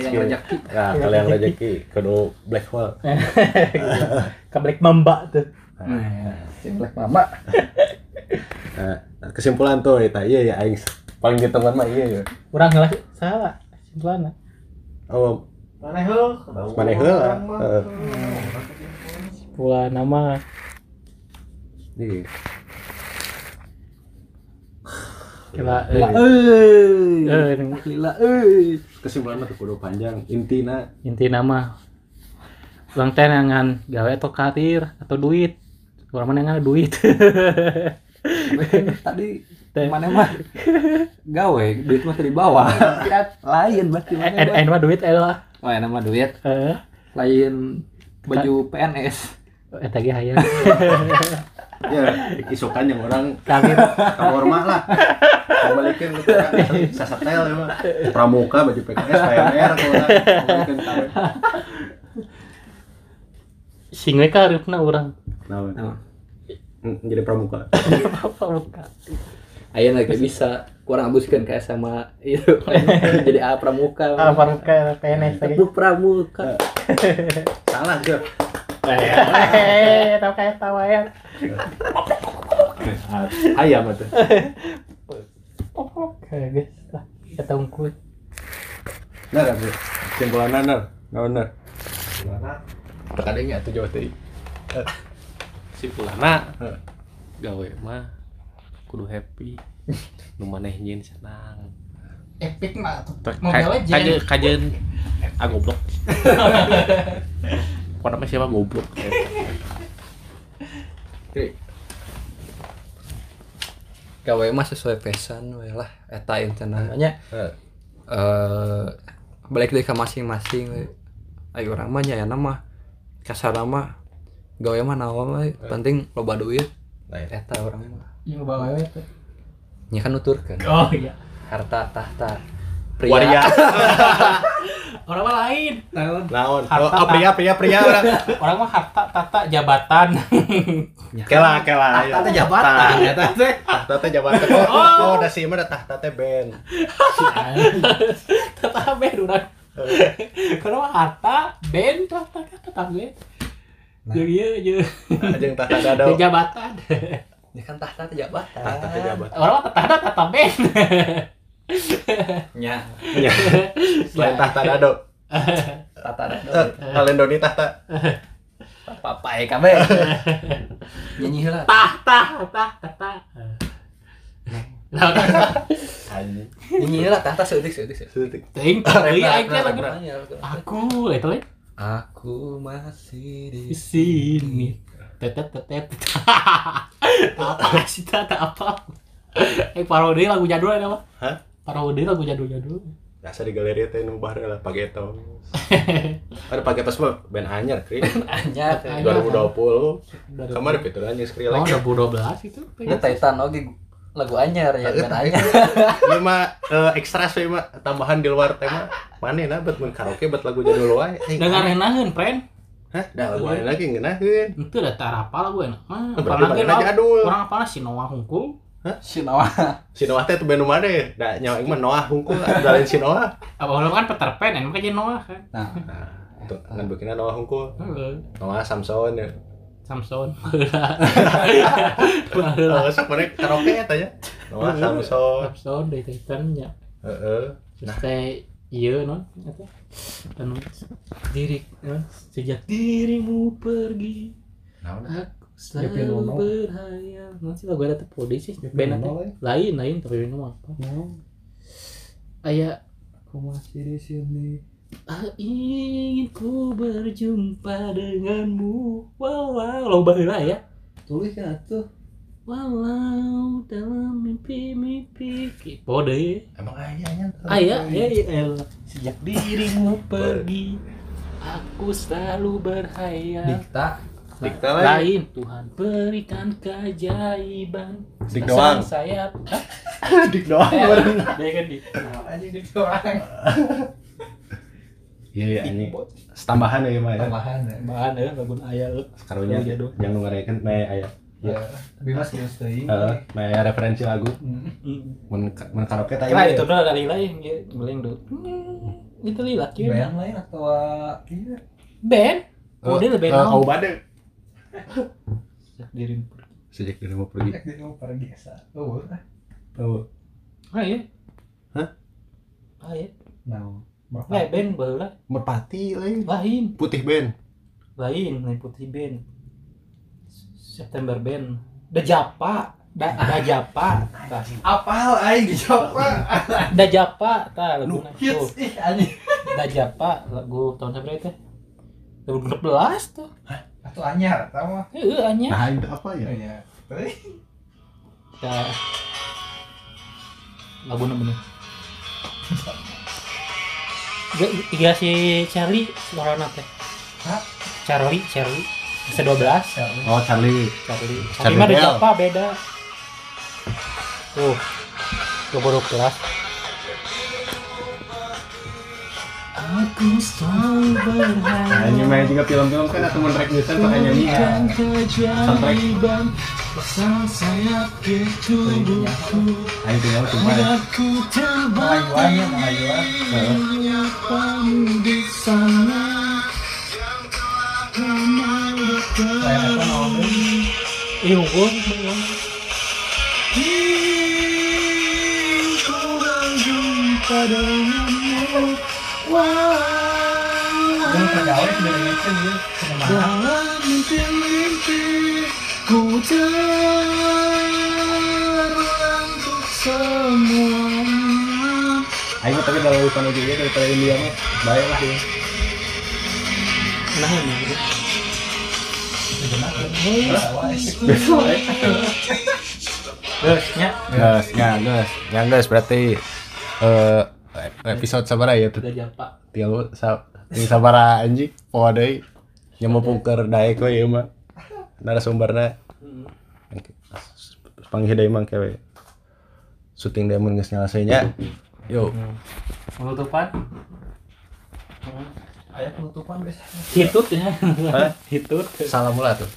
[SPEAKER 1] nah kalian rezeki kudu black hole.
[SPEAKER 3] Ke Black Mamba tuh.
[SPEAKER 4] Sing black mama.
[SPEAKER 1] Nah, kesimpulan tuh eta. Iya ya aing paling hitungan mah iya ya
[SPEAKER 3] Urang ngelah salah. Simpulanna.
[SPEAKER 1] oh
[SPEAKER 2] mana
[SPEAKER 1] heula Heeh.
[SPEAKER 3] Simpulan nama
[SPEAKER 1] Iya.
[SPEAKER 3] kira
[SPEAKER 1] Eh,
[SPEAKER 3] eh
[SPEAKER 4] lila euy
[SPEAKER 1] kesimpulan mah teu kudu panjang. Intina
[SPEAKER 3] inti nama ulang teh ngan gawe atau karir atau duit orang mana yang ada duit?
[SPEAKER 4] Tadi mana mah? Gawe duit mah di bawah. Lain berarti mana
[SPEAKER 3] en en mah duit eh lah.
[SPEAKER 4] Oh enak mah duit.
[SPEAKER 3] Eh.
[SPEAKER 4] Lain baju PNS
[SPEAKER 3] eta ge hayang.
[SPEAKER 1] Ya isukan yang orang
[SPEAKER 3] kami
[SPEAKER 1] kamar lah. Kembalikan kan sasatel ya mah. Pramuka baju PKS PNR kalau orang. Kembalikan tahu
[SPEAKER 3] sing we kareupna urang
[SPEAKER 1] nah
[SPEAKER 4] Nah.
[SPEAKER 1] Jadi pramuka.
[SPEAKER 3] Apa muka
[SPEAKER 4] Ayo lagi bisa kurang abuskan kayak sama itu jadi A pramuka.
[SPEAKER 3] Apa muka PNS lagi.
[SPEAKER 4] Bu pramuka.
[SPEAKER 1] Salah sih
[SPEAKER 3] eh tau kayak tahu ya.
[SPEAKER 1] Ayam itu.
[SPEAKER 3] Oke guys. Lah kita ungkul
[SPEAKER 1] nah kan simpulan nar nah benar terkadangnya tuh jauh tadi
[SPEAKER 5] simpulana.
[SPEAKER 1] Heeh.
[SPEAKER 5] gawe mah kudu happy. Nu maneh nyin senang.
[SPEAKER 3] Epic mah tuh.
[SPEAKER 5] Ka- kaje kajen ah goblok. Kok namanya siapa? Goblok.
[SPEAKER 4] Gawe mah sesuai pesan we lah. Eta namanya
[SPEAKER 1] Eh.
[SPEAKER 4] balik deh ke masing-masing ayo orang mah nya nama. Kasar nama gawe mah naon we penting loba duit.
[SPEAKER 1] Lain.
[SPEAKER 4] eta orang mah.
[SPEAKER 3] Yang bawa itu.
[SPEAKER 4] Nya kan nuturkeun.
[SPEAKER 3] Oh iya.
[SPEAKER 4] Harta tahta.
[SPEAKER 1] Waria.
[SPEAKER 3] Orang mah lain.
[SPEAKER 1] Naon? Oh,
[SPEAKER 3] Harta,
[SPEAKER 1] oh, pria pria pria. Orang
[SPEAKER 3] orang mah harta tata jabatan.
[SPEAKER 1] Kela kela
[SPEAKER 4] tahta teh jabatan. Eta teh.
[SPEAKER 1] Tahta teh jabatan. Oh oh. udah sih mah tahta teh band.
[SPEAKER 3] Tata ben orang kalau mah harta ben tata tata ben jadi iya aja
[SPEAKER 1] ajeng tahta dado
[SPEAKER 3] jabatan.
[SPEAKER 4] Nya kan tahta teh jabatan.
[SPEAKER 1] Tahta teh jabatan.
[SPEAKER 3] Orang mah tata tata ben
[SPEAKER 4] nya
[SPEAKER 1] Iya. selain tahta dado.
[SPEAKER 4] Tahta
[SPEAKER 1] eh
[SPEAKER 4] dado
[SPEAKER 1] kalian doni tahta.
[SPEAKER 4] Papai kabeh nyanyi heula
[SPEAKER 3] tahta tahta tahta. Nah,
[SPEAKER 4] nyanyi heula tahta seutik seutik seutik.
[SPEAKER 3] Ting, iya, lagi. Aku, itu lagi
[SPEAKER 4] aku masih di
[SPEAKER 3] sini. Tetet tetet. Apa sih tata apa? Eh parodi lagu jadul ada apa?
[SPEAKER 1] Hah?
[SPEAKER 3] Parodi lagu jadul jadul.
[SPEAKER 1] biasa di galeri teh nu baheula lah pagetos ada pagetos mah band anyar kri
[SPEAKER 4] anyar
[SPEAKER 3] Anyar.
[SPEAKER 1] 2020 kemarin itu anjing
[SPEAKER 3] Oh,
[SPEAKER 1] Skrillex
[SPEAKER 3] 2012 itu.
[SPEAKER 4] Ini Titan oke lagu anyar ya kan anyar.
[SPEAKER 1] Ieu mah eh, extra sih mah tambahan di luar tema. Mana nah buat mun karaoke buat lagu jadul wae. Eh,
[SPEAKER 3] Dengar enaheun, pren.
[SPEAKER 1] hah? Da lagu lain lagi ngeunaheun
[SPEAKER 3] Itu udah tar apa lagu enak. Ah,
[SPEAKER 1] berarti
[SPEAKER 3] apalagi
[SPEAKER 1] jadul
[SPEAKER 3] orang apa si Noah Hungkul.
[SPEAKER 4] Si Noah.
[SPEAKER 1] si Noah teh tuh band mana ya da nyawa mah Noah hungkul ada lain si Noah
[SPEAKER 3] Apa orang kan Peter Pan, enak aja Noah kan.
[SPEAKER 4] Nah,
[SPEAKER 1] nah itu ngan bikinnya Noah hungkul.
[SPEAKER 3] Heeh.
[SPEAKER 1] Noah Samson ya
[SPEAKER 3] Samson.
[SPEAKER 1] Oh, sok mana karaoke ya tanya Noah Samson
[SPEAKER 3] Samson dari Titan nya.
[SPEAKER 1] heeh
[SPEAKER 3] teh iya non apa? Anu diri non sejak dirimu pergi
[SPEAKER 1] naon
[SPEAKER 3] aku selalu berhayal. Non sih lagu ada tepode sih. Band teh. Lain lain tapi Nuno apa? Aya
[SPEAKER 4] aku masih di sini.
[SPEAKER 3] Ah, ingin ku berjumpa denganmu. Walau lo baheula ya.
[SPEAKER 4] Tulis kan tuh.
[SPEAKER 3] walau dalam mimpi-mimpi. Pode.
[SPEAKER 1] Emang ayahnya
[SPEAKER 3] ayah ya ya sejak dirimu pergi aku selalu berhayal.
[SPEAKER 4] Dikta.
[SPEAKER 1] Dikta lagi
[SPEAKER 3] lain. Tuhan berikan keajaiban.
[SPEAKER 1] Dik doang.
[SPEAKER 3] sayap
[SPEAKER 1] dik doang
[SPEAKER 3] dia kan di
[SPEAKER 4] Anjing di orang.
[SPEAKER 1] Iya iya ini tambahan ya mah ya.
[SPEAKER 4] Tambahan ya.
[SPEAKER 3] bahan ya lagu ayah eh.
[SPEAKER 1] karunya
[SPEAKER 3] Lagu jadul.
[SPEAKER 1] yang ngarayakeun me aya
[SPEAKER 4] Ya, tapi mas serius teuing.
[SPEAKER 1] heeh me aya referensi lagu. Mun mun karaoke
[SPEAKER 3] Kira
[SPEAKER 1] ieu
[SPEAKER 3] itu udah dari lain ya beleng dulu Hmm, itu lila kira
[SPEAKER 4] Band lain atau iya.
[SPEAKER 3] band? Oh dia lebih
[SPEAKER 1] Eh,
[SPEAKER 3] naon
[SPEAKER 1] kau bade.
[SPEAKER 3] Sejak dirimu
[SPEAKER 1] sejak dari mau pergi.
[SPEAKER 4] Jadi mau pergi asa. Oh,
[SPEAKER 1] oh
[SPEAKER 3] ah iya.
[SPEAKER 1] Hah?
[SPEAKER 3] ah iya.
[SPEAKER 4] Nah.
[SPEAKER 3] Nggak band baheula
[SPEAKER 1] merpati lain
[SPEAKER 3] lain
[SPEAKER 1] putih band
[SPEAKER 3] lain lain putih band September band da Japa da da Japa
[SPEAKER 4] Apal aing di Japa.
[SPEAKER 3] da Japa tah lagu
[SPEAKER 4] Hits ih anjing.
[SPEAKER 3] da Japa lagu tahun berapa itu 2016 tuh
[SPEAKER 6] Atau anyar, tahu mah.
[SPEAKER 3] Heeh anya.
[SPEAKER 1] Nah, itu apa ya?
[SPEAKER 6] Iya. Teuing.
[SPEAKER 3] Ya. Lagu bener. Gak, iya si Charlie suara teh.
[SPEAKER 6] Hah?
[SPEAKER 3] Charlie, Charlie. Se-12.
[SPEAKER 6] Charlie.
[SPEAKER 1] Oh, Charlie.
[SPEAKER 3] Charlie.
[SPEAKER 1] Charlie
[SPEAKER 3] Charlie mah apa beda. Tuh. Keburuk kelas. Aku selalu berharap
[SPEAKER 1] Hanya main juga film-film kan atau menrek bisa pakai nyanyi. Soundtrack.
[SPEAKER 3] Bersama sayap ke tubuhku. Aku terbang. Menyapamu di sana
[SPEAKER 6] Yang ngecen ya.
[SPEAKER 3] Dalam mimpi-mimpi Ku terangtuk semuanya
[SPEAKER 1] Ayo tapi kalau bukan juga daripada India mah bayar lah ya.
[SPEAKER 3] Nah ini gitu Terus, ya?
[SPEAKER 1] Gas, ya gas, ya gas berarti eh episode sabara ya tuh. Yang sabara anjing poa deui nyamupungker daek we ieu mah narasumberna. Panggil deui mah kewe syuting dia mun geus nyelesainya yuk
[SPEAKER 3] Penutupan?
[SPEAKER 6] Aya penutupan guys.
[SPEAKER 3] Hitut ya.
[SPEAKER 1] Hah?
[SPEAKER 3] Hitut.
[SPEAKER 1] Salam ulah tuh.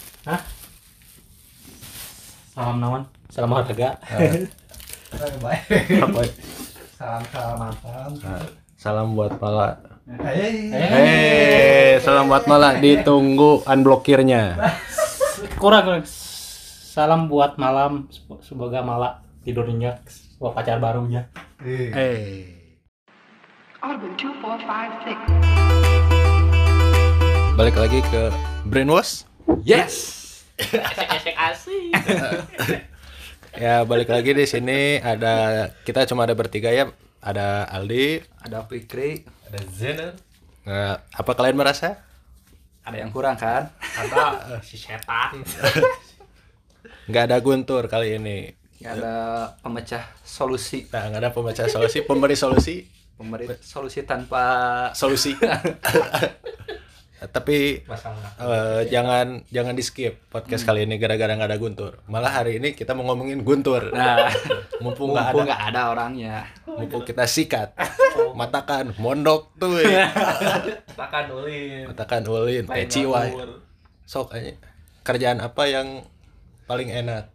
[SPEAKER 3] Salam naon? Salam harga?
[SPEAKER 6] Salam salam mantan.
[SPEAKER 1] salam buat pala
[SPEAKER 6] Hei.
[SPEAKER 1] Hei, salam buat malah ditunggu unblokirnya.
[SPEAKER 3] Kurang kurang. salam buat malam semoga malam tidurnya buat pacar barunya
[SPEAKER 6] Eh.
[SPEAKER 1] Eh.
[SPEAKER 7] 2456.
[SPEAKER 1] Balik lagi ke Brainwash.
[SPEAKER 4] Yes.
[SPEAKER 3] esek asik
[SPEAKER 1] Ya, balik lagi di sini ada kita cuma ada bertiga ya. Ada Aldi,
[SPEAKER 4] Ada Fikri,
[SPEAKER 1] ada Zener. Nah, apa kalian merasa?
[SPEAKER 4] Ada yang kurang kan?
[SPEAKER 3] ada si setan
[SPEAKER 1] Nggak ada Guntur kali ini.
[SPEAKER 4] Nggak ada pemecah solusi,
[SPEAKER 1] Nah, nggak ada pembaca solusi, pemberi solusi,
[SPEAKER 4] pemberi solusi tanpa
[SPEAKER 1] solusi. Tapi
[SPEAKER 3] masalah
[SPEAKER 1] eh, jangan jangan di skip podcast kali ini gara-gara nggak ada Guntur. Malah hari ini kita mau ngomongin Guntur.
[SPEAKER 4] Nah,
[SPEAKER 1] mumpung nggak ada.
[SPEAKER 4] nggak ada orangnya.
[SPEAKER 1] mumpung kita sikat. Matakan mondok tuh. Ya.
[SPEAKER 3] makan ulin.
[SPEAKER 1] Matakan ulin. Peci wae. Sok aja. Kerjaan apa yang paling enak?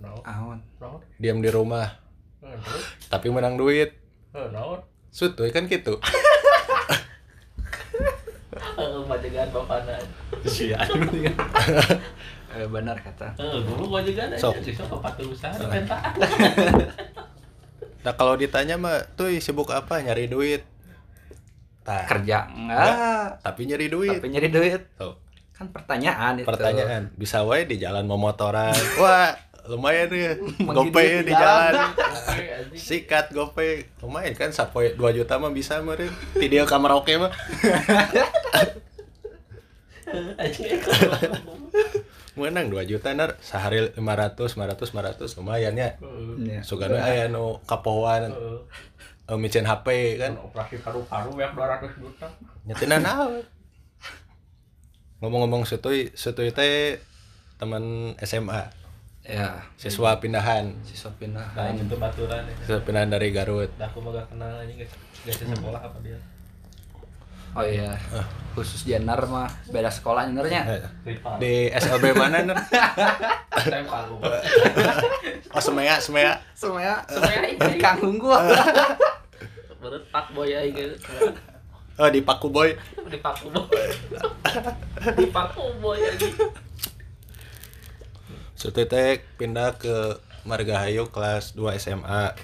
[SPEAKER 3] No
[SPEAKER 4] Awan.
[SPEAKER 3] no
[SPEAKER 1] diam di rumah. Tapi menang duit.
[SPEAKER 3] No
[SPEAKER 1] sutuy kan gitu
[SPEAKER 3] eh
[SPEAKER 4] Eh, benar kata.
[SPEAKER 3] eh dulu majegan aja
[SPEAKER 1] Sok.
[SPEAKER 3] siswa kepatusan pentaan
[SPEAKER 1] nah kalau ditanya mah tuh sibuk apa? Nyari duit. Tah,
[SPEAKER 4] Kerja. Enggak,
[SPEAKER 1] tapi nyari duit.
[SPEAKER 4] Tapi nyari duit.
[SPEAKER 1] Tuh,
[SPEAKER 4] Kan pertanyaan itu.
[SPEAKER 1] pertanyaan. Bisa wae di jalan mau motoran. Wah lumayan ya gopay ya di jalan. sikat gopay lumayan kan sapoe 2 juta mah bisa meureun di dia kamar oke mah. Menang 2 juta nar. Sehari 500 500 500 lumayan ya.
[SPEAKER 4] Iya.
[SPEAKER 1] sugana aya nu kapohoan eh, micin HP kan.
[SPEAKER 3] Operasi paru-paru yang 200 juta.
[SPEAKER 1] Nyetina naon? Ngomong-ngomong setuy setuy teh teman SMA
[SPEAKER 4] Ya,
[SPEAKER 1] siswa pindahan.
[SPEAKER 4] Siswa pindah.
[SPEAKER 3] nah itu baturan ya.
[SPEAKER 1] Siswa pindahan dari Garut.
[SPEAKER 3] Dah aku mah gak kenal aja guys Gak sekolah apa dia?
[SPEAKER 4] Oh iya. Khusus Jenar mah beda sekolah nyenernya.
[SPEAKER 1] Eh,
[SPEAKER 3] Rival
[SPEAKER 1] di SLB mana ner?
[SPEAKER 3] Tempal lu
[SPEAKER 1] oh semea semea
[SPEAKER 4] Semuanya Kang Hunggu.
[SPEAKER 3] Menurut Pak Boy aja gitu.
[SPEAKER 1] Oh di Paku Boy.
[SPEAKER 3] Di Pak Boy. Di Pak Boy aja
[SPEAKER 1] teh pindah ke Margahayu kelas 2 SMA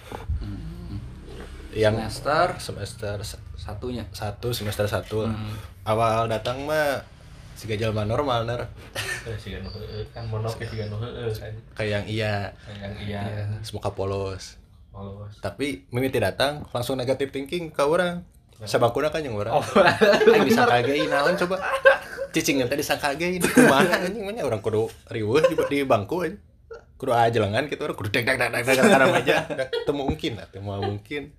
[SPEAKER 1] yang
[SPEAKER 4] Semester?
[SPEAKER 1] Semester
[SPEAKER 4] satunya.
[SPEAKER 1] satu semester satu. Awal datang mah si jalma normal ner.
[SPEAKER 3] Eh, si heeh kan monok heeh kan
[SPEAKER 1] kayak yang iya.
[SPEAKER 3] Yang iya.
[SPEAKER 1] Semuka polos.
[SPEAKER 3] Polos.
[SPEAKER 1] Tapi mimiti datang langsung negatif thinking ke orang. Sabakuna kan yang orang.
[SPEAKER 3] Oh.
[SPEAKER 1] Bisa kagai naon coba cicing teh disangka ge ini kumaha anjing mah nya orang kudu riweuh di, di bangku anjing. Kudu aja lengan gitu orang kudu deg deg deg deg deg karena meja Da, teu mungkin moal mungkin.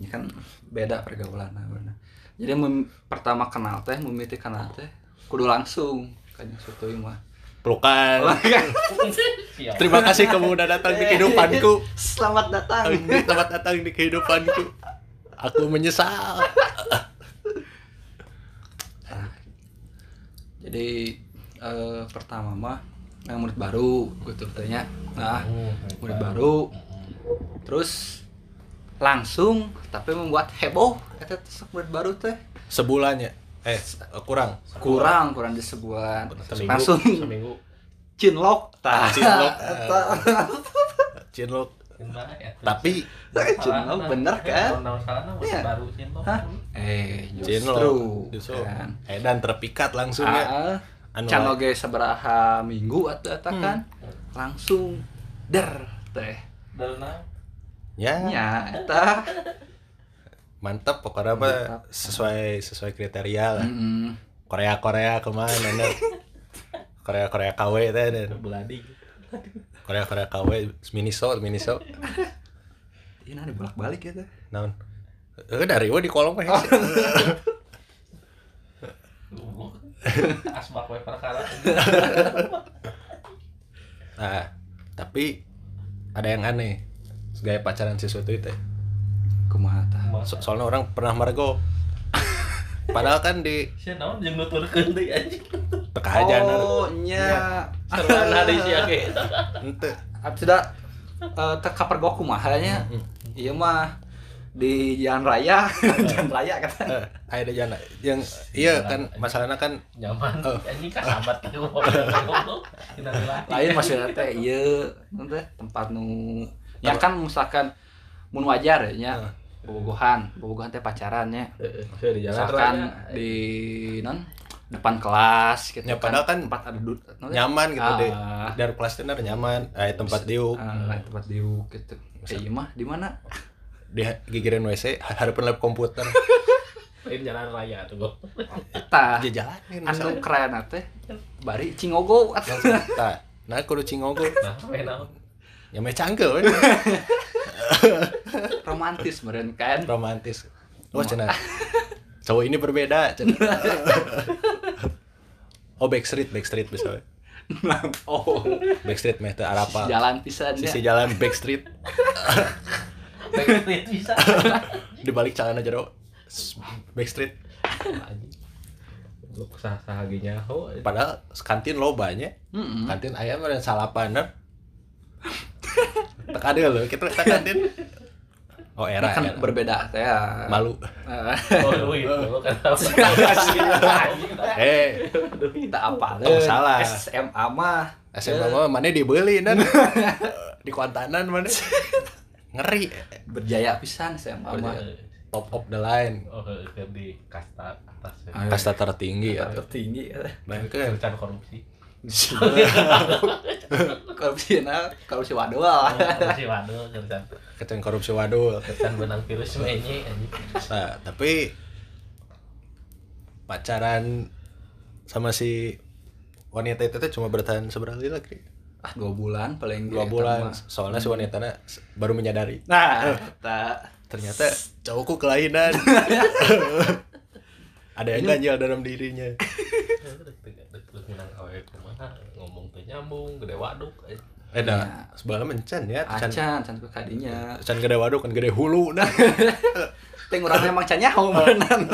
[SPEAKER 4] Ini kan beda pergaulan bener. jadi mem- pertama kenal teh memilih kenal teh kudu langsung kayaknya suatu mah.
[SPEAKER 1] Pelukan.
[SPEAKER 2] Siap.
[SPEAKER 1] terima kasih kamu udah datang di kehidupanku.
[SPEAKER 4] Selamat datang.
[SPEAKER 1] Selamat datang di kehidupanku. Aku menyesal
[SPEAKER 4] jadi eh, pertama mah yang murid baru gitu tanya nah murid baru? Terus langsung tapi membuat heboh kata murid baru teh.
[SPEAKER 1] Sebulannya eh kurang.
[SPEAKER 4] kurang kurang di sebuah
[SPEAKER 1] Seminggu.
[SPEAKER 4] langsung
[SPEAKER 2] Seminggu.
[SPEAKER 4] cinlok. Tah
[SPEAKER 1] cinlok. Cinlok. Tapi
[SPEAKER 4] cinlok bener kan? Iya.
[SPEAKER 2] baru cinta.
[SPEAKER 4] Hah? eh justru kan.
[SPEAKER 1] Edan terpikat langsung ya.
[SPEAKER 4] Ah,
[SPEAKER 1] anu
[SPEAKER 4] can oge sabaraha minggu atau eta kan? Langsung der teh.
[SPEAKER 1] Ya.
[SPEAKER 4] Nya eta.
[SPEAKER 1] Mantap pokoknya
[SPEAKER 4] Mantap.
[SPEAKER 1] sesuai sesuai kriteria lah.
[SPEAKER 4] Mm-mm.
[SPEAKER 1] Korea Korea ke mana Korea Korea KW teh dan
[SPEAKER 2] Beladi.
[SPEAKER 1] Korea Korea KW miniso miniso
[SPEAKER 4] ini ada bolak balik ya teh.
[SPEAKER 1] Naon? Eh dari gua di kolong mah.
[SPEAKER 2] Goblok. Asbak we perkara.
[SPEAKER 1] nah tapi ada yang aneh. Gaya pacaran sesuatu itu
[SPEAKER 4] kumaha tah
[SPEAKER 1] so soalnya orang pernah margo. Padahal kan di
[SPEAKER 2] Sia naon jeung nuturkeun deui anjing.
[SPEAKER 1] Teka aja
[SPEAKER 4] oh nya
[SPEAKER 2] Seruan hari sia ge.
[SPEAKER 1] ente.
[SPEAKER 4] Ah, tidak eh, teka pergok kumahanya iya mah di jalan raya jalan raya kata.
[SPEAKER 1] Eh, ada jana yang iya kan masalahnya kan
[SPEAKER 2] Nyaman.
[SPEAKER 1] Oh.
[SPEAKER 2] Anjing kan sahabat itu
[SPEAKER 4] lain maksudnya teh iya nanti tempat nu ya kan misalkan mun wajar ya nya. Bobogohan bobogohan teh pacarannya
[SPEAKER 2] di jalan
[SPEAKER 4] misalkan di non depan kelas gitu
[SPEAKER 1] Ya, padahal kan
[SPEAKER 4] tempat ada
[SPEAKER 1] nyaman gitu deh
[SPEAKER 4] Ah.
[SPEAKER 1] dari kelas itu ada nyaman. Eh tempat diuk.
[SPEAKER 4] Ah, tempat diuk gitu. Eh iya mah di mana?
[SPEAKER 1] Di gigirin WC harapan lab komputer.
[SPEAKER 2] Lain jalan raya tuh gua.
[SPEAKER 4] tah
[SPEAKER 1] jajalanin
[SPEAKER 4] anu
[SPEAKER 1] misalnya.
[SPEAKER 4] keren teh bari cingogo.
[SPEAKER 1] Tah, nah kudu cingogo.
[SPEAKER 2] Nah, we naon?
[SPEAKER 1] nyampe cangkel
[SPEAKER 4] romantis meren kan.
[SPEAKER 1] Romantis. Oh cenah cowok ini berbeda oh backstreet backstreet bisa
[SPEAKER 4] oh.
[SPEAKER 1] Backstreet meh teu arapa
[SPEAKER 4] jalan pisan ya
[SPEAKER 1] sisi jalan backstreet.
[SPEAKER 2] Backstreet bisa.
[SPEAKER 1] di balik celana jero backstreet.
[SPEAKER 2] Lu sah-sah ge nyaho.
[SPEAKER 1] padahal kantin lo banyak kantin ayam ada salapanan tak ada loh kita kantin oh era,
[SPEAKER 4] kan
[SPEAKER 1] era.
[SPEAKER 4] berbeda teh ya.
[SPEAKER 1] malu
[SPEAKER 4] Eh,
[SPEAKER 2] Oh, lu kan. Anjing.
[SPEAKER 1] eh
[SPEAKER 4] kita apa
[SPEAKER 1] Oh, salah.
[SPEAKER 4] SMA mah
[SPEAKER 1] SMA mah mana dibeli nan di kuantanan mana ngeri
[SPEAKER 4] berjaya pisan SMA mah
[SPEAKER 1] top of the line
[SPEAKER 2] Oh, di kasta atas. ya.
[SPEAKER 1] Kasta tertinggi ya
[SPEAKER 4] tertinggi
[SPEAKER 1] Bayangkeun.
[SPEAKER 2] Kerucan korupsi.
[SPEAKER 4] Korupsi nah korupsi wadul
[SPEAKER 2] Korupsi waduh, kerucan.
[SPEAKER 1] kecen korupsi wadul
[SPEAKER 2] Kerucan benang virus anjing.
[SPEAKER 1] nah tapi pacaran sama si wanita itu cuma bertahan seberapa lagi
[SPEAKER 4] ah dua bulan paling
[SPEAKER 1] dua
[SPEAKER 4] gitu
[SPEAKER 1] bulan
[SPEAKER 4] mah.
[SPEAKER 1] soalnya si wanita baru menyadari
[SPEAKER 4] nah tak
[SPEAKER 1] ternyata cowokku kelainan ada yang ganjil dalam dirinya
[SPEAKER 2] Awe kumaha ngomong teh nyambung gede waduk. eh.
[SPEAKER 1] eh dah. Sebelah mencen ya can
[SPEAKER 4] acan can kadinya.
[SPEAKER 1] Can gede waduk kan gede hulu nah
[SPEAKER 4] teng urang emang can nyaho beneran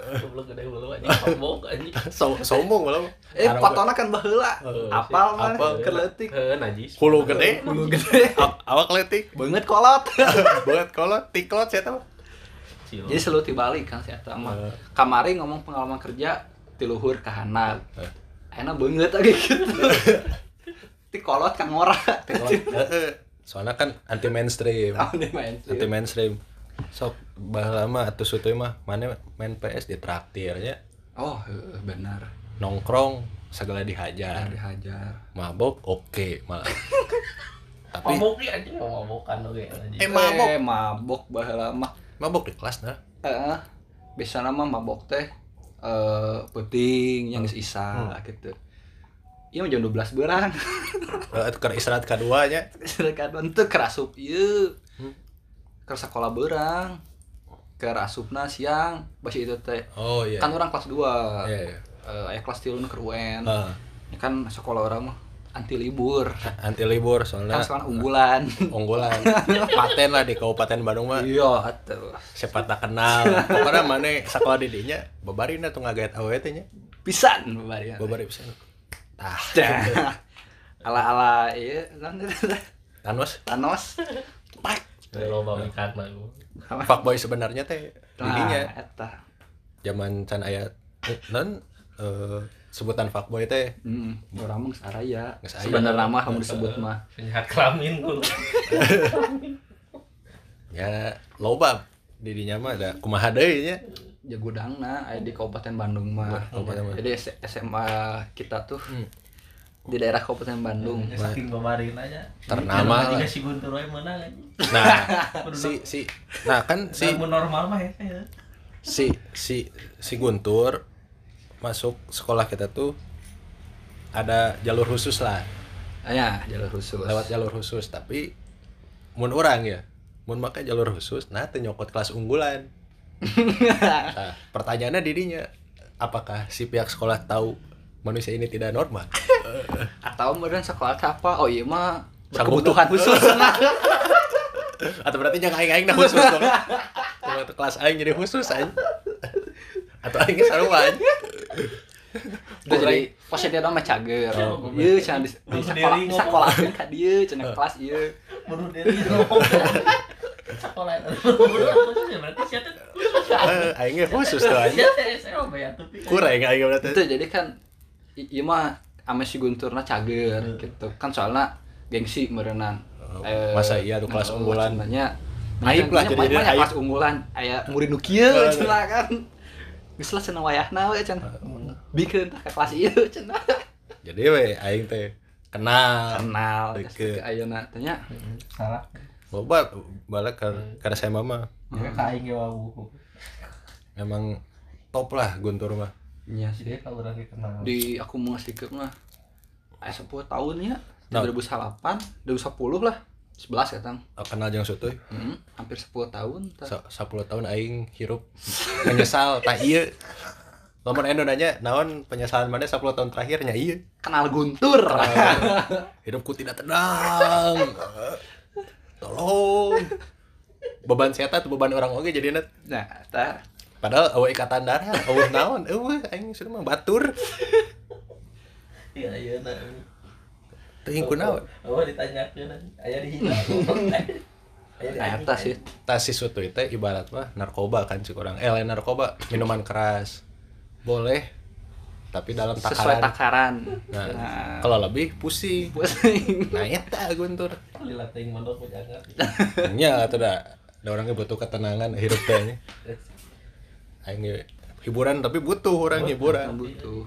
[SPEAKER 2] Goblok gede hulu anjing mabok anjing.
[SPEAKER 1] so sombong malah
[SPEAKER 4] eh potona kan baheula
[SPEAKER 2] Heeh,
[SPEAKER 4] apal mah.
[SPEAKER 1] Apal.
[SPEAKER 4] keletik
[SPEAKER 2] Heuh najis.
[SPEAKER 1] hulu gede.
[SPEAKER 4] Hulu gede.
[SPEAKER 1] Aw- awak letik
[SPEAKER 4] banget kolot.
[SPEAKER 1] Buat kolot tiklot saya tahu.
[SPEAKER 2] Cilo.
[SPEAKER 4] jadi selalu dibalik kan eta mah
[SPEAKER 1] Eh.
[SPEAKER 4] kamari ngomong pengalaman kerja ti luhur ka handap
[SPEAKER 1] Eh.
[SPEAKER 4] Enak banget lagi gitu. Ti kolot kan ngora
[SPEAKER 1] Heeh. soalnya kan anti mainstream.
[SPEAKER 4] Tahu nih main
[SPEAKER 1] anti mainstream. Sok bah lama atau suatu mah. Mana main PS di traktirnya
[SPEAKER 4] oh benar.
[SPEAKER 1] Nongkrong segala dihajar.
[SPEAKER 4] Dihajar.
[SPEAKER 1] Mabok oke malah. Tapi
[SPEAKER 2] Mabok ya anjing mau mabokan oge anjing.
[SPEAKER 1] eh mabok.
[SPEAKER 4] Eh mabok baheula mah
[SPEAKER 1] mabok di kelas nah.
[SPEAKER 4] Eh biasana mah mabok teh eh puting yang geus isa gitu Iya jam 12 berang.
[SPEAKER 1] Eh, keur istirahat kedua nya
[SPEAKER 4] Kadang teu kerasup ieu.
[SPEAKER 1] Hmm.
[SPEAKER 4] Ke sekolah berang. Kerasupna siang, basi itu teh.
[SPEAKER 1] oh iya
[SPEAKER 4] Kan orang kelas 2.
[SPEAKER 1] iya iya
[SPEAKER 4] aya kelas 3 ke UN.
[SPEAKER 1] Heeh.
[SPEAKER 4] Ini kan sekolah orang mah anti libur.
[SPEAKER 1] anti libur
[SPEAKER 4] Kan
[SPEAKER 1] soalnya
[SPEAKER 4] sekolah unggulan.
[SPEAKER 1] unggulan paten lah di Kabupaten Bandung mah
[SPEAKER 4] Iya, atuh.
[SPEAKER 1] siapa tak kenal pokoknya mana sekolah didinya babarin tuh ngagait awe teh nya
[SPEAKER 4] Pisan babari.
[SPEAKER 1] babari bisa tah
[SPEAKER 4] Ala-ala ieu naon itu?
[SPEAKER 1] Thanos
[SPEAKER 4] Thanos. Pak.
[SPEAKER 2] Lomba mikat mah gua.
[SPEAKER 1] fuckboy sebenarnya teh didinya
[SPEAKER 4] Nah, eta.
[SPEAKER 1] zaman can aya non eh, sebutan fuckboy teh
[SPEAKER 4] Hmm, orang mah saraya. Sebenarnya mah kamu disebut mah.
[SPEAKER 2] Penjahat kelamin gua.
[SPEAKER 1] ya loba didinya mah ada kumaha deui nya
[SPEAKER 4] Jagudangna aya di Kabupaten Bandung mah.
[SPEAKER 1] Kabupaten Bandung.
[SPEAKER 4] Jadi SMA kita tuh
[SPEAKER 1] Hmm.
[SPEAKER 4] di daerah Kabupaten Bandung.
[SPEAKER 6] Ya, saking babarin aja
[SPEAKER 1] Ternama
[SPEAKER 6] juga si Guntur we menang aja
[SPEAKER 1] nah si si nah kan si
[SPEAKER 6] normal mah ya ya.
[SPEAKER 1] si si si Guntur masuk sekolah kita tuh ada jalur khusus lah.
[SPEAKER 4] Ah, ya, jalur khusus.
[SPEAKER 1] lewat jalur khusus tapi mun orang ya. Mun make jalur khusus nah teu nyokot kelas unggulan. Nah, pertanyaannya dirinya apakah si pihak sekolah tahu manusia ini tidak normal?
[SPEAKER 4] Atau kemudian sekolah apa? Oh iya mah berkebutuhan khusus.
[SPEAKER 1] Atau berarti jangan aing aing nah khusus dong. Kelas aing jadi khusus aing atau aing sarua aing
[SPEAKER 4] Udah jadi posisi dia mah cager. Ieu cenah di, sekolah sekolah ka dieu cenah kelas ieu.
[SPEAKER 6] Bunuh diri. Sekolah berarti siapa
[SPEAKER 1] Eh, aingnya khusus tuh aing kurang aing berarti
[SPEAKER 4] Itu jadi kan i- ieu mah ame si Gunturna cager gitu. Kan soalnya gengsi meureunnan.
[SPEAKER 1] Oh, masa iya tuh kelas unggulan?
[SPEAKER 4] Cenanya
[SPEAKER 1] Aib lah jadi dia,
[SPEAKER 4] dia kelas unggulan aya murid nu kieu cenah kan. Geus lah cenah wayahna we cenah. Tah ka kelas ieu cenah.
[SPEAKER 1] jadi we aing teh kenal
[SPEAKER 4] Kenal
[SPEAKER 1] Deket.
[SPEAKER 4] ke ayeuna teh nya.
[SPEAKER 6] salah
[SPEAKER 1] Boba balik ke karena saya mama
[SPEAKER 6] ya kain ge wau
[SPEAKER 1] memang top lah Guntur mah
[SPEAKER 4] Nya sih.
[SPEAKER 6] dia kalau udah dikenal
[SPEAKER 4] Di akumulasi mah aya 10 tahun ya.
[SPEAKER 1] Nah.
[SPEAKER 4] 2008, 2010 lah. 11 ya tang.
[SPEAKER 1] Oh, kenal jeung sutuy
[SPEAKER 4] Hmm, hampir 10 tahun
[SPEAKER 1] 10 tahun aing hirup. Menyesal tah ieu Lamun endo nanya naon penyesalan mana 10 tahun terakhirnya? Iya.
[SPEAKER 4] Kenal Guntur.
[SPEAKER 1] hidupku tidak tenang. Tolong. Beban saya tuh beban orang oge jadi net
[SPEAKER 4] Nah, tah
[SPEAKER 1] padahal awe ikatan darah awe naon? Eueuh aing sudah mah batur.
[SPEAKER 6] Iya iya nah
[SPEAKER 1] teuing kunaon
[SPEAKER 6] oh ditanyakeun aya di hina aya di
[SPEAKER 4] eta sih.
[SPEAKER 1] tas si sutu itu ibarat mah narkoba kan sih orang eh lain narkoba minuman keras. Boleh tapi dalam
[SPEAKER 4] Sesuai
[SPEAKER 1] takaran.
[SPEAKER 4] takaran.
[SPEAKER 1] nah,
[SPEAKER 4] Nah,
[SPEAKER 1] kalau lebih pusing.
[SPEAKER 4] Pusing.
[SPEAKER 1] nah eta guntur
[SPEAKER 6] lila teuing mondok jangan
[SPEAKER 1] nya atuh da ada orangnya butuh ketenangan hidup teh aing hiburan tapi butuh orang hiburan.
[SPEAKER 4] butuh.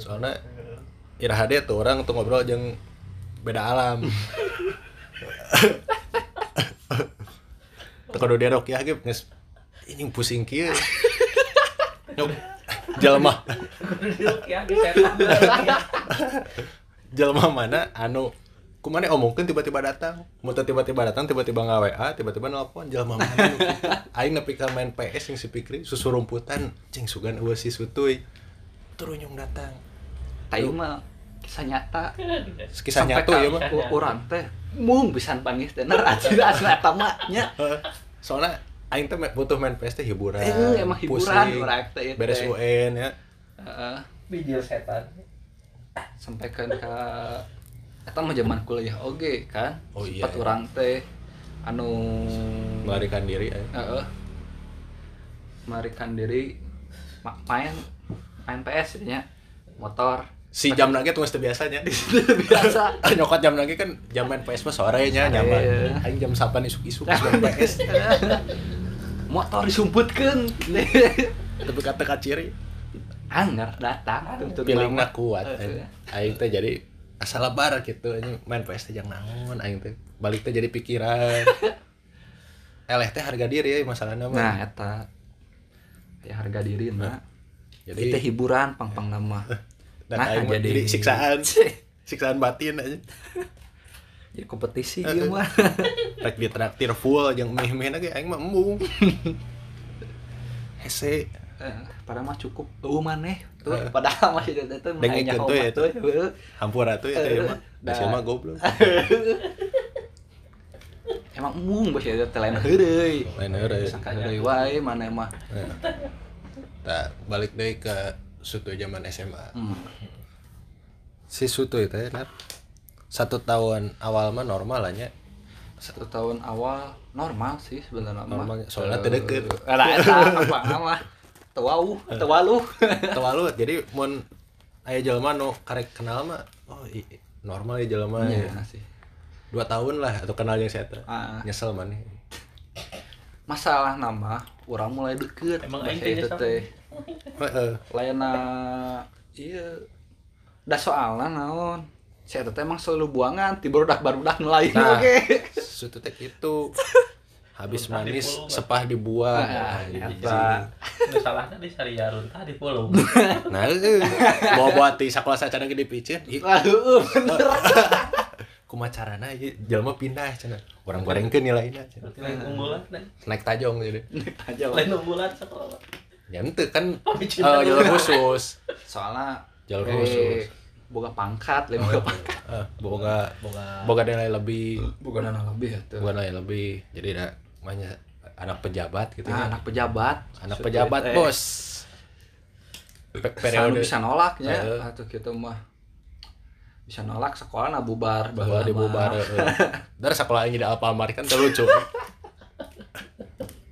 [SPEAKER 1] soalnya iraha dia tuh orang tuh ngobrol jeung beda alam. Tuh kudu dia rok ya ge geus ini pusing kieu. Nyok, jelema.
[SPEAKER 6] Setan
[SPEAKER 1] jelema mana? Anu kumane omongkeun tiba-tiba datang. Mun teu tiba-tiba datang tiba-tiba nge WA tiba-tiba nelpon jelema mana? Aing nepi ka main PS yang si Pikri susurumputan cing sugan eueuh si sutuy. Turun datang.
[SPEAKER 4] Tayu mah kisah nyata.
[SPEAKER 1] kisah nyatu ya mah
[SPEAKER 4] urang teh mung pisan pangis tenar asli asli eta mah nya.
[SPEAKER 1] Heeh. soalnya aing teh butuh main PS teh hiburan
[SPEAKER 4] Eh, emang hiburan
[SPEAKER 1] pusing,
[SPEAKER 4] urang teh
[SPEAKER 1] beres
[SPEAKER 4] teh.
[SPEAKER 1] UN ya
[SPEAKER 4] Heeh.
[SPEAKER 6] bijil setan
[SPEAKER 4] sampaikan ke eta mah zaman kuliah oge kan.
[SPEAKER 1] Oh, iya,
[SPEAKER 4] Sempat
[SPEAKER 1] iya.
[SPEAKER 4] urang teh anu
[SPEAKER 1] melarikan diri ya.
[SPEAKER 4] Heeh. Marikan diri ma- main main PS nya motor
[SPEAKER 1] si jam lagi tuh biasanya.
[SPEAKER 4] Biasa.
[SPEAKER 1] Nyokot jam lagi kan jam main PS mah sore nya
[SPEAKER 4] Sore,
[SPEAKER 1] nyaman.
[SPEAKER 4] iya.
[SPEAKER 1] aing jam 8 isuk-isuk main PS
[SPEAKER 4] motor disumputkeun.
[SPEAKER 1] Tapi kata kaciri
[SPEAKER 4] anger datang. Mama.
[SPEAKER 1] kuat aing teh jadi asal lebar gitu anjing. Main PS teh jangan naon aing teh. Balik teh jadi pikiran. Eleh teh harga diri ya masalahnya mah.
[SPEAKER 4] Nah eta. Ya harga diri nah
[SPEAKER 1] jadi
[SPEAKER 4] Kita hiburan pang-pang nama.
[SPEAKER 1] Dan
[SPEAKER 4] nah,
[SPEAKER 1] aing
[SPEAKER 4] jadi-
[SPEAKER 1] siksaan siksaan batin aja
[SPEAKER 4] Jadi kompetisi ieu mah.
[SPEAKER 1] rek ditraktir full jeung meh-meh lagi aing mah embung hese
[SPEAKER 4] Eh, Padahal mah cukup eueuh maneh. Tuh,
[SPEAKER 1] Eh.
[SPEAKER 4] padahal masih itu itu
[SPEAKER 1] Dengengkeun tuh ya, tuh. hampura tuh ya teh mah
[SPEAKER 4] Dah.
[SPEAKER 1] Basi mah goblok
[SPEAKER 4] Emang embung basi itu teh lain heureuy.
[SPEAKER 1] lain heureuy
[SPEAKER 4] Sangka heureuy wae maneh mah.
[SPEAKER 1] Nah, balik deh ke sutu zaman SMA
[SPEAKER 4] Hmm.
[SPEAKER 1] si sutu itu ya Nat. satu tahun awal mah normal lah nya
[SPEAKER 4] Satu tahun awal normal sih sebenarnya mah.
[SPEAKER 1] Normal, soalnya teu deukeut.
[SPEAKER 4] Ada eta apa mah. Tewau, tewalu.
[SPEAKER 1] terlalu jadi mun aya jelema nu karek kenal mah oh i- normal ya jelema
[SPEAKER 4] Iya
[SPEAKER 1] ya.
[SPEAKER 4] sih.
[SPEAKER 1] dua tahun lah atau kenal yang saya.
[SPEAKER 4] Ah.
[SPEAKER 1] nyesel maneh
[SPEAKER 4] Masalah nama orang mulai deket.
[SPEAKER 2] Emang
[SPEAKER 4] Basa
[SPEAKER 2] aing teh
[SPEAKER 4] itu
[SPEAKER 2] nyesel?
[SPEAKER 4] teh.
[SPEAKER 1] Heeh.
[SPEAKER 4] Lainna iya. Da soalna naon? Saya teh emang selalu buangan, tiba udah baru udah nelayan
[SPEAKER 1] Nah.
[SPEAKER 4] oke.
[SPEAKER 1] sutu teh itu habis manis sepah dibuang
[SPEAKER 4] Nah,
[SPEAKER 1] Ah, jadi
[SPEAKER 4] eta.
[SPEAKER 2] Nu salahna di Sariarun tadi pulung.
[SPEAKER 1] nah eueuh bawa buat di sakola sacara gede picen ih
[SPEAKER 4] Aduh, bener.
[SPEAKER 1] kumaha carana ieu jelema pindah cenah urang gorengkeun nilainya cenah. Naik tajong gitu
[SPEAKER 4] Aja lah.
[SPEAKER 2] Lain unggulan sekolah.
[SPEAKER 1] Ya ente kan
[SPEAKER 2] Pamicin
[SPEAKER 1] eh, jalur khusus.
[SPEAKER 4] Soalnya
[SPEAKER 1] jalur
[SPEAKER 4] eh,
[SPEAKER 1] khusus.
[SPEAKER 4] boga pangkat, lain boga pangkat.
[SPEAKER 1] Eh, boga
[SPEAKER 2] Boga
[SPEAKER 1] boga nilai lebih.
[SPEAKER 4] Boga dana lebih ya tuh.
[SPEAKER 1] boga nilai lebih. Jadi ada banyak anak pejabat gitu
[SPEAKER 4] Nah,
[SPEAKER 1] ya
[SPEAKER 4] anak pejabat.
[SPEAKER 1] anak
[SPEAKER 4] Sudah
[SPEAKER 1] pejabat
[SPEAKER 4] teh.
[SPEAKER 1] bos. Pe-
[SPEAKER 4] Periode bisa nolaknya
[SPEAKER 1] Heeh.
[SPEAKER 4] atau kita mah. Bisa nolak sekolah nah bubar
[SPEAKER 1] bahwa
[SPEAKER 4] baheula
[SPEAKER 1] dibubar dari sekolah ini di Alfamart kan terlucu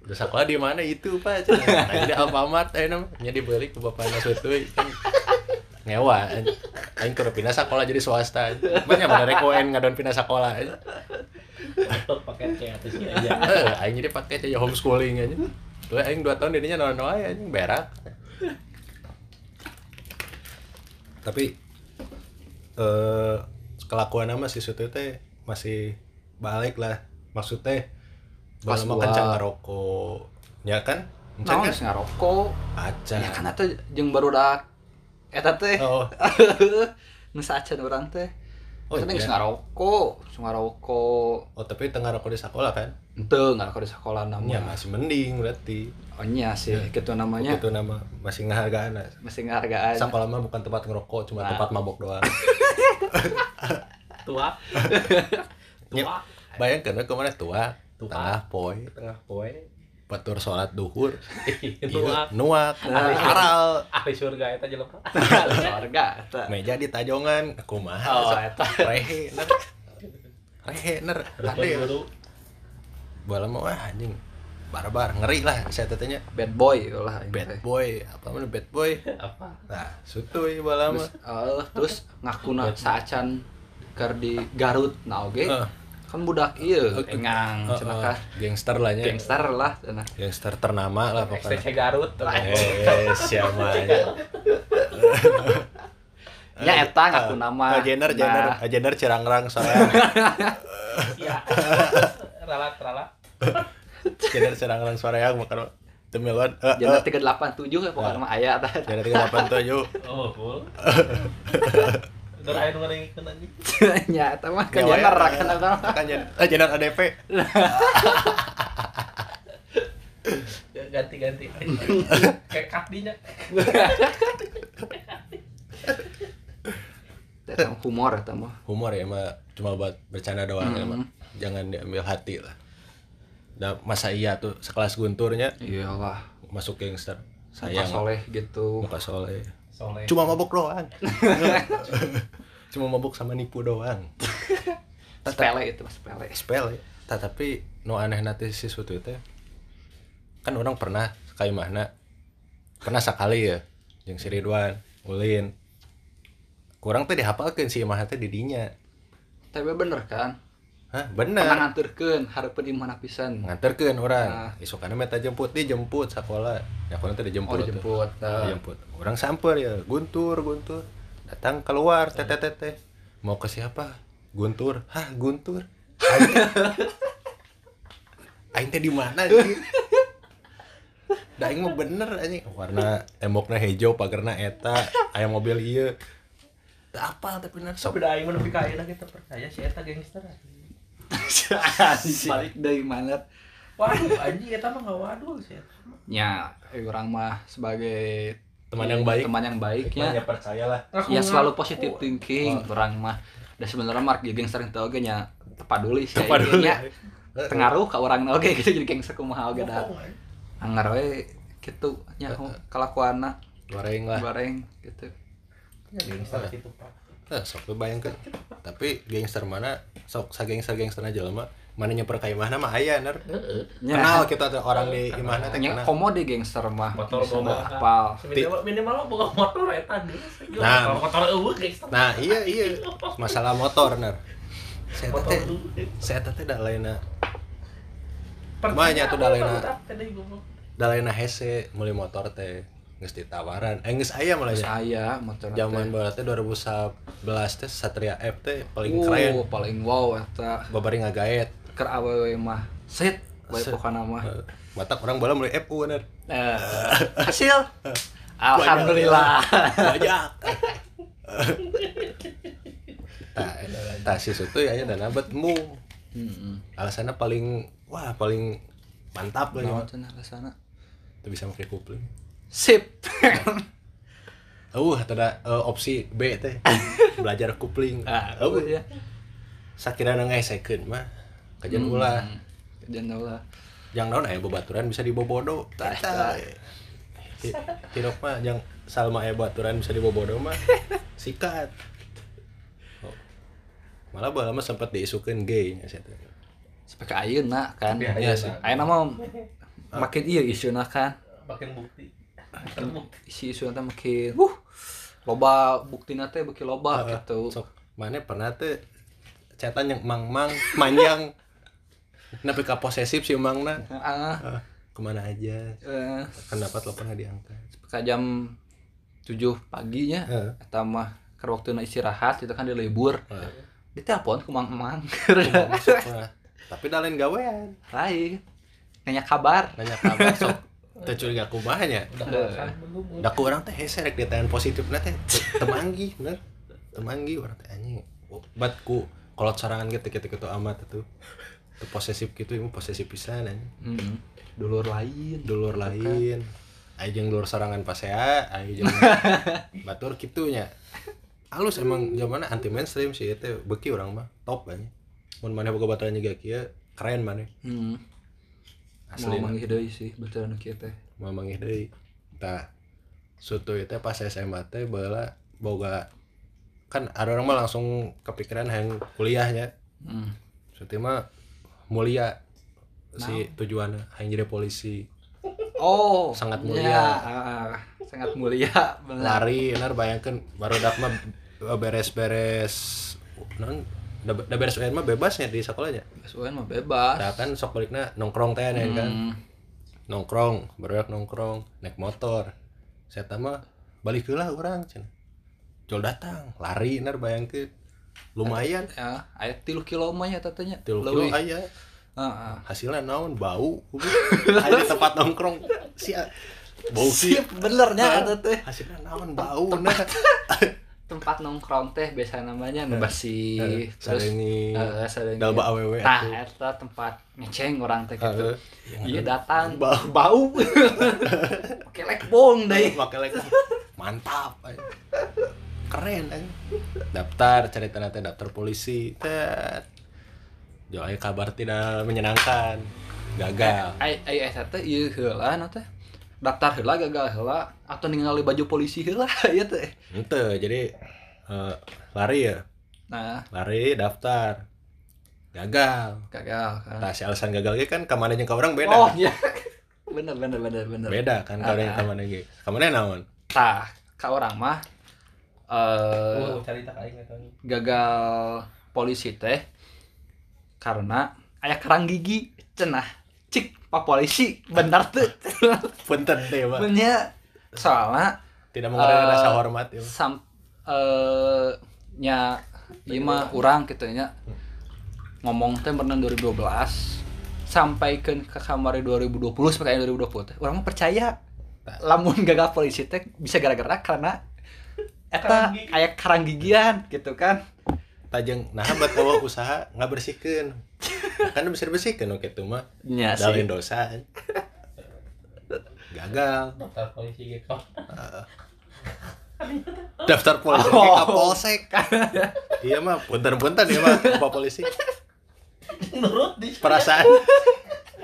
[SPEAKER 1] udah sekolah di mana itu pak. Aing di Alfamart. Eh namanya dibeli ke bapak Nasutui kan ngewa aing keur pindah sekolah jadi swasta banyak mana rek UN ngadon pindah sekolah
[SPEAKER 2] pakai C atas sih aja.
[SPEAKER 1] eh aing jadi pakai aja homeschooling aja tuh aing 2 tahun dirinya nol aja anjing berak. Tapi eh kelakuan nama si Sutu teh masih balik lah. Maksudnya
[SPEAKER 4] Pas dua.
[SPEAKER 1] kencang ngerokok. Ya kan? Encan
[SPEAKER 4] Naon
[SPEAKER 1] kan?
[SPEAKER 4] geus ngarokok
[SPEAKER 1] aca
[SPEAKER 4] ya kan atuh jeung baru dak eta teh.
[SPEAKER 1] Oh.
[SPEAKER 4] Nu saacan urang teh.
[SPEAKER 1] Oh,
[SPEAKER 4] geus
[SPEAKER 1] iya.
[SPEAKER 4] ngarokok geus ngarokok
[SPEAKER 1] oh tapi tengah rokok di sekolah kan?
[SPEAKER 4] Henteu ngarokok di sekolah
[SPEAKER 1] ya
[SPEAKER 4] namanya
[SPEAKER 1] masih mending berarti.
[SPEAKER 4] Oh nya sih gitu namanya.
[SPEAKER 1] Itu nama masih ngehargaan.
[SPEAKER 4] Masih ngehargaan.
[SPEAKER 1] Sekolah mah bukan tempat ngerokok cuma
[SPEAKER 4] Nah.
[SPEAKER 1] tempat mabok doang.
[SPEAKER 2] Tua.
[SPEAKER 1] Ya,
[SPEAKER 2] Tua.
[SPEAKER 1] bayangkan we ke mana
[SPEAKER 2] Tua.
[SPEAKER 1] Tengah poe.
[SPEAKER 2] Tengah poe.
[SPEAKER 1] batur sholat duhur. Nuak.
[SPEAKER 4] Nah.
[SPEAKER 1] haral
[SPEAKER 2] Ahli surga. eta jelema.
[SPEAKER 4] keluarga eta.
[SPEAKER 1] Meja di tajongan. Aku mah
[SPEAKER 4] oh eta.
[SPEAKER 1] rehe ner. Rehe ner. Ade
[SPEAKER 2] Guru
[SPEAKER 1] bola mah wah anjing. Barbar ngeri lah saya tetenya.
[SPEAKER 4] Bad boy lah
[SPEAKER 1] bad boy apa mana bad boy?
[SPEAKER 2] Apa?
[SPEAKER 1] nah sutuy bola mah.
[SPEAKER 4] Terus eh, terus ngakuna saacan keur di Garut. Nah oge
[SPEAKER 1] Eh.
[SPEAKER 4] Kan budak ieu
[SPEAKER 1] Oke.
[SPEAKER 4] engang
[SPEAKER 1] Oh,
[SPEAKER 4] cenah
[SPEAKER 1] oh,
[SPEAKER 4] kah
[SPEAKER 1] gangster lah nya
[SPEAKER 4] gangster lah cenah
[SPEAKER 1] gangster ternama lah pokoknya.
[SPEAKER 2] XTC Garut.
[SPEAKER 1] eh siapa aja.
[SPEAKER 4] Nya eta ngaku nama.
[SPEAKER 1] Jenner Jenner
[SPEAKER 4] Nah,
[SPEAKER 1] Jenner. Cirangrang soalnya
[SPEAKER 2] Iya. Ralat ralat.
[SPEAKER 1] Jenner cirangrang suara yang makan temiluan eh
[SPEAKER 4] Jenner
[SPEAKER 1] eh
[SPEAKER 4] 387 ya pokoknya mah aya. Tah
[SPEAKER 1] Jenner tiga delapan tujuh.
[SPEAKER 2] Oh, full. Terakhir anjing.
[SPEAKER 4] nya eta mah kan Jenner
[SPEAKER 1] ya.
[SPEAKER 4] kan
[SPEAKER 1] kan eh Jenner ADP
[SPEAKER 2] Ya, Ganti-ganti. Kayak kakdinya.
[SPEAKER 4] Eta mah humor eta mah?
[SPEAKER 1] Humor ya mah cuma buat bercanda doang ya
[SPEAKER 4] Hmm.
[SPEAKER 1] mah jangan diambil hati lah. Nah, masa iya tuh sekelas gunturnya?
[SPEAKER 4] Iyalah.
[SPEAKER 1] Masuk gangster.
[SPEAKER 4] Sayang
[SPEAKER 1] sayang.
[SPEAKER 4] soleh gitu.
[SPEAKER 1] Muka soleh
[SPEAKER 2] Soleh.
[SPEAKER 1] cuma mabuk doang. Cuma mabuk sama nipu doang.
[SPEAKER 4] Sepele itu mah sepele
[SPEAKER 1] sepele tapi no aneh nanti si suatu itu kan orang pernah kayak mana pernah sekali ya yang si Ridwan Ulin. Kurang tuh dihafalkan si imah teh di dinya
[SPEAKER 4] tapi bener kan
[SPEAKER 1] hah bener.
[SPEAKER 4] Nganterkeun hareupeun imah pisan
[SPEAKER 1] nganterkeun orang.
[SPEAKER 4] Nah.
[SPEAKER 1] isukana meta jemput dijemput sekolah ya kalau nanti
[SPEAKER 4] oh
[SPEAKER 1] dijemput. Tuh.
[SPEAKER 4] dijemput nah.
[SPEAKER 1] dijemput. Orang samper ya Guntur Guntur. Datang keluar teteh teteh mau ke siapa? Guntur. Hah Guntur? Aing- teh di mana sih? Da aing mah bener anjing. Warna tembokna hijau pagarna eta. Aya mobil ieu. Teu apal tapi bener. Sok.
[SPEAKER 2] Beda aing menepi ka ayeuna kita percaya si eta gangster
[SPEAKER 4] balik dari mana?
[SPEAKER 2] Waduh anjing eta mah ngawadul si eta
[SPEAKER 4] ya eh, orang mah sebagai
[SPEAKER 1] Teman yang baik.
[SPEAKER 4] teman yang baik
[SPEAKER 1] ya
[SPEAKER 4] ya
[SPEAKER 1] percayalah.
[SPEAKER 4] Ya selalu positif thinking orang mah. Dan sebenarnya mark jadi gangster itu oge nya tepaduli sih.
[SPEAKER 1] Tepaduli.
[SPEAKER 4] ya tengaruh ke orang oge gitu jadi gangster kumaha oge dah.
[SPEAKER 2] Anjing.
[SPEAKER 4] anggar we gitu nya kelakuanna.
[SPEAKER 1] Goreng lah.
[SPEAKER 4] Bareng gitu.
[SPEAKER 2] Ya, gangster gitu pak
[SPEAKER 1] Nah, sok bayangkan. Tapi gangster mana? Sok sa gangster gangster aja mah mana nyamper ka imahna mah aya ner.
[SPEAKER 4] Nya
[SPEAKER 1] kenal kita tuh orang di imahna teh kenal.
[SPEAKER 4] komo di gangster mah.
[SPEAKER 2] Motor
[SPEAKER 4] bisa
[SPEAKER 2] boga
[SPEAKER 4] apal.
[SPEAKER 2] Minimal minimal lo boga motor eta
[SPEAKER 1] Nah.
[SPEAKER 2] kalau motor eueuh gangster.
[SPEAKER 1] Nah iya iya. Masalah motor ner. Saya teh saya teh da lainna Banyak tuh dalena. dalena hese meuli motor teh geus ditawaran eh geus aya malah ya.
[SPEAKER 4] Saya
[SPEAKER 1] zaman barat teh 2011 teh Satria F teh paling
[SPEAKER 4] uh,
[SPEAKER 1] keren.
[SPEAKER 4] paling wow eta.
[SPEAKER 1] Babari ngagaet
[SPEAKER 4] keur awewe mah set bae pokona mah.
[SPEAKER 1] Eh, matak orang bala meuli FU ner
[SPEAKER 4] Eh, hasil? Alhamdulillah.
[SPEAKER 1] Banyak. Tah, tah si Sutu ya dan abad mu.
[SPEAKER 4] Heeh.
[SPEAKER 1] alasannya paling wah paling mantap lah ya.
[SPEAKER 4] Rasana?
[SPEAKER 1] tuh bisa pakai kupling
[SPEAKER 4] Sip.
[SPEAKER 1] uh ada eh, opsi B teh belajar kupling
[SPEAKER 4] Ah,
[SPEAKER 1] uh,
[SPEAKER 4] ya.
[SPEAKER 1] sakira ngesekeun mah kajian ulah
[SPEAKER 4] Kajian ulah.
[SPEAKER 1] yang naon aya babaturan bisa dibobodo
[SPEAKER 4] Tah,
[SPEAKER 1] tah Tirok mah yang Salma aya baturan bisa dibobodo mah sikat Oh. malah bala mah sempat diisukeun gay nya teh.
[SPEAKER 4] Sampai ka ayeuna kan.
[SPEAKER 2] Tapi
[SPEAKER 1] Iya
[SPEAKER 2] ayeuna.
[SPEAKER 4] mah makin iya isuna kan.
[SPEAKER 2] makin bukti
[SPEAKER 4] Isi isuna teh makin uh loba buktina teh beuki loba
[SPEAKER 1] Ah,
[SPEAKER 4] gitu.
[SPEAKER 1] sok mana pernah teh cetan yang mang-mang manjang Napi ka posesif si mangna
[SPEAKER 4] Ah,
[SPEAKER 1] Ah, ke mana aja
[SPEAKER 4] eh,
[SPEAKER 1] kan dapat telepon nggak diangkat
[SPEAKER 4] ka jam 7 paginya
[SPEAKER 1] Heeh.
[SPEAKER 4] eta mah ke waktuna istirahat itu kan di libur.
[SPEAKER 1] Heeh.
[SPEAKER 4] Ditelepon ku mang-mang.
[SPEAKER 1] Masuk mah. tapi lain gawean
[SPEAKER 4] Lain. Nanya kabar.
[SPEAKER 1] nanya kabar sok teu curiga kumahanya
[SPEAKER 2] udah
[SPEAKER 4] Eh.
[SPEAKER 2] makan belum
[SPEAKER 1] da ku urang teh hese rek ditangan positif. Teh teu- temanggi bener. Temanggi urang teh anjing. Bat ku kolot sorangan gitu gitu gitu amat itu. Teu posesif gitu ieu posesif pisan anjing.
[SPEAKER 4] Hmm. Dulur lain.
[SPEAKER 1] dulur lain. Ayo jeung dulur sorangan pasea ayo jeung batur kitunya. Halus emang zamanna anti mainstream sih itu beki orang mah. Top banyak mun maneh boga baturan juga kieu keren maneh.
[SPEAKER 4] Hmm.
[SPEAKER 1] Asli
[SPEAKER 4] Mau manggih deui sih betul anu kieu teh.
[SPEAKER 1] mau manggih deui tah sutu itu pas SMA teh baheula boga kan ada orang mah langsung kepikiran yang kuliahnya
[SPEAKER 4] Hmm.
[SPEAKER 1] sutu mah mulia si tujuannya yang jadi polisi
[SPEAKER 4] Oh,
[SPEAKER 1] Sangat
[SPEAKER 4] ya,
[SPEAKER 1] mulia.
[SPEAKER 4] ah, sangat mulia. bener.
[SPEAKER 1] lari benar bayangkan baru dak mah beres-beres non da da beres UN mah bebasnya di sekolahnya.
[SPEAKER 4] SUN mah bebas.
[SPEAKER 1] nah kan sok baliknya nongkrong teh nih kan?
[SPEAKER 4] Hmm.
[SPEAKER 1] nongkrong baru nongkrong naik motor. Saya mah balik lah orang cen jol datang lari nar bayangkan lumayan.
[SPEAKER 4] Ya, aya 3 kilo mah ya tatanya.
[SPEAKER 1] tilu kilo
[SPEAKER 4] Leuwih.
[SPEAKER 1] aja
[SPEAKER 4] Heeh.
[SPEAKER 1] hasilnya naon? Bau aja tempat nongkrong. Si bau sih.
[SPEAKER 4] Sip, bener nya eta teh.
[SPEAKER 1] hasilnya naon? Bau nah
[SPEAKER 4] Tempat nongkrong teh biasa namanya nu bersih.
[SPEAKER 1] Eh, sarengi
[SPEAKER 4] Heeh, sarengi.
[SPEAKER 1] dalba awewe
[SPEAKER 4] Nah, eta tempat ngeceng orang teh gitu. Iya datang
[SPEAKER 1] Bau.
[SPEAKER 4] bau. Pakai lek bong deui.
[SPEAKER 1] pakai lek mantap ay. keren ay. daftar cerita nanti daftar polisi tet aya kabar tidak menyenangkan gagal
[SPEAKER 4] ai eta teh heula na teh. Daftar heula gagal heula atau ningali baju polisi heula ieu teh.
[SPEAKER 1] ente jadi eh, lari ya
[SPEAKER 4] Nah,
[SPEAKER 1] lari daftar gagal
[SPEAKER 4] gagal kan.
[SPEAKER 1] nah si alasan gagal ge kan kamana jeung ka orang beda
[SPEAKER 4] Oh iya. bener bener bener bener.
[SPEAKER 1] beda kan kalau yang
[SPEAKER 4] Ah.
[SPEAKER 1] kamana ge kamana naon
[SPEAKER 4] Tah, ka orang mah eh
[SPEAKER 2] aing eta
[SPEAKER 4] gagal polisi teh karena aya kerang gigi cenah cik pak polisi bener tuh.
[SPEAKER 1] Punten teh Pak.
[SPEAKER 4] punya soalnya
[SPEAKER 1] tidak mengurangi
[SPEAKER 4] Eh,
[SPEAKER 1] rasa hormat ya
[SPEAKER 4] sam eh nya ieu mah urang gitu nya. Ngomong teh pernah 2012 sampaikan ke kamar 2020 sampai 2020 teh orang percaya. Lamun gagal polisi teh bisa gara-gara karena eta aya karang gigian gitu kan.
[SPEAKER 1] Tajeng nah buat bawa usaha nggak bersihkan kan bisa bersihkan oke tuh mah.
[SPEAKER 4] Nya
[SPEAKER 1] dalin dosa. Gagal.
[SPEAKER 2] Daftar polisi gitu
[SPEAKER 1] daftar polisi
[SPEAKER 4] Oh.
[SPEAKER 1] ke kapolsek. Iya mah punten-punten ya mah Pak polisi.
[SPEAKER 6] Nurut di
[SPEAKER 1] perasaan.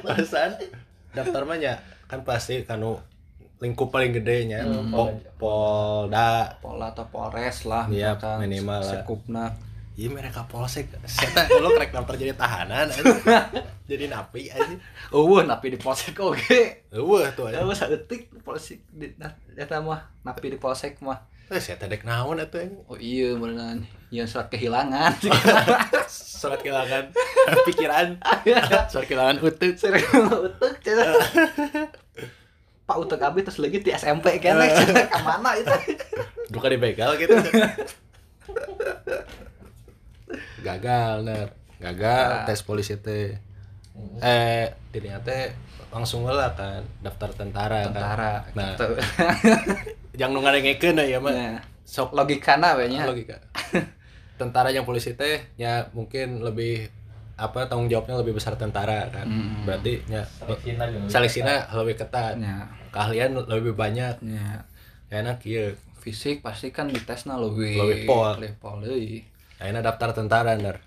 [SPEAKER 1] Perasaan. Daftar mah nya kan pasti kanu lingkup paling gedenya.
[SPEAKER 4] Hmm.
[SPEAKER 1] po, polda.
[SPEAKER 4] Pola atau Polres lah
[SPEAKER 1] Iya,
[SPEAKER 4] misalkan,
[SPEAKER 1] minimal lah.
[SPEAKER 4] sekupna
[SPEAKER 1] iya mereka polsek. Saya lo kerek daftar jadi tahanan jadi napi aja
[SPEAKER 4] eueuh napi di polsek oge
[SPEAKER 1] Wah tuh aja
[SPEAKER 4] eueuh saeutik polsek di nah, eta mah. Napi di polsek mah.
[SPEAKER 1] Eh, saya tadek naon atuh anjing.
[SPEAKER 4] oh iya beneran. Yang surat kehilangan.
[SPEAKER 1] Surat kehilangan pikiran. Surat kehilangan utut
[SPEAKER 4] sering utek cenah Pak utek abi terus lagi di SMP kene cenah ka mana itu?
[SPEAKER 1] Bukan dibegal gitu gagal ner. Gagal
[SPEAKER 4] Ah.
[SPEAKER 1] tes polisi teh. Eh dirinya teh langsung lah kan daftar tentara,
[SPEAKER 4] tentara
[SPEAKER 1] kan nah
[SPEAKER 4] gitu.
[SPEAKER 1] jangan ngarengekeun ya mah
[SPEAKER 4] Nah,
[SPEAKER 1] sok
[SPEAKER 4] logikana we nya.
[SPEAKER 1] Logika. Tentara yang polisi teh ya mungkin lebih apa tanggung jawabnya lebih besar tentara kan.
[SPEAKER 4] Mm.
[SPEAKER 1] berarti ya
[SPEAKER 2] seleksina
[SPEAKER 1] seleksinya lebih ketat.
[SPEAKER 4] nya
[SPEAKER 1] keahlian lebih banyak.
[SPEAKER 4] Nya
[SPEAKER 1] enak iya.
[SPEAKER 4] Fisik pasti kan ditesna lebih
[SPEAKER 1] Lebih pol.
[SPEAKER 4] lebih pol.
[SPEAKER 1] Akhirnya daftar tentara ntar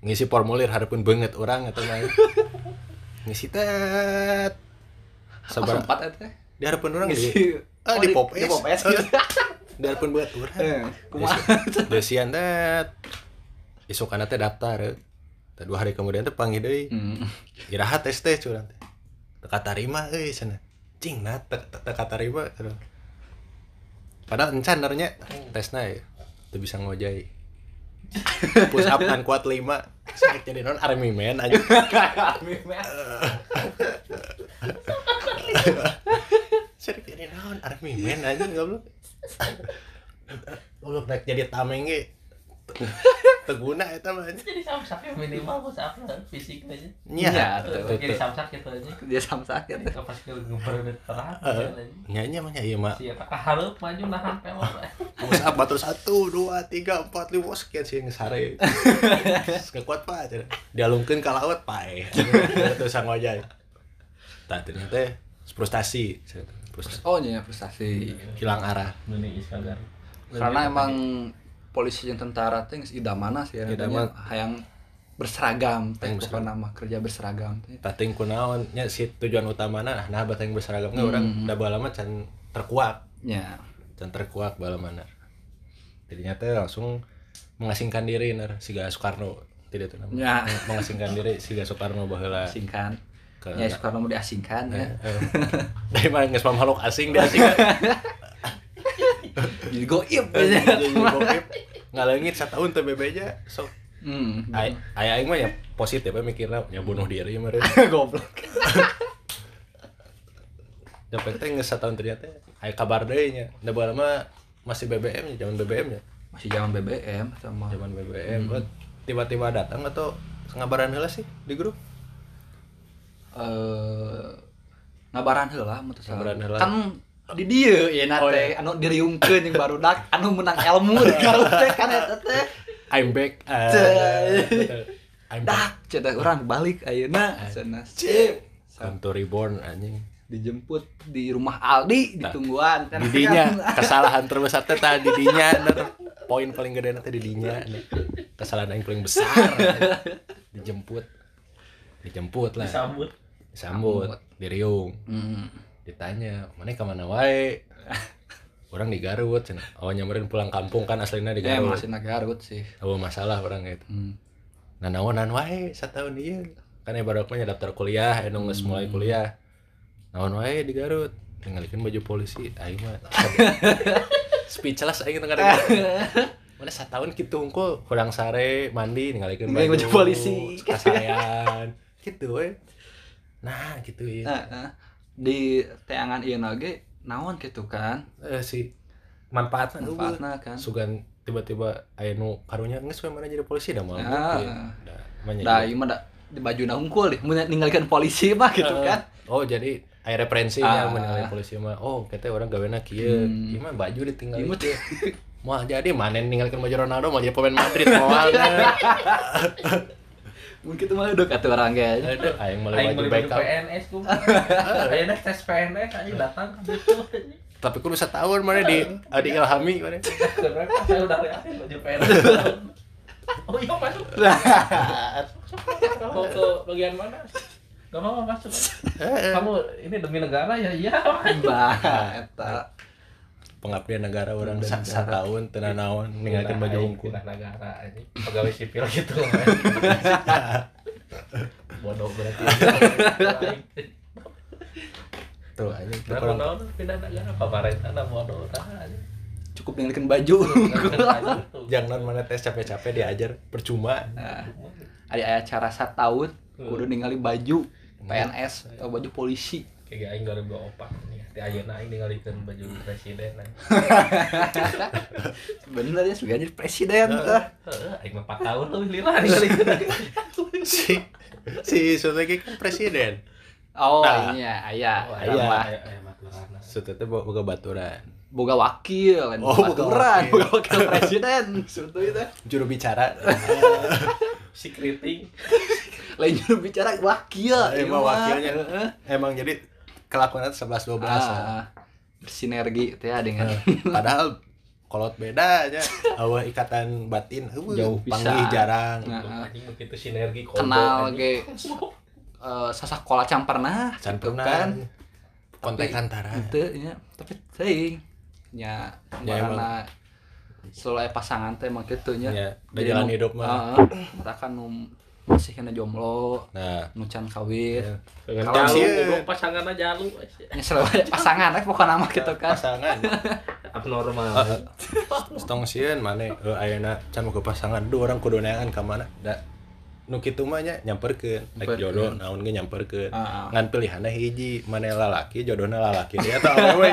[SPEAKER 1] ngisi formulir harapun banget orang atau main ngisi tet. Sabar.
[SPEAKER 4] sempat eta? Teh?
[SPEAKER 1] di harapan orang
[SPEAKER 4] Ngisi-
[SPEAKER 1] ah di
[SPEAKER 4] di-
[SPEAKER 1] popes
[SPEAKER 4] di popes gitu.
[SPEAKER 1] di harapan banget orang
[SPEAKER 4] Eh, kumaha?
[SPEAKER 1] desian tet. Isuk teh daftar. Eh. Teh dua hari kemudian teh panggil deui.
[SPEAKER 4] Hmm.
[SPEAKER 1] iraha tes teh curang teh. Teka tarima euy sana. Cing nah te- te- teka tarima padahal encan nernya tesna ya tuh bisa ngojai push up kan kuat lima. Saya jadi non army man aja. Saya jadi non army man aja goblok. Goblok naik jadi tameng ge teguna eta mah anjing.
[SPEAKER 6] jadi samsak ya minimal bos apa fisik aja.
[SPEAKER 1] Tuh,
[SPEAKER 6] jadi
[SPEAKER 1] tuh.
[SPEAKER 6] samsak gitu aja.
[SPEAKER 4] Dia samsak ya. teh.
[SPEAKER 6] pas ke ngeberedet terang
[SPEAKER 1] nyanyi mah ieu mah
[SPEAKER 6] si eta kahareup maju nahan peot
[SPEAKER 1] Push up batur satu, dua, tiga, empat, lima, sekian sih ngesare. Kekuat pak, cenah. dialungkeun ka laut pae. Terus sang wajah. Tak ternyata frustasi.
[SPEAKER 4] Oh nya frustasi.
[SPEAKER 1] hilang arah.
[SPEAKER 4] Karena emang polisi yang tentara teh geus idamana sih ya.
[SPEAKER 1] Idaman.
[SPEAKER 4] Hayang berseragam teh pokoknya nama kerja berseragam teh.
[SPEAKER 1] Tating kunaon nya si tujuan utamana nah batang berseragam hmm. orang da bala mah can terkuak,
[SPEAKER 4] Nya.
[SPEAKER 1] Can terkuak bala mana. Jadinya teh langsung mengasingkan diri ner siga Soekarno tidak tuh
[SPEAKER 4] Ya.
[SPEAKER 1] namanya mengasingkan diri siga Soekarno baheula
[SPEAKER 4] Asingkan.
[SPEAKER 1] ke
[SPEAKER 4] Ya Soekarno mau diasingkan ya.
[SPEAKER 1] Eh, dari mana nggak makhluk asing dia asing
[SPEAKER 4] Jadi goib
[SPEAKER 1] jadi
[SPEAKER 4] aja.
[SPEAKER 1] bokep ngalengit setahun tuh bebeja so
[SPEAKER 4] Hmm.
[SPEAKER 1] ay ay aing mah ya positif ya mikirnya ya bunuh diri meureun
[SPEAKER 4] Goblok.
[SPEAKER 1] dapat teh geus setahun ternyata aya kabar deui nya da baheula mah masih BBM nya zaman BBM nya
[SPEAKER 4] Masih zaman BBM sama.
[SPEAKER 1] Zaman BBM Buat tiba-tiba datang atau ngabaran heula sih di grup?
[SPEAKER 4] Eh ngabaran heula salah.
[SPEAKER 1] Ngabaran heula.
[SPEAKER 4] Kan di dieu ya
[SPEAKER 1] Oh,
[SPEAKER 4] nate anu diriungkeun yang barudak anu menang ilmu garut teh kan eta teh.
[SPEAKER 1] I'm back. Uh. I'm
[SPEAKER 4] Dak,
[SPEAKER 1] back.
[SPEAKER 4] cedak orang balik ayeuna. Cenah. Sip.
[SPEAKER 1] come to reborn anjing
[SPEAKER 4] Dijemput di rumah Aldi ditungguan kan.
[SPEAKER 1] didinya. Kesalahan terbesar teh tah didinya. Poin paling gede nanti didinya. Kesalahan yang paling besar. Dijemput. Dijemput lah.
[SPEAKER 6] Disambut.
[SPEAKER 1] Disambut. Diriung.
[SPEAKER 4] Hmm.
[SPEAKER 1] ditanya mana ke mana wae? Orang di Garut cenah oh nyamperin pulang kampung kan aslinya di
[SPEAKER 4] Ya
[SPEAKER 1] Garut.
[SPEAKER 4] masih na Garut sih.
[SPEAKER 1] oh masalah orang gitu
[SPEAKER 4] Hmm.
[SPEAKER 1] nah naonan wae setahun dia kan ibaratnya daftar kuliah anu geus mulai kuliah naon wae di Garut ningalikeun baju polisi aing mah speechless aing tengah dengar mana setahun kitu unggul kurang sare mandi ningalikeun
[SPEAKER 4] Ninggalin
[SPEAKER 1] baju,
[SPEAKER 4] baju polisi.
[SPEAKER 1] kasayan gitu we nah gitu ya
[SPEAKER 4] Nah, nah, di teangan ieu ge naon gitu kan.
[SPEAKER 1] eh, si manfaatnya eueuh.
[SPEAKER 4] Manfaatna kan.
[SPEAKER 1] sugan tiba-tiba aya nu karunya geus we mana jadi polisi da mau
[SPEAKER 4] Ah.
[SPEAKER 1] da
[SPEAKER 4] Da
[SPEAKER 1] gitu.
[SPEAKER 4] ieu mah da di baju unggul deh mun ninggalikeun polisi mah gitu kan
[SPEAKER 1] Oh jadi aya referensinya
[SPEAKER 4] Ah.
[SPEAKER 1] menilai polisi mah. Oh kita orang gawena kieu.
[SPEAKER 4] Hmm.
[SPEAKER 1] Mah baju ditinggal. Kieu. Mau jadi manen ninggalkeun baju Ronaldo mau jadi pemain Madrid moal.
[SPEAKER 4] mungkin itu mah udah kata orang kayaknya
[SPEAKER 1] Aduh, aing meuli
[SPEAKER 5] Aing
[SPEAKER 1] Beckham.
[SPEAKER 5] PNS ku. Ayeuna tes PNS aja datang.
[SPEAKER 1] Tapi kudu setahun mana di adi ilhami mana.
[SPEAKER 5] Saya udah liatin baju PNS. Oh iya masuk. Mau ke bagian mana? Gak mau masuk. Kamu ini demi negara ya iya.
[SPEAKER 4] bah eta
[SPEAKER 1] Pengabdian negara orang dan setahun tenan naon ninggalkeun baju unggul.
[SPEAKER 5] Pindah negara aja. Pegawai sipil gitu. Bodoh berarti.
[SPEAKER 1] Tuh aja
[SPEAKER 5] Nah, bodoh pindah negara pemerintah nah bodoh tah aja.
[SPEAKER 4] cukup ninggalikeun baju
[SPEAKER 1] Jangan mana tes capek-capek diajar percuma.
[SPEAKER 4] nah, ada acara setahun kudu ningali baju PNS atau baju polisi
[SPEAKER 5] Kayak aing 2024 nih. Ti ayeuna aing ninggalikeun baju presiden. nah.
[SPEAKER 4] sebenarnya sebagai jadi presiden tah
[SPEAKER 5] Heeh, aing mah 4 tahun tuh lila ninggalikeun.
[SPEAKER 1] si si Suteki kan presiden.
[SPEAKER 4] oh
[SPEAKER 1] Nah.
[SPEAKER 4] iya aya
[SPEAKER 1] Oh,
[SPEAKER 4] aya
[SPEAKER 1] aya.
[SPEAKER 4] mah.
[SPEAKER 5] Aya maturana.
[SPEAKER 1] Sutete boga baturan.
[SPEAKER 4] boga wakil lain
[SPEAKER 1] Oh,
[SPEAKER 4] boga
[SPEAKER 1] boga
[SPEAKER 4] baturan, boga wakil presiden sebetulnya itu
[SPEAKER 1] Juru bicara.
[SPEAKER 5] Secreting.
[SPEAKER 4] lain juru bicara wakil
[SPEAKER 1] Ah,
[SPEAKER 4] ieu
[SPEAKER 1] emang
[SPEAKER 4] mah.
[SPEAKER 1] wakilnya.
[SPEAKER 4] Heeh.
[SPEAKER 1] Emang jadi kelakuannya 11 12.
[SPEAKER 4] ah, bersinergi teh dengan
[SPEAKER 1] Padahal kolot beda aja. Awah ikatan batin eueuh,
[SPEAKER 4] Jauh
[SPEAKER 1] panggih
[SPEAKER 4] pisan.
[SPEAKER 1] jarang.
[SPEAKER 4] Nah,
[SPEAKER 5] begitu sinergi kombo,
[SPEAKER 4] kenal ge eh sasakola can pernah
[SPEAKER 1] Can
[SPEAKER 4] gitu
[SPEAKER 1] pernah
[SPEAKER 4] kan
[SPEAKER 1] kontek
[SPEAKER 4] Tapi-
[SPEAKER 1] antara.
[SPEAKER 4] itu nya tapi teuing nya
[SPEAKER 1] Ya,
[SPEAKER 4] marana selalu pasangan teh emang kitu nya
[SPEAKER 1] Ya, jalan
[SPEAKER 4] nu-
[SPEAKER 1] hidup mah.
[SPEAKER 4] heeh, kita kan nu masih kena jomblo
[SPEAKER 1] Nah,
[SPEAKER 4] nu can kawin
[SPEAKER 1] Ya.
[SPEAKER 5] Dengan
[SPEAKER 4] Kalau
[SPEAKER 5] goblok pasangan aja jalu.
[SPEAKER 4] nya selalu pasangan eh pokoknya nama gitu kan
[SPEAKER 1] pasangan.
[SPEAKER 5] Abnormal.
[SPEAKER 1] Stong sieun mane heuh ayeuna can ke pasangan duh orang kudu neangan ka mana? Da nu kitu mah nya nyamperkeun. Rek jodoh naon ge nyamperkeun. Ngan pilihanna hiji, mane lalaki jodohna lalaki dia tah awewe.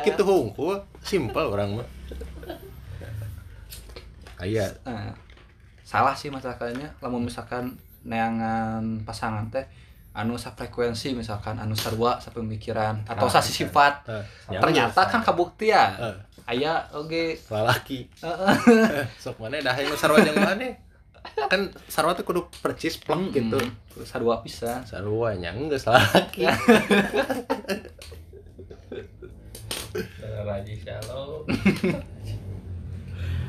[SPEAKER 1] Kitu hungkul, simpel orang mah. Aya
[SPEAKER 4] Nah, salah sih masalahnya lamun misalkan neangan pasangan teh anu frekuensi misalkan anu sarua sapemikiran atau
[SPEAKER 1] Ah,
[SPEAKER 4] sasi sifat
[SPEAKER 1] eh,
[SPEAKER 4] ternyata kan kabukti ya
[SPEAKER 1] Eh.
[SPEAKER 4] aya oge
[SPEAKER 1] lalaki.
[SPEAKER 4] Heeh.
[SPEAKER 1] Sok mana dah yang sarua jeung mana? Kan sarua teh kudu percis plek gitu.
[SPEAKER 4] gitu sarua pisan
[SPEAKER 1] Sarua nya geus lalaki.
[SPEAKER 5] Raji Shalom.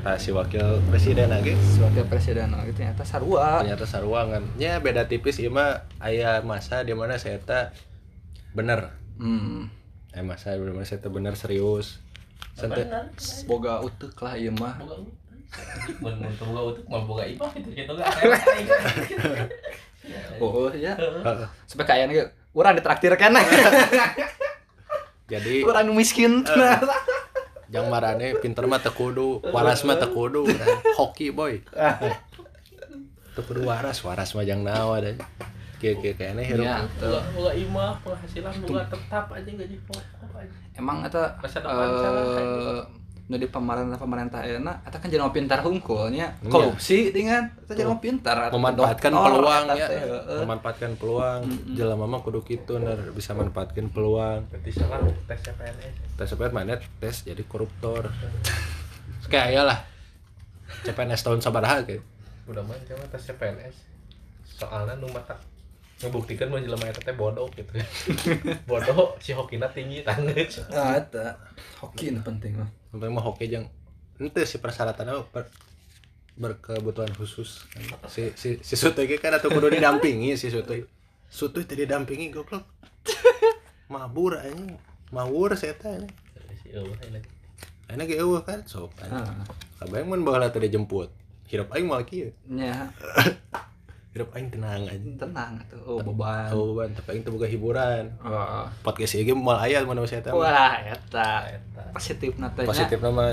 [SPEAKER 1] Nah, si wakil presiden lagi.
[SPEAKER 4] Sebagai presiden oh, gitu ternyata sarua.
[SPEAKER 1] Ternyata saruangan nya beda tipis ieu mah aya masa di mana saya teh bener.
[SPEAKER 4] Hmm.
[SPEAKER 1] eh masa di mana saya teh bener serius. Sente,
[SPEAKER 4] boga utek lah ieu mah.
[SPEAKER 5] Boga utek. Mun mun teu boga utek mah boga imah gitu gitu kan.
[SPEAKER 4] oh ya
[SPEAKER 1] Heeh.
[SPEAKER 4] sampai kayaknya ge urang ditraktir kan
[SPEAKER 1] jadi
[SPEAKER 4] urang nu miskin
[SPEAKER 1] jang marane pinter mah teu kudu waras mah teu kudu hoki boy. Teu kudu waras waras mah jang naon ada kieu kieu kayaknya hirup
[SPEAKER 4] Iya,
[SPEAKER 5] Boga boga imah penghasilan boga tetap aja gaji pokok aja.
[SPEAKER 4] emang eta
[SPEAKER 5] Masa gitu.
[SPEAKER 4] nu di pemerintah pemerintah enak eta kan jelema pintar hungkulnya
[SPEAKER 1] Iya.
[SPEAKER 4] korupsi dengan eta jelema pintar
[SPEAKER 1] memanfaatkan peluang ya
[SPEAKER 4] heeh.
[SPEAKER 1] memanfaatkan peluang jelema mah kudu kitu ner bisa manfaatkan peluang
[SPEAKER 5] Berarti salah tes CPNS.
[SPEAKER 1] tes sepet mana tes jadi koruptor kayak aya lah CPNS tahun sabaraha kayak
[SPEAKER 5] Udah mah cuma tes CPNS. Soalnya nu mata ngebuktikan mah jelema eta teh bodoh gitu. bodoh si hokina tinggi tanggeus.
[SPEAKER 4] ah eta hoki nu penting mah
[SPEAKER 1] sampai mah hoki jang ente si persyaratannya ber, berkebutuhan khusus. Si si si Sutoy ge kan atuh kudu didampingi si Sutoy. Sutoy teh didampingi goblok. Mabur anjing mawur saya
[SPEAKER 5] Si eueuh ini.
[SPEAKER 1] Aina ge eueuh kan sok
[SPEAKER 4] ah
[SPEAKER 1] kabayang mun baheula teh dijemput. Hirup aing mah kieu.
[SPEAKER 4] Nya
[SPEAKER 1] hirup aing tenang aja
[SPEAKER 4] tenang tuh oh beban.
[SPEAKER 1] Oh ban tapi aing boga hiburan.
[SPEAKER 4] Oh.
[SPEAKER 1] podcast ieu moal aya mana saya teh
[SPEAKER 4] wah eta. Positif nate
[SPEAKER 1] positif nama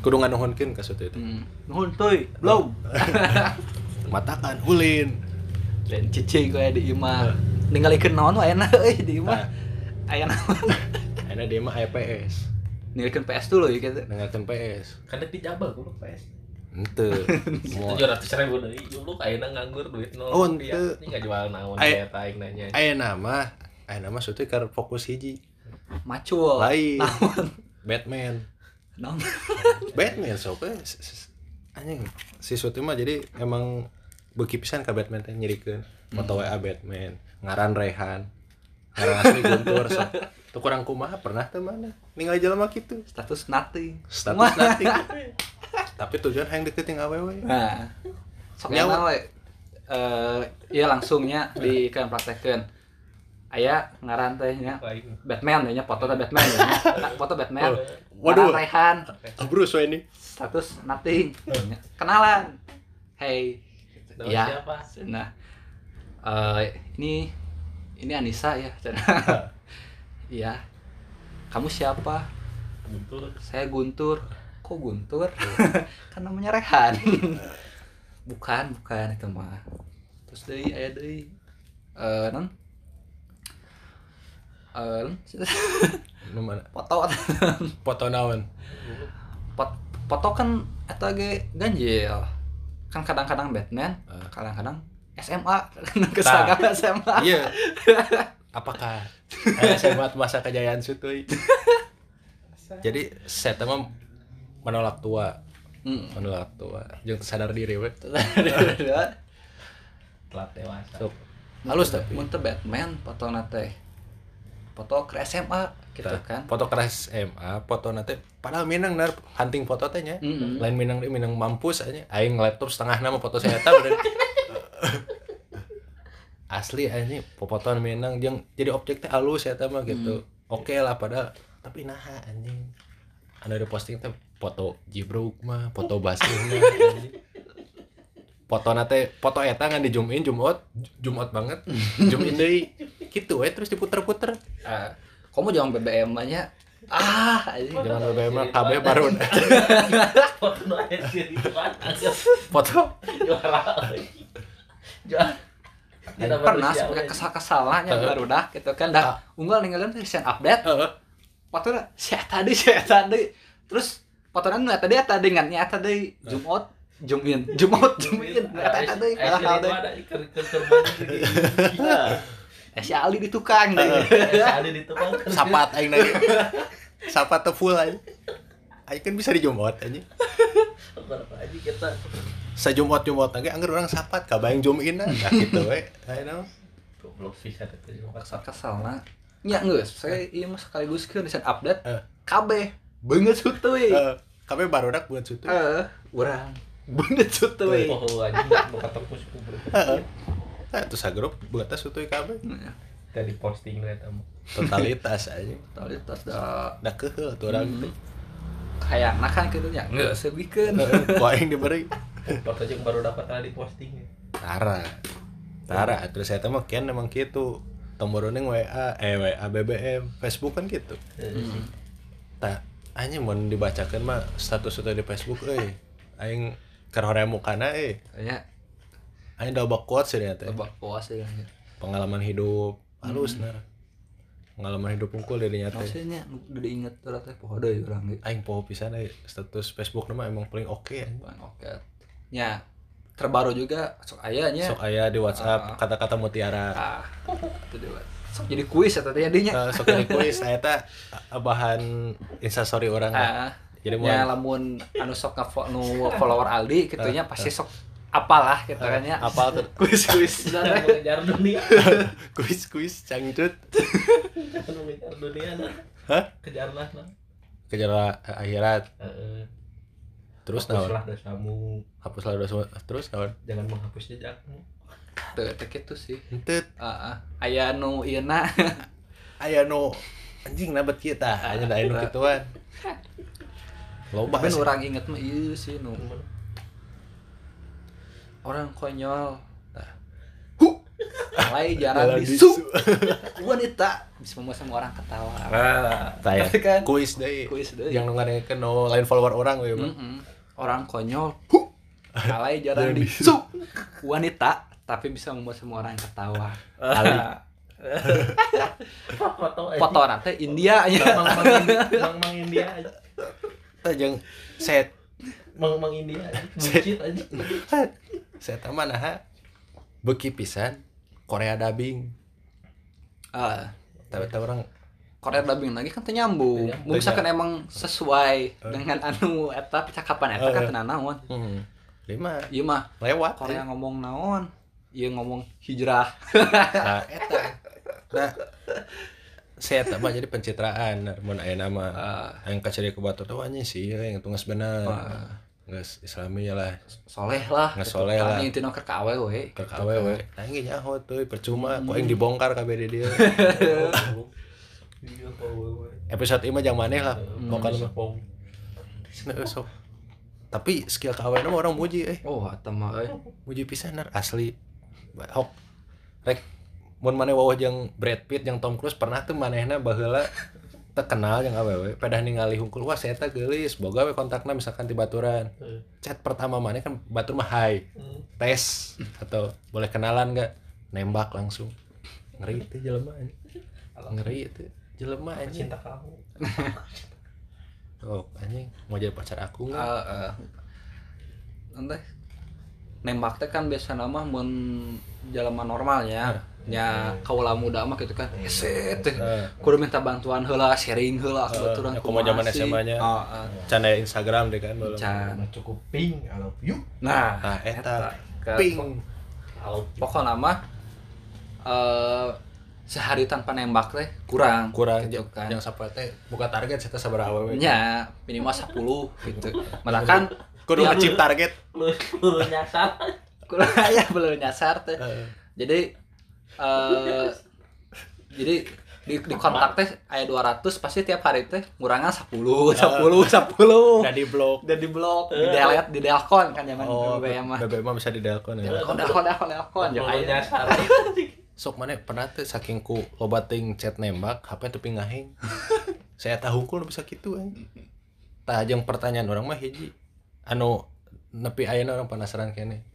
[SPEAKER 1] kudu nganuhunkeun ka Sutoy teh
[SPEAKER 4] hmm. nuhun teuy belum?
[SPEAKER 1] Matakan ulin.
[SPEAKER 4] Dan cicing kayak di imah ninggalikeun naon wae enak euy di imah
[SPEAKER 1] Nah.
[SPEAKER 4] aya naon?
[SPEAKER 1] Aina dia mah aya PS
[SPEAKER 4] ninggalikeun PS dulu ya gitu
[SPEAKER 1] dengarkan PS
[SPEAKER 5] Kan di Jabal goblok PS.
[SPEAKER 1] Ente. Mau-
[SPEAKER 2] tujuh ratus ribu dari dulu kayaknya nganggur duit nol
[SPEAKER 1] Oh, ente.
[SPEAKER 2] ini nggak jual naon
[SPEAKER 1] Ay-
[SPEAKER 2] kayak taing nanya
[SPEAKER 1] Aya nama, aya nama sutu keur fokus hiji.
[SPEAKER 4] macul
[SPEAKER 1] Lain. Batman.
[SPEAKER 4] Naon?
[SPEAKER 1] Batman sok anjing si Suti mah jadi emang beuki pisan ka Batman teh nyirikeun foto WA Batman ngaran Rehan ngaran asli Guntur sok tuh kurang kumaha? Pernah teh mana? Ningali jelema kitu.
[SPEAKER 4] Status nothing.
[SPEAKER 1] Status nanti tapi tujuan hayang deketin awewe.
[SPEAKER 4] Nah sok
[SPEAKER 1] Nyawa.
[SPEAKER 4] we eh iya langsungnya di kan praktekeun aya ngaran teh nya
[SPEAKER 2] lain
[SPEAKER 4] Batman nya foto teh Batman nya. Foto Batman.
[SPEAKER 1] Waduh.
[SPEAKER 4] Rehan
[SPEAKER 1] ah Bruce Wayne
[SPEAKER 4] status nothing. Kenalan. Hey.
[SPEAKER 2] Nama
[SPEAKER 4] ya
[SPEAKER 2] siapa?
[SPEAKER 4] Nah eh ini ini Anissa ya iya. Kamu siapa?
[SPEAKER 2] Guntur.
[SPEAKER 4] Saya Guntur. Kok Guntur? Kan namanya Rehan. Bukan bukan itu mah. Terus dari aya deui. Eh non eh non?
[SPEAKER 1] nu mana?
[SPEAKER 4] Foto.
[SPEAKER 1] Foto naon?
[SPEAKER 4] Pot- foto kan eta ge ganjil. Kan kadang-kadang Batman
[SPEAKER 1] Eh.
[SPEAKER 4] kadang-kadang SMA keseragam SMA
[SPEAKER 1] iya apakah? Aya sebat masa kejayaan Sutuy jadi saya mah menolak tua.
[SPEAKER 4] Hmm.
[SPEAKER 1] menolak tua. Jeung sadar diri we
[SPEAKER 2] telat dewasa.
[SPEAKER 1] Sok. halus tapi.
[SPEAKER 4] Mun teu Batman. Foto teh foto ke SMA gitu
[SPEAKER 1] Tah,
[SPEAKER 4] kan.
[SPEAKER 1] foto keras SMA foto nanti padahal minang nar hunting foto teh nya.
[SPEAKER 4] Mm-mm.
[SPEAKER 1] lain minang dia minang mampus aja. Aing laptop setengah nama foto saya tahu dan asli aja fotoan minang jeung jadi objek teh halus ya mah gitu. Oke lah padahal tapi nah anjing. Anu ada posting teh foto jibruk mah foto basir mah foto nate foto eta ngan di zoom in zoom out zoom out banget. Zoom in deui gitu we terus diputer-puter.
[SPEAKER 4] Ah, kamu jangan BBM aja? Ah anjing.
[SPEAKER 1] jangan BBM mah KB baru.
[SPEAKER 2] Foto
[SPEAKER 1] foto?
[SPEAKER 2] Juara juara Kita
[SPEAKER 4] pernah sebagai
[SPEAKER 2] we.
[SPEAKER 4] kesal-kesalannya
[SPEAKER 1] Heeh.
[SPEAKER 4] baru dah gitu kan. Dah unggal ninggalin recent update
[SPEAKER 1] Heeh.
[SPEAKER 4] foto si tadi si tadi. Terus fotonya nu tadi tadi ngan nya tadi. Zoom out zoom in zoom out zoom in eta tadi kalah kalah
[SPEAKER 2] nu
[SPEAKER 4] teh
[SPEAKER 2] ada iker iker kerbau
[SPEAKER 4] eh si Ali di tukang deh
[SPEAKER 2] di
[SPEAKER 1] sapat aing lagi sapat teh full aja aing kan bisa di jumot aja
[SPEAKER 2] berapa aja kita
[SPEAKER 1] sajumot jumot lagi anggar orang sapat kabayang zoom in nah gitu we. Ayo naon
[SPEAKER 2] goblok sih ada tuh
[SPEAKER 4] kesal kesal nah nya nggak saya iya mas sekaligus ke recent update.
[SPEAKER 1] Eh.
[SPEAKER 4] KB banget sutuy
[SPEAKER 1] Eh, kabeh barudak buat sutu.
[SPEAKER 4] Eh orang banget sutuy
[SPEAKER 2] oh anjing bukan tembus kubur
[SPEAKER 1] Nah, terus agrup buat tas sutu kabeh
[SPEAKER 2] dari posting lihat kamu
[SPEAKER 1] totalitas aja
[SPEAKER 4] totalitas dah.
[SPEAKER 1] Dah keheul tuh orang.
[SPEAKER 4] Hmm. kayak nah kan gitu nya nggak
[SPEAKER 1] Heeh, ku aing diberi
[SPEAKER 2] foto yang baru dapat tadi posting.
[SPEAKER 1] Tara. Tara terus saya mah kian emang gitu. Tomboruning WA eh WA BBM Facebook kan gitu. Tak hanya mau dibacakan mah status itu di Facebook euy. Aing keur hoream mukana eh
[SPEAKER 4] ya
[SPEAKER 1] aing udah bak quotes ya teh
[SPEAKER 4] lebak puas ya
[SPEAKER 1] pengalaman hidup. Halus nar. Pengalaman hidup unggul dari nyata.
[SPEAKER 4] Maksudnya udah diinget tuh teh poho deui urang ge
[SPEAKER 1] aing poho pisan eh status Facebook nama emang paling oke. Ya
[SPEAKER 4] Bang, oke nya terbaru juga sok aya nya
[SPEAKER 1] sok aya di WhatsApp
[SPEAKER 4] Ah.
[SPEAKER 1] kata-kata mutiara.
[SPEAKER 4] Ah itu dia sok jadi kuis eta teh dinya
[SPEAKER 1] Eh, sok ini kuis saya teh eh, bahan instastory orang
[SPEAKER 4] ah
[SPEAKER 1] jadi mau
[SPEAKER 4] nya lamun anu sok nge nu follower Aldi gitu nya pasti sok apalah gitu kan ya.
[SPEAKER 1] apal tuh.
[SPEAKER 4] Kuis kuis.
[SPEAKER 2] Mengejar dunia.
[SPEAKER 1] Kuis kuis cangcut.
[SPEAKER 2] Mengejar dunia nah.
[SPEAKER 1] Hah?
[SPEAKER 2] kejar lah nah
[SPEAKER 1] kejar akhirat.
[SPEAKER 2] Heeh.
[SPEAKER 1] Terus naon?
[SPEAKER 2] hapuslah dosamu.
[SPEAKER 1] Hapuslah dosa terus naon?
[SPEAKER 2] Jangan menghapus jejakmu
[SPEAKER 4] tuh teh kitu sih.
[SPEAKER 1] Entet
[SPEAKER 4] ah ah. aya nu ieu na.
[SPEAKER 1] Aya nu anjing nabat kita hanya da anu kituan. Loba
[SPEAKER 4] nu urang inget mah ieu sih nu. Orang konyol. Huh! Alay jarang disu. wanita. Bisa membuat semua orang ketawa.
[SPEAKER 1] Taya,
[SPEAKER 4] Tapi kan
[SPEAKER 1] kuis deh
[SPEAKER 4] kuis deui.
[SPEAKER 1] yang ngadengkeun no lain follower orang we mah
[SPEAKER 4] Mm-mm. Orang konyol. Alay jarang
[SPEAKER 1] Jarang
[SPEAKER 4] disu wanita tapi bisa membuat semua orang ketawa.
[SPEAKER 1] Ali.
[SPEAKER 2] foto
[SPEAKER 4] foto nanti India nya
[SPEAKER 2] mang mang India mang mang India aja.
[SPEAKER 1] Tah jeung set.
[SPEAKER 5] Mang Mang India aja. Buncit aja.
[SPEAKER 1] saya tahu mana ha? Beki pisan Korea dubbing.
[SPEAKER 4] Ah,
[SPEAKER 1] tapi tahu orang
[SPEAKER 4] Korea dubbing lagi kan teu nyambung.
[SPEAKER 5] Teu nyambung.
[SPEAKER 4] Mun misalkan emang sesuai dengan anu eta percakapan eta kan
[SPEAKER 1] Eh.
[SPEAKER 4] teu naon.
[SPEAKER 1] hmm, lima
[SPEAKER 4] Ieu mah
[SPEAKER 1] lewat
[SPEAKER 4] Korea ngomong naon? Ieu ngomong hijrah.
[SPEAKER 1] nah eta nah saya tak mah jadi pencitraan mun aya nama
[SPEAKER 4] Ah,
[SPEAKER 1] yang kaciri ke batu tuh anjing sih yang tunggas bener
[SPEAKER 4] Ah.
[SPEAKER 1] geus islami lah
[SPEAKER 4] soleh lah.
[SPEAKER 1] Nggak soleh lah.
[SPEAKER 4] Keur ka awewe we.
[SPEAKER 1] ke kawe we nangis nyaho tuh percuma kok yang dibongkar di dia
[SPEAKER 5] Iya.
[SPEAKER 1] Episode ini mah jangan maneh lah vokal mah sok. tapi skill mah orang muji eh.
[SPEAKER 4] Oh, eta mah euy.
[SPEAKER 1] muji pisanar asli. Hok. Rek mun maneh wawah jeung Brad Pitt jeung Tom Cruise pernah tuh manehna baheula terkenal yang awewe pedah ningali hungkul wah saya teh geulis boga we kontakna misalkan di baturan.
[SPEAKER 5] Eh.
[SPEAKER 1] chat pertama maneh kan batur mah hai
[SPEAKER 5] Hmm.
[SPEAKER 1] tes atau boleh kenalan gak nembak langsung. Ngeri itu jelema ngeri itu jelema anjing
[SPEAKER 5] Cinta kamu.
[SPEAKER 1] oh anjing mau jadi pacar aku nggak
[SPEAKER 4] Ah, ah. Nanti nembak teh kan biasa nama mun jelema normal ya. Ya kaula muda mah gitu kan. Eset teh.
[SPEAKER 1] Eh,
[SPEAKER 4] Kudu minta bantuan heula, sharing heula ke
[SPEAKER 1] Eh,
[SPEAKER 4] baturan
[SPEAKER 1] ya, kumaha zaman. SMA nya.
[SPEAKER 4] Ah, ah.
[SPEAKER 1] canda Instagram deh kan belum
[SPEAKER 4] Can.
[SPEAKER 5] Cukup pink, I love you.
[SPEAKER 4] Nah,
[SPEAKER 1] nah eta
[SPEAKER 4] Ke-
[SPEAKER 1] ping.
[SPEAKER 4] Pokoknya mah eh sehari tanpa nembak teh kurang
[SPEAKER 1] kurang
[SPEAKER 4] gitu kan.
[SPEAKER 1] yang sampai teh buka target kita sabar awewe
[SPEAKER 4] Nya minimal 10 gitu. Malah kan
[SPEAKER 1] kudu
[SPEAKER 4] Ya,
[SPEAKER 1] ngecip target
[SPEAKER 5] Lu lu nyasar.
[SPEAKER 4] kurang ya belum nyasar teh.
[SPEAKER 1] Eh,
[SPEAKER 4] jadi eh jadi di, di kontak teh aya 200 pasti tiap hari teh ngurangan 10 10 10
[SPEAKER 1] udah di blok
[SPEAKER 4] udah di blok di delete di delkon kan zaman
[SPEAKER 1] oh
[SPEAKER 4] BBM mah
[SPEAKER 1] BBM mah bisa di delkon ya
[SPEAKER 4] delkon delkon
[SPEAKER 5] Lu
[SPEAKER 4] jeung aya
[SPEAKER 5] nyasar.
[SPEAKER 1] sok mana pernah tuh saking ku loba ting chat nembak HP tapi ngahing saya tahu kul bisa gitu kan tah jeung pertanyaan orang mah hiji. Anu nepi ayeuna orang penasaran kene.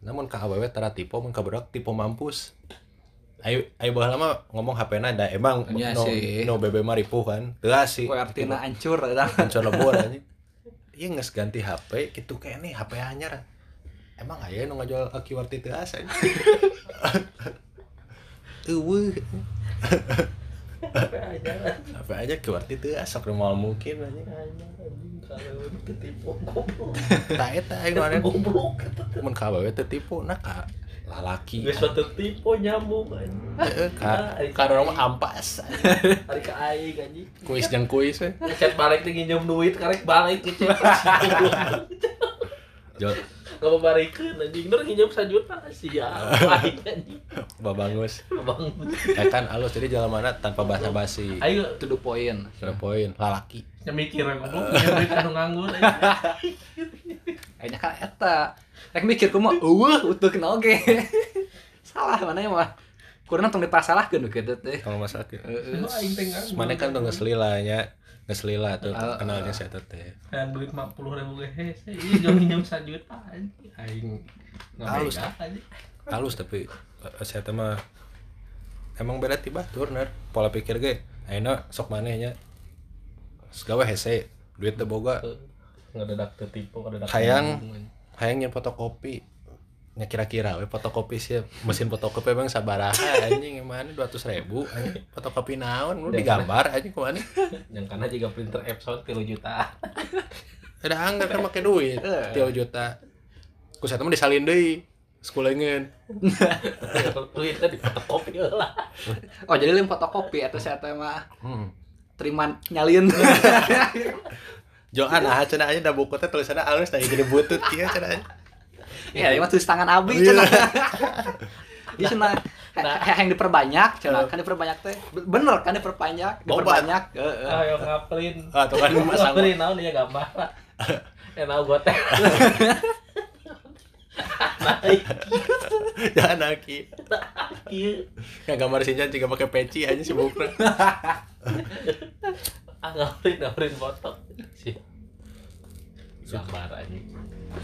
[SPEAKER 1] Namun ka awewe tara tipe mun ka budak tipe mampus. Ayo ayo baheula mah ngomong HP na da emang
[SPEAKER 4] Iya
[SPEAKER 1] no,
[SPEAKER 4] sih.
[SPEAKER 1] no BB mah ripuh kan. Teu sih.
[SPEAKER 4] Na hancur
[SPEAKER 1] hancur lebur anjing. Iya nges ganti HP gitu kayak nih HP anyar. Emang aya nu ngajual QWERTY teu asa Eueuh. HP aja QWERTY teu asa mau mungkin anjing
[SPEAKER 5] Kalau ketipu goblok.
[SPEAKER 1] tah eta aing maren
[SPEAKER 5] Goblok.
[SPEAKER 1] mun ka awewe teu tipu nah ka lalaki
[SPEAKER 5] Geus batu tipu nyambung anjing.
[SPEAKER 1] Heeh, ka ka orang mah ampas
[SPEAKER 5] Hari ke aing anjing.
[SPEAKER 1] kuis jeung kuis we
[SPEAKER 5] Chat balik teh nginjem duit karek balik ke chat.
[SPEAKER 1] Jol
[SPEAKER 5] Kalau barikeun anjing. Nur nginjem 1 juta. Siap. Aing anjing.
[SPEAKER 1] babangus.
[SPEAKER 5] Bang.
[SPEAKER 1] ya kan alus. Jadi jalan mana? Tanpa basa-basi.
[SPEAKER 5] Ayo
[SPEAKER 4] to the point.
[SPEAKER 1] Kira poin lalaki.
[SPEAKER 5] Nyemikir goblok nginjem duit anu nganggur
[SPEAKER 4] kayaknya kan eta. Rek mikir kumaha eueuh utuh kenal oge salah mana ya mah? Kurang tong dipasalahkeun gitu teh.
[SPEAKER 1] Kalau masalah gitu.
[SPEAKER 4] Heeh.
[SPEAKER 1] Mana kan tuh ngeselila nya ngeselila tuh
[SPEAKER 4] Ah,
[SPEAKER 1] kenalnya saya teh
[SPEAKER 5] Kan duit 50 ribu hese, iya jangan minjem 1 juta anjing. Aing
[SPEAKER 1] Halus,
[SPEAKER 5] anjing.
[SPEAKER 1] halus tapi eh, saya teh mah emang beda tiba turner. Pola pikir ge ayeuna sok manehnya. Segawe hese duit teh boga.
[SPEAKER 5] Ngedadak teu tipu, ngedadak
[SPEAKER 1] Hayang.
[SPEAKER 5] ngomong,
[SPEAKER 1] hayang nyen fotokopi nya kira-kira we fotokopi sih mesin fotokopi emang sabaraha anjing emang dua ribu anjing fotokopi naon lu digambar anjing ke mana
[SPEAKER 5] yang karena juga printer Epson 3 juta.
[SPEAKER 1] ada anggar kan make duit
[SPEAKER 4] Eh.
[SPEAKER 1] tiga juta ku saya disalin deui sekulengeun
[SPEAKER 5] Duitnya di fotokopi lah.
[SPEAKER 4] oh jadi lain fotokopi atau saya teh mah
[SPEAKER 1] hmm.
[SPEAKER 4] terima nyalin
[SPEAKER 1] Johan ah cenah aja da buku teh tulisanna alus tah jadi butut kieu cenah aja.
[SPEAKER 4] Ya ini mah tulis tangan abi
[SPEAKER 1] Iya.
[SPEAKER 4] cenah Iya cenah he- yang diperbanyak cenah kan diperbanyak teh bener kan diperbanyak diperbanyak heeh
[SPEAKER 5] Ayo ngaplin.
[SPEAKER 1] Ah tuh kan
[SPEAKER 5] Ngaplin naon ya gambar. Ya naon gua teh. Naik
[SPEAKER 1] jangan aki. Yang gambar sinjan juga pakai peci aja si bukna.
[SPEAKER 5] Ah ngaplin, ngaplin foto. Gambar anjing.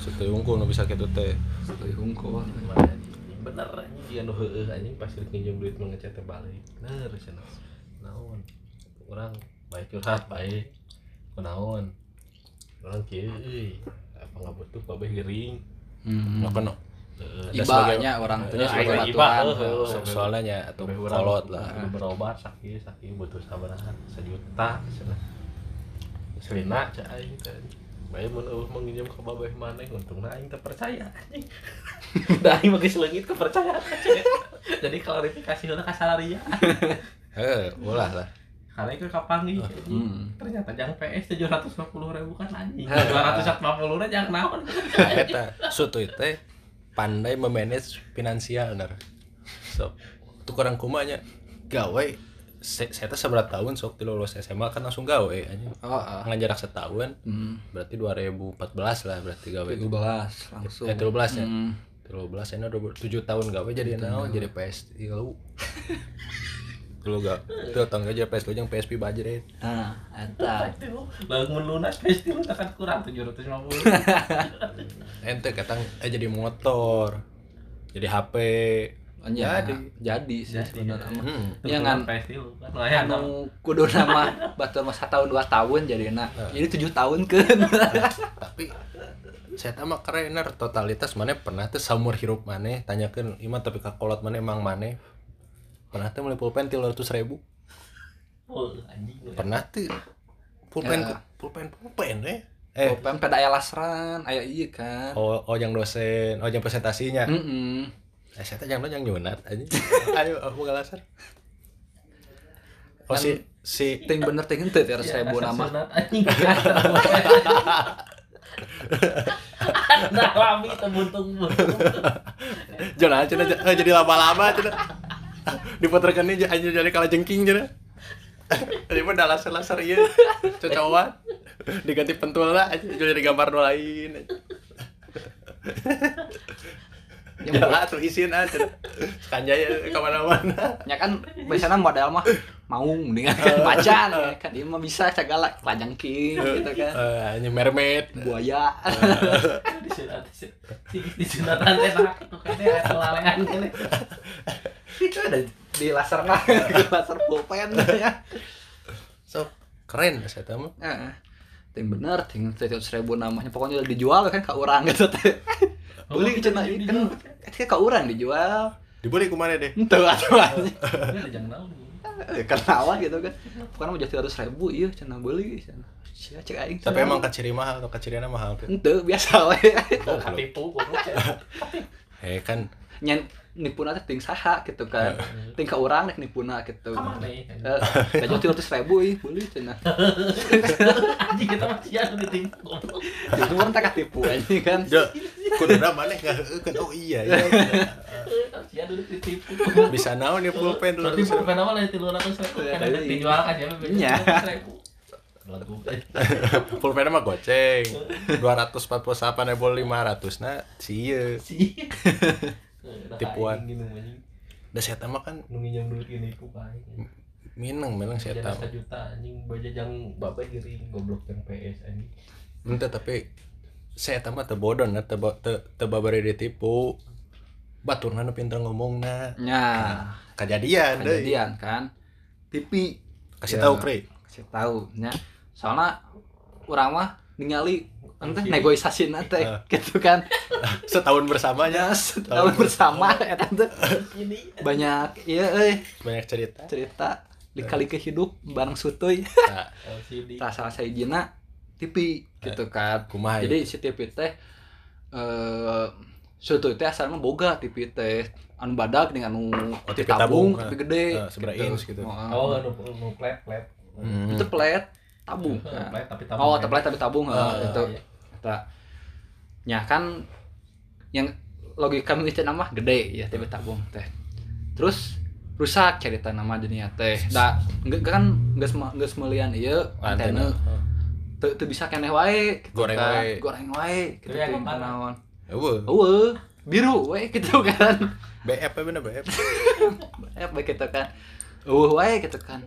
[SPEAKER 1] Sutu unggul nu bisa kitu teh.
[SPEAKER 4] Teuy hungkul
[SPEAKER 5] bener anjing. Dia nu heueuh anjing. Pasti nginjem duit nu ngechat teh balik bener cenah naon? Urang baik curhat baik. Kunaon orang kieu euy apa nggak butuh babeh gering
[SPEAKER 4] Hmm.
[SPEAKER 1] Nggak kena.
[SPEAKER 5] Heeh,
[SPEAKER 4] Ibanya orang tuh sebagai
[SPEAKER 5] iba,
[SPEAKER 1] soalnya nya atau
[SPEAKER 5] urang
[SPEAKER 1] kolot lah.
[SPEAKER 5] berobat sakit sakit butuh sabaraha sejuta selina cai Bae mun eueuh menginjam ka babeh maneh untungna aing teh percaya anjing. Da aing mah geus leungit kepercayaan. Jadi klarifikasi heula ka salaria.
[SPEAKER 1] Eh, ulah lah.
[SPEAKER 5] Karena itu kapangi
[SPEAKER 4] Hmm.
[SPEAKER 5] ternyata jang PS 750 ribu kan anjing 240 na jang naon
[SPEAKER 1] Eta sutu teh pandai memanage finansial nar. So, tukeran kumanya gawe se- saya teh seberat tahun sok di lulus SMA kan langsung gawe anjing.
[SPEAKER 4] Oh, ah.
[SPEAKER 1] Ngan jarak setahun
[SPEAKER 4] Hmm.
[SPEAKER 1] berarti 2014 lah berarti gawe.
[SPEAKER 4] 17 langsung.
[SPEAKER 1] Eh 13 ya.
[SPEAKER 4] Hmm.
[SPEAKER 1] 13 ini udah 7 tahun gawe jadi naon jadi PS lu. Dulu gak, itu tangga aja PS lu yang PSP budget
[SPEAKER 4] Nah, eta.
[SPEAKER 5] lalu melunas PS itu kan kurang 750
[SPEAKER 1] ente katang eh jadi motor jadi HP
[SPEAKER 4] ya,
[SPEAKER 1] Jadi.
[SPEAKER 4] jadi sih
[SPEAKER 5] Jadi,
[SPEAKER 4] sebenarnya.
[SPEAKER 1] hmm.
[SPEAKER 4] Ya, ngan.
[SPEAKER 5] PS itu kan lumayan dong.
[SPEAKER 4] anu kudu nama batu mah tahun dua tahun jadi enak ini tujuh tahun kan
[SPEAKER 1] tapi saya tahu mah keren ner, totalitas mana pernah tuh seumur hirup mana tanyakan iman tapi kakolot mana emang mana pernah tuh mulai pulpen tiga ratus ribu.
[SPEAKER 5] Oh, anjing
[SPEAKER 1] pernah tuh pulpen
[SPEAKER 4] Ya.
[SPEAKER 1] pulpen pulpen eh. Eh.
[SPEAKER 4] Pem pada aya lasran aya iya kan.
[SPEAKER 1] Oh oh yang dosen oh yang presentasinya.
[SPEAKER 4] Mm-mm.
[SPEAKER 1] Eh saya tanya yang nyunat aja ayo aku ngalasan oh
[SPEAKER 4] Kan-
[SPEAKER 1] si si
[SPEAKER 4] ting bener ting tiara
[SPEAKER 5] Ya,
[SPEAKER 4] seribu
[SPEAKER 5] asal
[SPEAKER 4] nama
[SPEAKER 5] anjing Nah, lami tembuntung
[SPEAKER 1] Jangan aja eh, jadi lama-lama cina. Diputerkan ini aja jadi kalah jengking cina. Jadi mah dah laser-laser iya. Cocokan. Diganti pentul lah aja jadi gambar nu lain. Ya. lah tuh isin aja. Kanjaya ke mana-mana.
[SPEAKER 4] ya kan biasanya model mah mau dengan kan macan ya kan dia mah bisa segala lajang king gitu kan.
[SPEAKER 1] Eh, ini mermaid.
[SPEAKER 4] buaya.
[SPEAKER 5] Disunat disunatan teh nah itu kan kelalean kene
[SPEAKER 4] itu ada di laser nah laser pulpen ya.
[SPEAKER 1] So, keren saya tahu mah.
[SPEAKER 4] Heeh. ting bener ting seratus ribu namanya. Pokoknya udah dijual kan ke orang gitu. teh beli cina ini kan kan ke orang dijual.
[SPEAKER 1] Dibeli
[SPEAKER 4] ke mana
[SPEAKER 5] deh? ada jang naon
[SPEAKER 4] Eh, kenapa gitu kan. Pokoknya mau jadi harus ribu iya cina beli. Cina cek aing.
[SPEAKER 1] Tapi emang kaciri mahal atau kaciriana mahal tuh.
[SPEAKER 4] ente biasa
[SPEAKER 1] Oh,
[SPEAKER 5] katipu goblok
[SPEAKER 1] Eh kan.
[SPEAKER 4] Nyen nipuna teh ting saha gitu kan. Ting ka urang nek nipuna gitu.
[SPEAKER 5] Kamana ya?
[SPEAKER 4] gaji tiga ratus ribu ih beli cina
[SPEAKER 5] anjing kita masih anu ditipu goblok.
[SPEAKER 4] Itu kan tak katipu anjing kan?
[SPEAKER 1] Ya, kudu mana kan? Oh iya iya.
[SPEAKER 5] Masih anu ditipu
[SPEAKER 1] bisa naon ya pulpen dulu
[SPEAKER 5] Berarti pulpen apa lah tilu ratus ribu
[SPEAKER 4] Ya,
[SPEAKER 5] kan?
[SPEAKER 4] kali.
[SPEAKER 5] dijual kan ya
[SPEAKER 4] Iya.
[SPEAKER 1] pulpen mah goceng. dua ratus empat puluh delapan ribu lima ratus nah Tipuan.
[SPEAKER 5] gini anjing.
[SPEAKER 1] Dah saya mah kan
[SPEAKER 5] nu nginjam duit ini ku
[SPEAKER 1] minang minang saya
[SPEAKER 5] jadi
[SPEAKER 1] tahu
[SPEAKER 5] juta anjing. Baja jang bapak giring goblok yang PS anjing.
[SPEAKER 1] Ente tapi saya tahu mah tebodoh nah teba te tebabari ditipu batur nu pinter ngomong nah.
[SPEAKER 4] Nya.
[SPEAKER 1] Kejadian deh.
[SPEAKER 4] Kejadian kan? TV
[SPEAKER 1] kasih
[SPEAKER 4] Ya.
[SPEAKER 1] tahu pre
[SPEAKER 4] kasih tahu nya. Soalnya orang mah ningali ente negosiasi nanti
[SPEAKER 1] Ah.
[SPEAKER 4] gitu kan
[SPEAKER 1] setahun bersamanya
[SPEAKER 4] ya setahun bersama eta teh
[SPEAKER 5] ini
[SPEAKER 4] banyak iya eh
[SPEAKER 1] banyak cerita
[SPEAKER 4] cerita dikali ke hidup bareng sutuy
[SPEAKER 1] nah,
[SPEAKER 5] LCD
[SPEAKER 4] rasa saya jina TV gitu kan
[SPEAKER 1] kumaha ya?
[SPEAKER 4] jadi si TV teh eh sutuy teh asalnya boga TV teh anu badak dengan anu
[SPEAKER 1] Oh,
[SPEAKER 4] TV tabung
[SPEAKER 1] tabung,
[SPEAKER 4] tapi
[SPEAKER 1] ah.
[SPEAKER 4] gede
[SPEAKER 1] Ah, seberapa inch gitu.
[SPEAKER 5] oh nu nu plat plat
[SPEAKER 1] Hmm.
[SPEAKER 4] itu plat tabung
[SPEAKER 5] Eh,
[SPEAKER 4] kan.
[SPEAKER 5] plat tapi tabung
[SPEAKER 4] oh
[SPEAKER 5] kan.
[SPEAKER 4] plat tapi tabung eh, itu
[SPEAKER 5] iya.
[SPEAKER 4] Eta. ya kan yang logika mikir nama gede ya TV tabung teh terus rusak cerita nama dunia teh da enggak kan enggak semua enggak semelian ieu antena teu teu bisa keneh wae gitu
[SPEAKER 1] Goreng
[SPEAKER 4] kan.
[SPEAKER 1] wae.
[SPEAKER 4] goreng wae gitu teh
[SPEAKER 5] mana?
[SPEAKER 4] naon
[SPEAKER 1] Eueuh.
[SPEAKER 4] eueuh biru wae gitu kan
[SPEAKER 1] BF apa bener BF
[SPEAKER 4] baik gitu kan eueuh wae gitu kan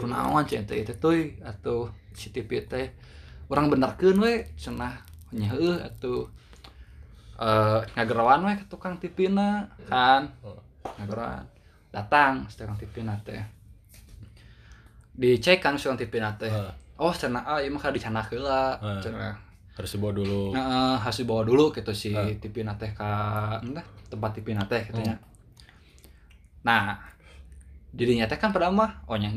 [SPEAKER 4] kunaon cenah teh itu tuh atau si TV teh urang benerkeun we cenah nya heuh atuh. Eh ngagerawan we ke tukang TV na kan ngagerawan datang tukang TV na teh. Dicek kan tukang TV na teh oh cenah ah ieu mah kada dicanak heula cenah
[SPEAKER 1] harus dibawa dulu.
[SPEAKER 4] Heeh, harus dibawa dulu gitu si
[SPEAKER 1] Ah.
[SPEAKER 4] tipina teh ka entah, tempat tipina teh gitu nya.
[SPEAKER 1] Hmm.
[SPEAKER 4] Nah, dirinya teh kan pada mah oh nya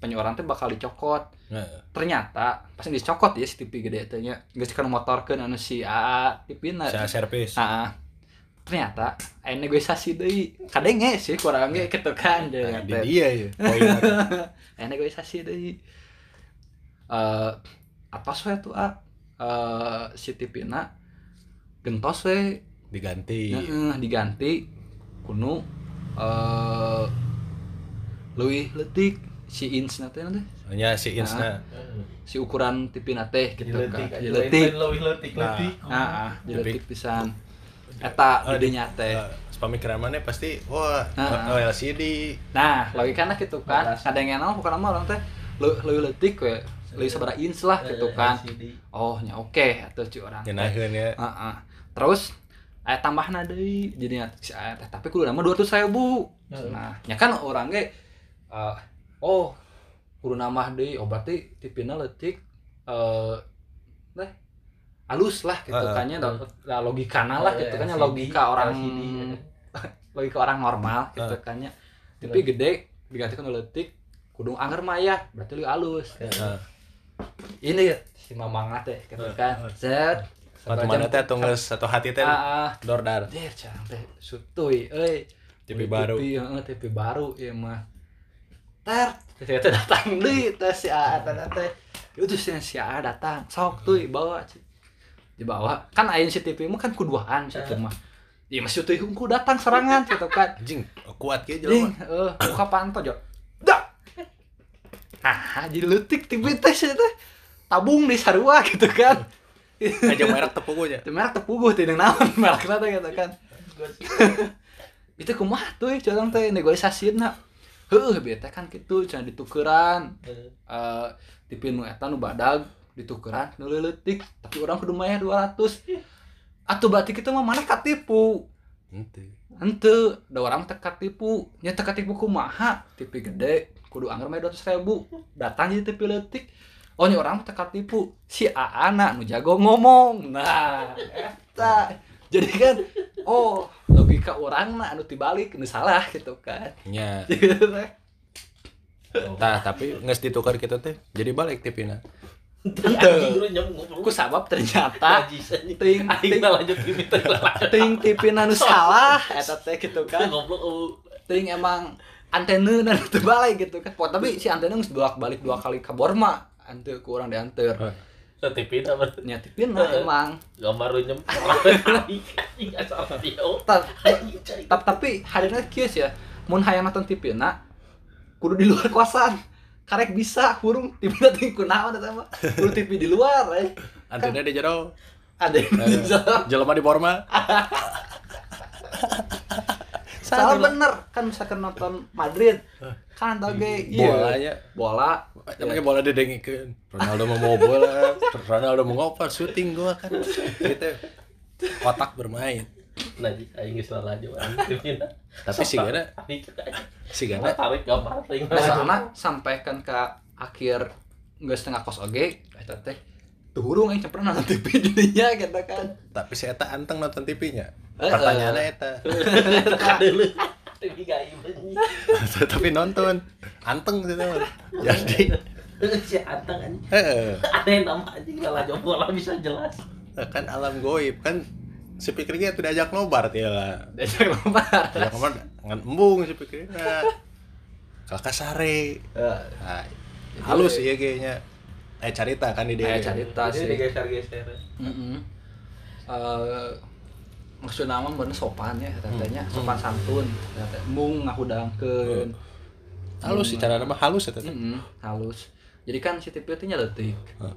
[SPEAKER 4] orang teh bakal dicokot.
[SPEAKER 1] Nah,
[SPEAKER 4] Ternyata pas dicokot ya si tipi gede teh nya geus kan anu si AA tipina.
[SPEAKER 1] saya servis
[SPEAKER 4] Nah, ternyata aya negosiasi deui. Kadenge sih kurang ge gitu kan
[SPEAKER 1] nah, di dia ya.
[SPEAKER 4] Aya negosiasi deui. Eh atos we tuh ah eh si tipina gentos we
[SPEAKER 1] diganti
[SPEAKER 4] diganti kuno eh leuwih leutik si ins teh nanti?
[SPEAKER 1] Hanya si insna
[SPEAKER 4] si ukuran tipina teh gitu kan
[SPEAKER 2] lebih letik, letik.
[SPEAKER 4] ah ah, diletik
[SPEAKER 1] Tapi-
[SPEAKER 4] pisan eta
[SPEAKER 1] Oh,
[SPEAKER 4] idenya teh.
[SPEAKER 1] Eh, pemikiran mana pasti wah
[SPEAKER 4] Ah.
[SPEAKER 1] oh, LCD
[SPEAKER 4] nah logikana gitu kan. Kadang yang bukan nama orang teh. Leuwih leutik we. Leuwih sabaraha ins lah gitu kan. Oh nya oke atuh ci orang teh.
[SPEAKER 1] nyenaheun ya.
[SPEAKER 4] Heeh. Terus aya tambahna deui jadinya si teh tapi kudu nama 200.000. Nah, nya kan orang ge oh kudu nambah deui oh berarti tipina leutik eh teh halus lah gitu
[SPEAKER 1] Heeh.
[SPEAKER 4] kan da logikana lah gitu kan logika orang
[SPEAKER 2] LCD.
[SPEAKER 4] logika orang normal gitu kan. Tapi gede digantikan oleh leutik kudu anger mah ya berarti lu halus.
[SPEAKER 1] Nah,
[SPEAKER 4] Ini si mamang teh gitu kan. Set
[SPEAKER 1] Waktu mana teh atau nges satu hati teh
[SPEAKER 4] Ah, ah.
[SPEAKER 1] dordar
[SPEAKER 4] Der cang teh sutuy euy.
[SPEAKER 1] TV baru.
[SPEAKER 4] TV, TV baru ieu mah. Ter, ternyata datang deui teh si A teh. Itu si si A datang, sok tuh bawa. Dibawa. Kan aya si TV mah kan kuduaan situ mah. Iya masih tuh hungku datang serangan gitu kan.
[SPEAKER 1] anjing kuat
[SPEAKER 4] Ding,
[SPEAKER 1] jelema
[SPEAKER 4] eh buka panto jo. Dak. Nah, jadi leutik TV teh teh. Tabung di sarua gitu kan.
[SPEAKER 1] aja merek tepung aja
[SPEAKER 4] merek tepuguh teh naon merek teh gitu kan. itu kumaha tuh curang teh negosiasina heuh bieu teh kan kitu cenah ditukeran. Eh tipi nu eta nu badag ditukeran nu leutik tapi orang kudu mayar 200 atuh berarti kita mah mana katipu?
[SPEAKER 1] Henteu.
[SPEAKER 4] henteu. Da orang teh katipu. Nya teh katipu kumaha? Tipi gede kudu anggar mah 200 ribu. Datang jadi tipi leutik. Oh nya orang teh katipu. Si aana nu jago ngomong. Nah eta jadi kan oh logika orang mah anu tibalik nu salah gitu kan. Teh.
[SPEAKER 1] tah tapi nges ditukar kita teh jadi balik tipina
[SPEAKER 2] Anjing lu nyambung
[SPEAKER 4] ku sabab ternyata. Ting ting
[SPEAKER 2] lanjut
[SPEAKER 4] ting tipin anu salah eta teh gitu kan.
[SPEAKER 2] Goblok
[SPEAKER 4] ting emang antena dan itu balik gitu kan. Tapi si antena nggak bolak balik dua kali ke Borma ante ku orang diantar
[SPEAKER 2] Tapi apa?
[SPEAKER 4] nyatipin lah emang.
[SPEAKER 2] Gambar lu
[SPEAKER 4] ta- tapi hadirnya kieu ya. Mun hayang nonton tipina kudu di luar kosan. Karek bisa hurung tipina ting kunaon eta mah. Kudu TV di luar eh.
[SPEAKER 1] Antena di jero.
[SPEAKER 4] Ada yang bisa.
[SPEAKER 1] jelema di Borma
[SPEAKER 4] salah bener. kan misalkan nonton Madrid. Kan tau ge iya.
[SPEAKER 1] Bolanya.
[SPEAKER 4] Bola.
[SPEAKER 1] Namanya bola didengikeun Ronaldo mau mau bola Ronaldo mau ngoper syuting gua kan. Kita otak bermain.
[SPEAKER 2] Najis aing geus salah aja
[SPEAKER 1] tapi sih gana sih gana
[SPEAKER 2] tarik gambar teuing.
[SPEAKER 4] Biasana sampaikan ke akhir nggak setengah kos oge eta teh tuh hurung yang pernah nonton TV jadinya gitu kan.
[SPEAKER 1] Tapi si eta anteng nonton TV-nya
[SPEAKER 4] Eh,
[SPEAKER 1] pertanyaannya eta.
[SPEAKER 2] Kadeuleu. Tapi gaib anjing.
[SPEAKER 1] tapi nonton. Anteng gitu jadi.
[SPEAKER 2] Si Antang anjing.
[SPEAKER 1] heeh
[SPEAKER 2] Ada nama anjing lah bola bisa jelas.
[SPEAKER 1] kan alam goib kan si pikirnya tuh diajak nobar ya lah.
[SPEAKER 4] Diajak lombar
[SPEAKER 1] diajak nobar ngan embung si pikirnya kalau kasare nah, halus ya kayaknya eh carita kan di dia
[SPEAKER 4] Aya carita
[SPEAKER 2] Jadi
[SPEAKER 4] sih.
[SPEAKER 2] digeser-geser.
[SPEAKER 4] Heeh. Eh, maksudnya mah bener sopan ya katanya. Sopan santun Eta teh. mung ngahudangkeun.
[SPEAKER 1] Halus sih cara nama halus ya
[SPEAKER 4] Heeh, halus. Jadi kan si TV itu nya leutik
[SPEAKER 1] Hah.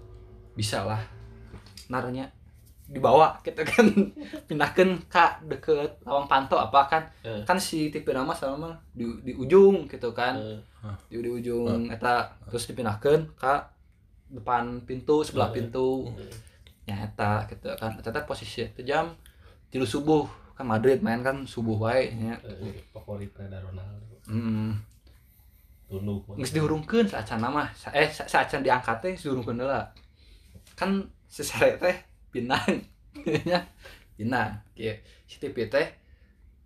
[SPEAKER 4] bisa lah. Narnya dibawa kita kan. Pindahkan ke deket lawang panto apa kan.
[SPEAKER 2] Eh.
[SPEAKER 4] kan si TV nama sama di, di ujung gitu kan.
[SPEAKER 2] Eh,
[SPEAKER 4] di, di ujung eta terus dipindahkan ke depan pintu sebelah pintu. Ya eta gitu kan. Teh posisi itu jam tilu subuh. Kan Madrid main kan subuh wae nya
[SPEAKER 2] eh, favoritnya ada Ronaldo.
[SPEAKER 4] hmm.
[SPEAKER 2] Tunduk.
[SPEAKER 4] Nges dihurungkeun saat mah eh sa- saat diangkat teh dihurungkeun heula. Kan si sare teh Pinang. Nya Pinang. Kieu si TV teh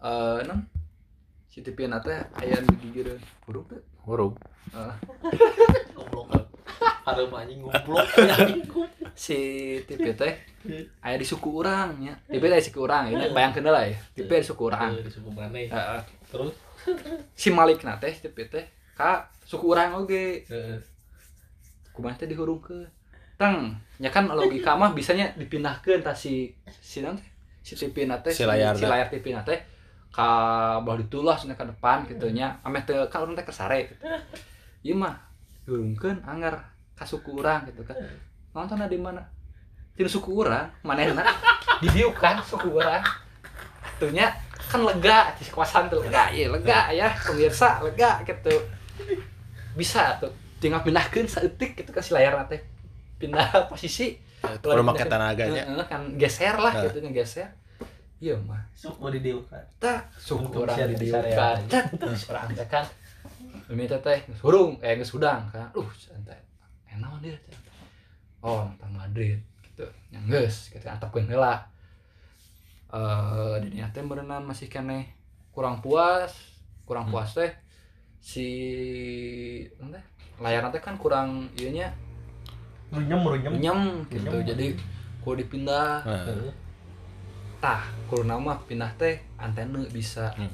[SPEAKER 4] eh non si TV na teh aya digireun huruf teh?
[SPEAKER 1] Huruf.
[SPEAKER 4] Eh,
[SPEAKER 2] goblok ada anjing goblok.
[SPEAKER 4] Si TV teh aya di suku urang nya TV teh suku urang ini bayangkeun lah ya. TV di suku urang.
[SPEAKER 2] Di suku mana ya
[SPEAKER 4] Heeh.
[SPEAKER 2] terus?
[SPEAKER 4] Si Malik na teh TV teh ka suku urang oge.
[SPEAKER 2] Heeh.
[SPEAKER 4] kumaha teh dihurungkeun? Tang nya kan logika mah bisanya dipindahkeun tah si si naon teh? Si TV na teh
[SPEAKER 1] Si layar
[SPEAKER 4] si
[SPEAKER 1] na.
[SPEAKER 4] layar TV na teh ka cenah ka depan kitu nya. Ameh teu ka urang teh kesare gitu. ieu mah dihurungkeun anggar ka suku urang gitu kan. Nontonnya di mana? Di suku urang manehna di dieu kan suku urang. Tuhnya kan lega di kawasan tuh. Lega ya lega ya. Pemirsa lega gitu. Bisa tuh. Tinggal pindahkeun saeutik gitu kan si layar teh pindah posisi.
[SPEAKER 1] Perlu make tenaganya.
[SPEAKER 4] Heeh, kan geser lah
[SPEAKER 1] Nah.
[SPEAKER 4] gitu ngegeser iya mah.
[SPEAKER 2] Suku di dieu kan?
[SPEAKER 4] Tak suku orang
[SPEAKER 2] disarean.
[SPEAKER 4] diukan tak orang kan Mimi teh teh geus hurung eh geus hudang kan uh santai. Eh naon dia oh nonton Madrid gitu. Yang geus gitu. Antepkeun heula eh di dinya teh berenang masih kene kurang puas kurang puas teh si naon teh layar teh kan kurang ieu nya
[SPEAKER 2] runyem runyem
[SPEAKER 4] nyem gitu. Jadi kudu dipindah.
[SPEAKER 1] Nah,
[SPEAKER 4] tah kudu nama pindah teh antena bisa.
[SPEAKER 1] Hmm.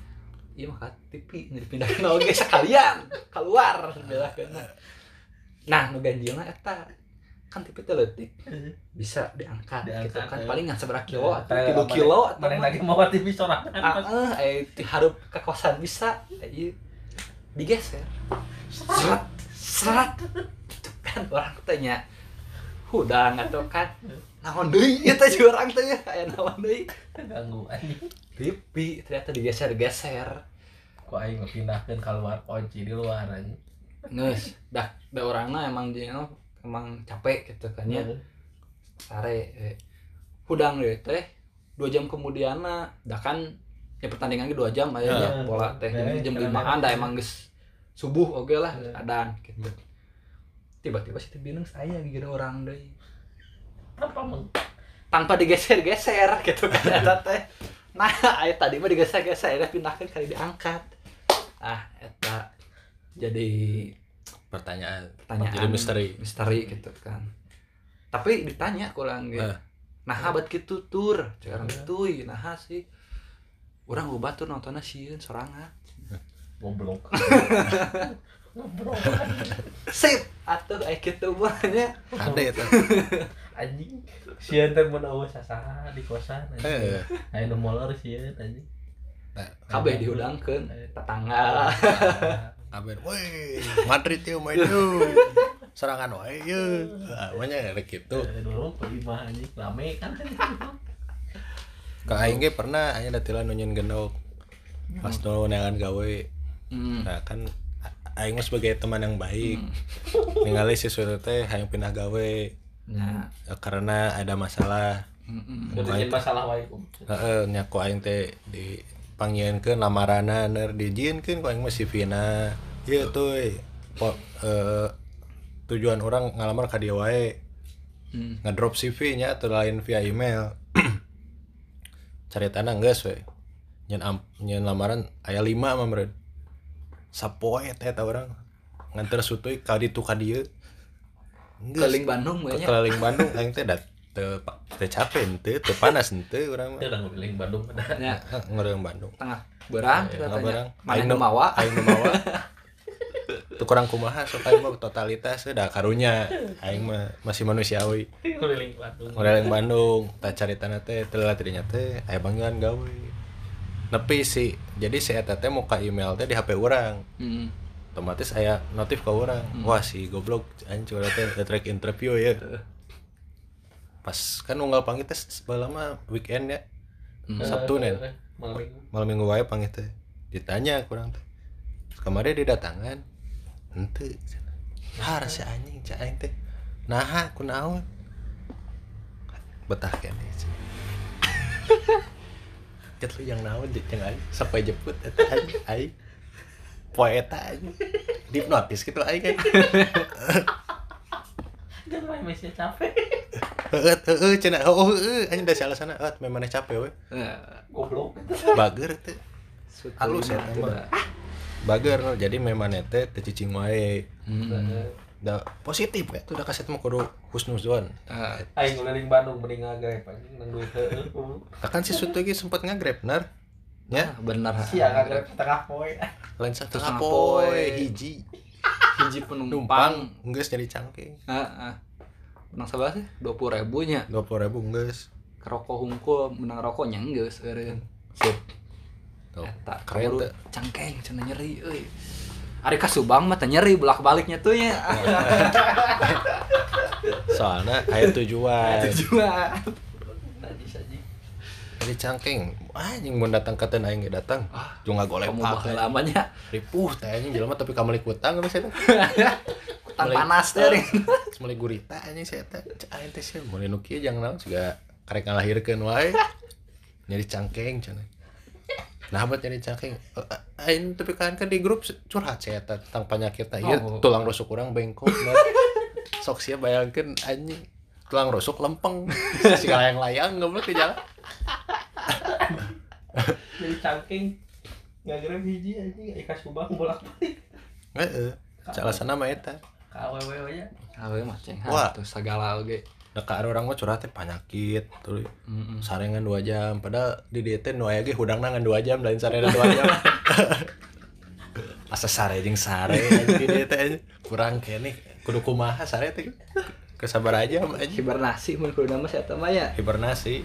[SPEAKER 4] Iya mah TV nu dipindahkeun oge sekalian keluar. Belakeun nah. Nu ganjilna eta. Kan TV teh leutik. Bisa diangkat, gitu
[SPEAKER 2] Diangkat,
[SPEAKER 4] kan.
[SPEAKER 2] eh.
[SPEAKER 4] paling ngan seberapa kilo atau
[SPEAKER 2] Tara,
[SPEAKER 4] tilu
[SPEAKER 2] mana-
[SPEAKER 4] kilo atau mah.
[SPEAKER 2] lagi mau TV sorangan
[SPEAKER 4] ah eh eh diharup ke kosan bisa. Iya. Digeser. Serat serat Tuh kan. Orang tanya hudang atau kan naon deui? Ieu teh si urang teh ya. Aya naon deui?
[SPEAKER 2] Ganggu anjing.
[SPEAKER 4] TV ternyata digeser-geser.
[SPEAKER 2] Kok aing ngepindahkeun keluar kunci di luar anjing?
[SPEAKER 4] Nges dah da orangna emang dia no, emang capek gitu kan ya. Sare eh. hudang deh teh dua jam kemudian dah kan ya pertandingan ge dua jam aja ya, bola teh.
[SPEAKER 2] Beres,
[SPEAKER 4] jam limaan dah emang geus subuh oke lah adan gitu. Tiba-tiba si bingung saya gitu orang deh
[SPEAKER 2] apa meng
[SPEAKER 4] tanpa digeser-geser gitu kan eta teh nah aya tadi mah digeser-geser ada pindahkeun kali diangkat. Ah eta jadi
[SPEAKER 1] pertanyaan.
[SPEAKER 4] pertanyaan
[SPEAKER 1] Jadi misteri.
[SPEAKER 4] misteri gitu kan. Tapi ditanya kurang gitu.
[SPEAKER 1] Eh.
[SPEAKER 4] nah habat gitu tur. Sekarang itu nah sih. Orang gue batur nontonnya sieun sorangan.
[SPEAKER 2] Goblok
[SPEAKER 4] sip atuh aya kitu banyak
[SPEAKER 1] Ada itu.
[SPEAKER 2] anjing sieun teh mun eueuh sasaha di kosan anjing
[SPEAKER 1] Eh,
[SPEAKER 2] aya nu molor sieun anjing
[SPEAKER 1] nah,
[SPEAKER 4] kabeh diudangkeun tetangga
[SPEAKER 1] kabeh, woi, Madrid yuk main yuk. Serangan wae yuk. Ah, Banyak ada gitu.
[SPEAKER 2] Eh, dulu imah anjing rame kan
[SPEAKER 1] Kak Aing pernah aya datilan nunyin gendok. Pas dulu neangan gawe.
[SPEAKER 4] hmm.
[SPEAKER 1] Nah kan Aing sebagai teman yang baik. Ningali si teh hayang pindah gawe
[SPEAKER 4] ya
[SPEAKER 1] Ya, karena ada masalah.
[SPEAKER 4] mm
[SPEAKER 2] Udah masalah wae kum.
[SPEAKER 1] Heeh, nya ku aing teh di panggieunkeun lamarana ner dijieunkeun ku aing mah CV-na. Ieu tuh po, eh, tujuan orang ngalamar ka dia wae.
[SPEAKER 4] hmm.
[SPEAKER 1] Ngedrop CV nya atau lain via email. Caritana geus we. Nyen am, nyen lamaran aya 5 mah meureun. Sapoe teh eta urang nganter sutuy ka ditu ka dieu. Geus.
[SPEAKER 4] keliling Bandung banyak
[SPEAKER 1] keliling Bandung aing teh da teu pa- teu capek henteu, teu panas henteu urang mah.
[SPEAKER 2] Itu udah ngeliling Bandung ada
[SPEAKER 4] ya
[SPEAKER 1] Ngeureung Bandung.
[SPEAKER 4] tengah berang
[SPEAKER 1] Ya,
[SPEAKER 4] katanya
[SPEAKER 1] berang.
[SPEAKER 4] mana
[SPEAKER 1] Aing
[SPEAKER 4] nu mawa
[SPEAKER 1] Aing nu mawa. Teu kurang kumaha sok aing mah totalitas da karunya. Aing mah masih manusiawi.
[SPEAKER 2] ngeliling Bandung
[SPEAKER 1] Ngeureung Bandung, tah caritana teh teu lela tidinya teh aya panggilan gawe. Nepi sih. Jadi si eta teh muka email teh di HP urang.
[SPEAKER 4] hmm.
[SPEAKER 1] Otomatis aya notif ke urang. Wah si goblok anjing curah teh track interview ya. Pas kan unggal panggil teh mah weekend ya. Sabtu nen.
[SPEAKER 2] malam minggu
[SPEAKER 1] malam minggu wae panggil teh ditanya kurang teh kemarin didatangan ente har si anjing cak aing teh nah kunaon betah kene jet lu yang naon jet yang aing sampai jemput eta aing aing poe eta aing dihipnotis gitu aing kan
[SPEAKER 2] kan main mesnya capek
[SPEAKER 1] Heeh, heeh cenah. Oh, heeh, anjing da salah sana. Eh, memang capek we.
[SPEAKER 2] Goblok
[SPEAKER 1] Bager teh. Halus ya,
[SPEAKER 4] mah.
[SPEAKER 1] Bager jadi memang teh teu cicing wae.
[SPEAKER 4] Hmm.
[SPEAKER 1] Da positif ya. Tuh da kaset mah kudu husnuzon.
[SPEAKER 4] Ah,
[SPEAKER 2] aing ngeliling Bandung mending ngagrep anjing nang duit heueuh
[SPEAKER 1] Kan si Sutu ge sempet ngagrab nar. Ya,
[SPEAKER 4] bener
[SPEAKER 2] sia ngagrep setengah poe
[SPEAKER 1] lain satu
[SPEAKER 4] Setengah
[SPEAKER 1] poe
[SPEAKER 4] poe.
[SPEAKER 1] hiji
[SPEAKER 4] hiji penumpang
[SPEAKER 1] numpang geus jadi cangking.
[SPEAKER 4] ah, ah. menang sabar sih dua puluh ribu nya
[SPEAKER 1] 20.000 geus.
[SPEAKER 4] rokok hungkul menang rokoknya enggak sekarang
[SPEAKER 1] Sip. Tuh.
[SPEAKER 4] Eta
[SPEAKER 1] Keren
[SPEAKER 4] cangkeng cenah nyeri euy. Ari ka Subang mah teh nyeri bolak-baliknya tuh ya.
[SPEAKER 1] Soalnya aya tujuan.
[SPEAKER 4] Tujuan.
[SPEAKER 2] tadi saja
[SPEAKER 1] Jadi cangking. Anjing mun datang ka teu aing ge datang. Ngagolek
[SPEAKER 4] Kamu bakal
[SPEAKER 1] pakai.
[SPEAKER 4] lamanya
[SPEAKER 1] Ripuh anjing jelema tapi kamali kutang geus eta.
[SPEAKER 4] utang
[SPEAKER 1] Mulai-
[SPEAKER 4] panas teh.
[SPEAKER 1] Mulai gurita anjing saya teh. Aing teh sih mulai nu kieu jangan naon juga karek ngalahirkeun wae. Nyari cangking cenah. Nah, buat nyari cangking. Eh, eh, Aing tapi kan kan di grup curhat saya teh tentang penyakit teh. Ieu
[SPEAKER 4] Oh.
[SPEAKER 1] tulang rusuk urang bengkok. nah. Sok sia bayangkeun anjing tulang rusuk lempeng. Si layang-layang goblok ke jalan.
[SPEAKER 2] jadi cangking ngagrep hiji anjing ikas subang bolak balik
[SPEAKER 1] Heeh. Salasana mah eta.
[SPEAKER 2] ka awewe nya
[SPEAKER 4] Awe mah ceng
[SPEAKER 1] Wah.
[SPEAKER 4] tuh segala oge.
[SPEAKER 1] Da ka orang mah curhat teh penyakit tuh.
[SPEAKER 4] Heeh.
[SPEAKER 1] Sarengan 2 jam padahal di dieu teh nu aya ge hudangna ngan 2 jam lain sarengan 2 jam. Asa sare jeung sare di anjing. kurang kene kudu kumaha sare teh. Kesabar aja mah anjing.
[SPEAKER 4] Hibernasi mun kudu nama saya mah ya.
[SPEAKER 1] Hibernasi.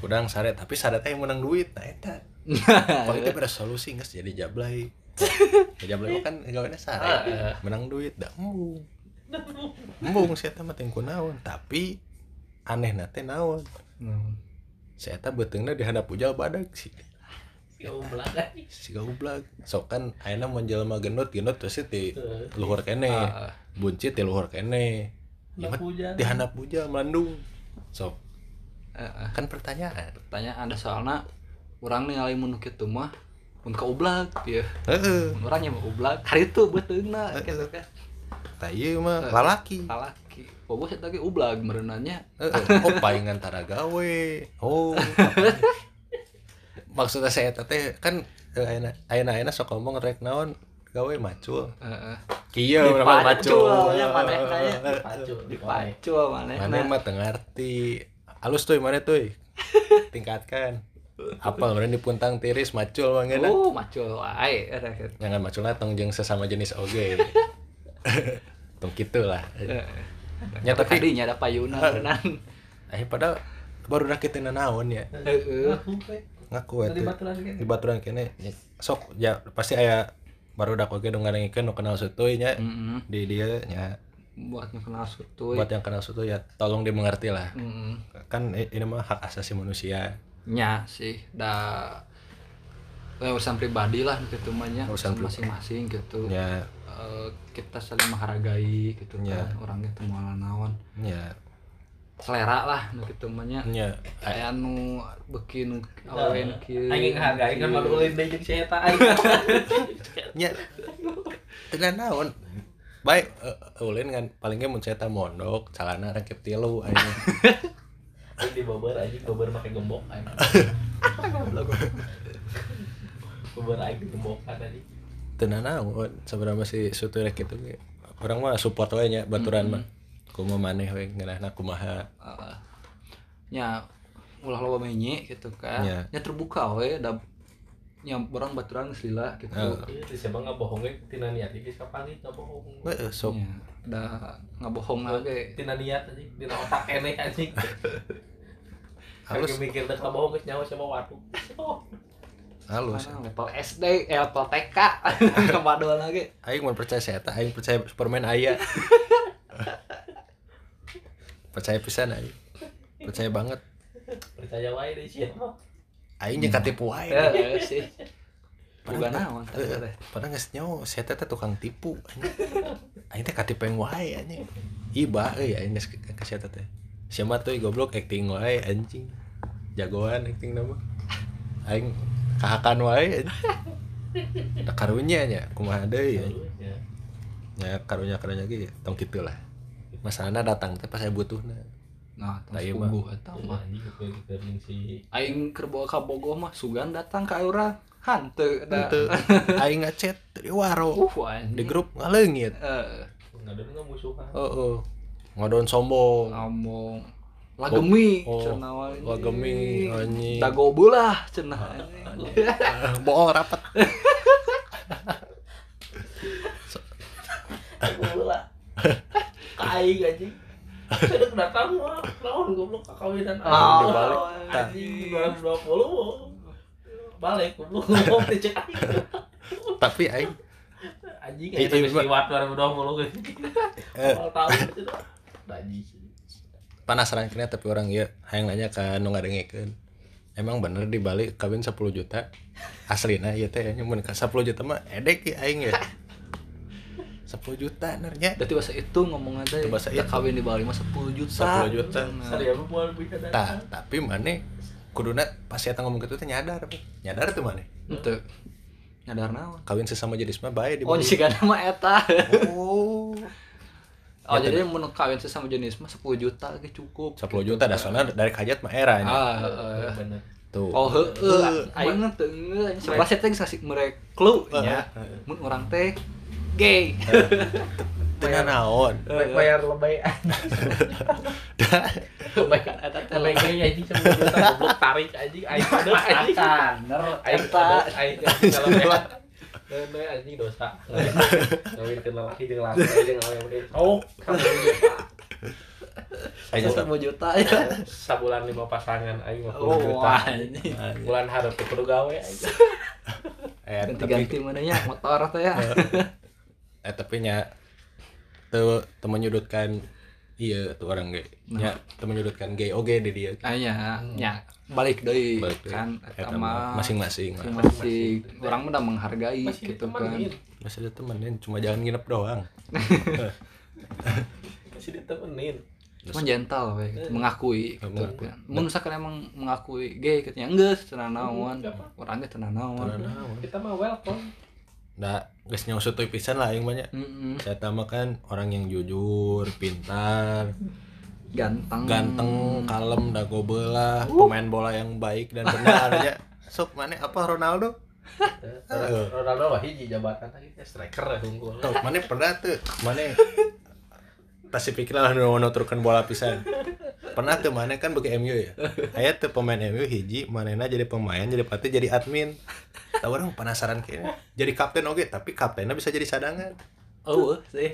[SPEAKER 1] Udang sare tapi sare teh yang menang duit nah eta. Teh pada solusi geus jadi jablay. Jablay kan gaweana sare. Menang duit da embung. Eta mah teh kunaon, tapi aneh teh naon.
[SPEAKER 4] Hmm.
[SPEAKER 1] Si eta beuteungna di handap ujal badag sih. Si goblok. Sok kan ayeuna mun jelema gendut, gendut terus di luhur kene.
[SPEAKER 4] Ah, ah.
[SPEAKER 1] Buncit di luhur kene. Di handap ujal melandung. Sok
[SPEAKER 4] Heeh.
[SPEAKER 1] kan pertanyaan.
[SPEAKER 4] Tanya ada soalnya orang ningali mun kitu mah mun ka ublak ya.
[SPEAKER 1] Heeh.
[SPEAKER 4] Mun Urang nya mah ublak hari itu beuteungna gitu kan.
[SPEAKER 1] Ieu mah lalaki.
[SPEAKER 4] Lalaki. Bobos eta ge ublak merenanya.
[SPEAKER 1] Heeh. Oh palingan tara gawe. Oh. Maksudnya saya teh kan eh, ayeuna ayeuna ayeuna sok ngomong rek naon gawe macul.
[SPEAKER 4] Heeh.
[SPEAKER 1] Kieu
[SPEAKER 4] Dipacul,
[SPEAKER 1] urang macul.
[SPEAKER 4] ya, manehna ya.
[SPEAKER 2] pacu
[SPEAKER 4] Dipacu manehna.
[SPEAKER 1] Mana mah teu ngarti. Halus tuh mana tuh. Tingkatkan. Apal meureun dipuntang tiris macul mangena.
[SPEAKER 4] Oh, macul gitu.
[SPEAKER 1] Jangan maculna tong jeung sesama jenis oge. Tong kitu lah.
[SPEAKER 4] Heeh.
[SPEAKER 1] Ya
[SPEAKER 4] Tapi
[SPEAKER 1] tapi
[SPEAKER 4] dinya ada payuna berenang.
[SPEAKER 1] eh padahal baru dah kita naon ya.
[SPEAKER 4] Heeh.
[SPEAKER 1] Ngaku
[SPEAKER 2] Tadi kene.
[SPEAKER 1] di baturan kene sok ya pasti aya baru dak oge nu ngarengikeun nu kenal sutuy nya
[SPEAKER 4] Heeh.
[SPEAKER 1] di dia nya
[SPEAKER 4] Buat yang kenal sutuy.
[SPEAKER 1] buat yang kenal sutuy ya tolong dimengerti lah
[SPEAKER 4] Heeh.
[SPEAKER 1] kan ini mah hak asasi manusia
[SPEAKER 4] nya sih da eh, urusan pribadi lah gitu mah nya
[SPEAKER 1] Urusan
[SPEAKER 4] masing-masing gitu
[SPEAKER 1] nya
[SPEAKER 4] Eh, kita saling menghargai gitu
[SPEAKER 1] Nya.
[SPEAKER 4] kan orang gitu mau naon
[SPEAKER 1] nya
[SPEAKER 4] selera lah nu gitu mah nya
[SPEAKER 1] nya
[SPEAKER 4] aya nu beuki nu awen kieu.
[SPEAKER 2] Aing ngehargai kan malu ulin deui jeung si eta aing.
[SPEAKER 1] nya tenan naon? Baik eh, ulin kan palingnya mun saya mondok calana rakip tilu aing.
[SPEAKER 2] Aing di bobor anjing bobor make gembok anjing. Bobor aing digembokkan tadi.
[SPEAKER 1] Tenan naon sebenarnya masih sutu rek kitu ge orang mah support we nya baturan mah kumaha maneh we ngeunahna kumaha
[SPEAKER 4] Heeh. nya ulah loba menye gitu kan
[SPEAKER 1] Nya.
[SPEAKER 4] nya terbuka we da nya orang baturan geus lila gitu
[SPEAKER 1] Heeh.
[SPEAKER 2] Ieu teh siapa ngabohong ge tina niat ge kapangi ngabohong.
[SPEAKER 1] we eh, sok
[SPEAKER 4] nya da ngabohong lagi
[SPEAKER 2] Tina niat anjing, tina otak keneh anjing.
[SPEAKER 1] Halus
[SPEAKER 2] mikir teh kabohong geus nyawa sama watu.
[SPEAKER 1] halus
[SPEAKER 4] mana? Level SD eh level TK kepadol lagi?
[SPEAKER 1] Aing mun percaya saya eta aing percaya Superman aya. Percaya pisan aing. Percaya banget.
[SPEAKER 2] Percaya wae deui sia mah.
[SPEAKER 1] aing jeung katipu wae.
[SPEAKER 4] Ya ya sih. Bukan naon
[SPEAKER 1] Eh, padahal geus nyaho saya teh tukang tipu anjing. Aing teh katipeng wae anjing. Iba euy aing geus ka teh? Siapa tuh goblok acting wae anjing. Jagoan acting nama. Aing kahakan wae. Karunya nya kumaha deui.
[SPEAKER 2] Ya.
[SPEAKER 1] ya karunya karunya ge tong kitu lah. Masalahna datang teh pas saya butuhna.
[SPEAKER 4] Nah
[SPEAKER 1] Nah,
[SPEAKER 4] terus
[SPEAKER 1] iya, mah.
[SPEAKER 4] puguh eta mah.
[SPEAKER 8] keuring si
[SPEAKER 4] aing keur bawa ka Bogoh mah sugan datang ka urang hanteu da
[SPEAKER 1] aing ngechat dari waro
[SPEAKER 4] uh
[SPEAKER 1] di grup ngaleungit
[SPEAKER 4] eh
[SPEAKER 8] ngadeun nggak musuhan?
[SPEAKER 1] Heeh. Ngodon sombong.
[SPEAKER 4] Ngomong lagemi
[SPEAKER 1] Oh,
[SPEAKER 4] cenah wae.
[SPEAKER 1] lagemi, anjing.
[SPEAKER 4] dago beulah cenah
[SPEAKER 1] bohong rapat
[SPEAKER 5] bola kain anjing Sedek datang mah naon goblok kakawinan
[SPEAKER 4] Ah,
[SPEAKER 1] dibalik.
[SPEAKER 5] anjing 2020 balik goblok ngomong teh cek aing.
[SPEAKER 1] tapi aing
[SPEAKER 5] anjing itu
[SPEAKER 1] Pak.
[SPEAKER 5] liwat 2020
[SPEAKER 1] Eh.
[SPEAKER 5] awal tahun itu anjing
[SPEAKER 1] penasaran kena tapi orang ya hayang nanya ka nu ngadengikeun emang bener di Bali kawin 10 juta aslina ieu teh nya mun ka 10 juta mah edek ya aing ya 10 juta nernya
[SPEAKER 4] Berarti bahasa itu ngomongnya teh
[SPEAKER 1] Itu bahasa itu.
[SPEAKER 4] kawin di Bali mah 10 juta.
[SPEAKER 1] 10 juta.
[SPEAKER 5] Sari apa moal bisa
[SPEAKER 1] tah tapi mana kuduna pas eta ngomong gitu teh nyadar nyadar tuh mana
[SPEAKER 4] Henteu. Nyadar naon?
[SPEAKER 1] kawin sesama jenis mah bae di
[SPEAKER 4] Oh,
[SPEAKER 1] Bali
[SPEAKER 4] jika nama eta.
[SPEAKER 1] oh
[SPEAKER 4] Oh,
[SPEAKER 1] Ya,
[SPEAKER 4] jadi mun kawin sesama jenis mah 10 juta ge cukup.
[SPEAKER 1] 10 juta dah soalnya dari hajat mah era nya.
[SPEAKER 4] Ah, heeh.
[SPEAKER 5] bener
[SPEAKER 1] tuh
[SPEAKER 4] Oh, heeh. Aing mah teu ngeuh. Sebelah teh ngasih merek clue nya. Mun urang teh gay.
[SPEAKER 1] tengah naon
[SPEAKER 5] bayar lebay lebay kan eta teh lebay anjing sama juta goblok tarik anjing aing ada anjing
[SPEAKER 4] Kaner
[SPEAKER 5] aing kalau Nenek anjing dosa ke lelaki laki oh
[SPEAKER 1] tuh
[SPEAKER 4] 10 juta ya.
[SPEAKER 5] sabulan lima pasangan aing mah
[SPEAKER 4] Oh,
[SPEAKER 5] puluh juta bulan kudu gawe anjing
[SPEAKER 1] eh tapi
[SPEAKER 4] Ganti-ganti mana nya motor teh ya.
[SPEAKER 1] eh tapi nya tuh temen nyudutkan iya tuh orang gay nya temen nyudutkan gay oge di dia
[SPEAKER 4] nya deui
[SPEAKER 1] Balik deui.
[SPEAKER 4] kan
[SPEAKER 1] mah
[SPEAKER 4] mah
[SPEAKER 1] masing-masing lah.
[SPEAKER 4] masing orang mah udah menghargai
[SPEAKER 5] masih
[SPEAKER 4] gitu kan.
[SPEAKER 1] masih ada temenin cuma jangan nginep doang
[SPEAKER 5] masih ditemenin
[SPEAKER 4] Cuma gentle we, gitu, mengakui gitu
[SPEAKER 1] Mengakui.
[SPEAKER 4] kan. Mun misalkan emang mengakui gay katanya enggak cenah naon.
[SPEAKER 5] Enggak, Pak.
[SPEAKER 4] Orangnya cenah naon.
[SPEAKER 5] kita mah welcome
[SPEAKER 1] nah geus nyusut teuy pisan lah aing banyak
[SPEAKER 4] Heeh.
[SPEAKER 1] saya mah kan orang yang jujur pintar
[SPEAKER 4] Ganteng.
[SPEAKER 1] ganteng kalem dago belah pemain bola yang baik dan benar. Aja sok mana? Apa Ronaldo? Heeh.
[SPEAKER 5] Ronaldo mah hiji jabatan tadi. Striker ya unggul.
[SPEAKER 1] Tuh, mana pernah tuh? Mana? Pasti pikir lah nu nuturkan bola pisan. Pernah tuh mana? Kan bagi MU ya. Aya tuh pemain MU hiji manena jadi pemain jadi pelatih jadi admin. Tahu orang penasaran kayaknya. Jadi kapten oke tapi kaptennya bisa jadi cadangan.
[SPEAKER 4] Oh, sih.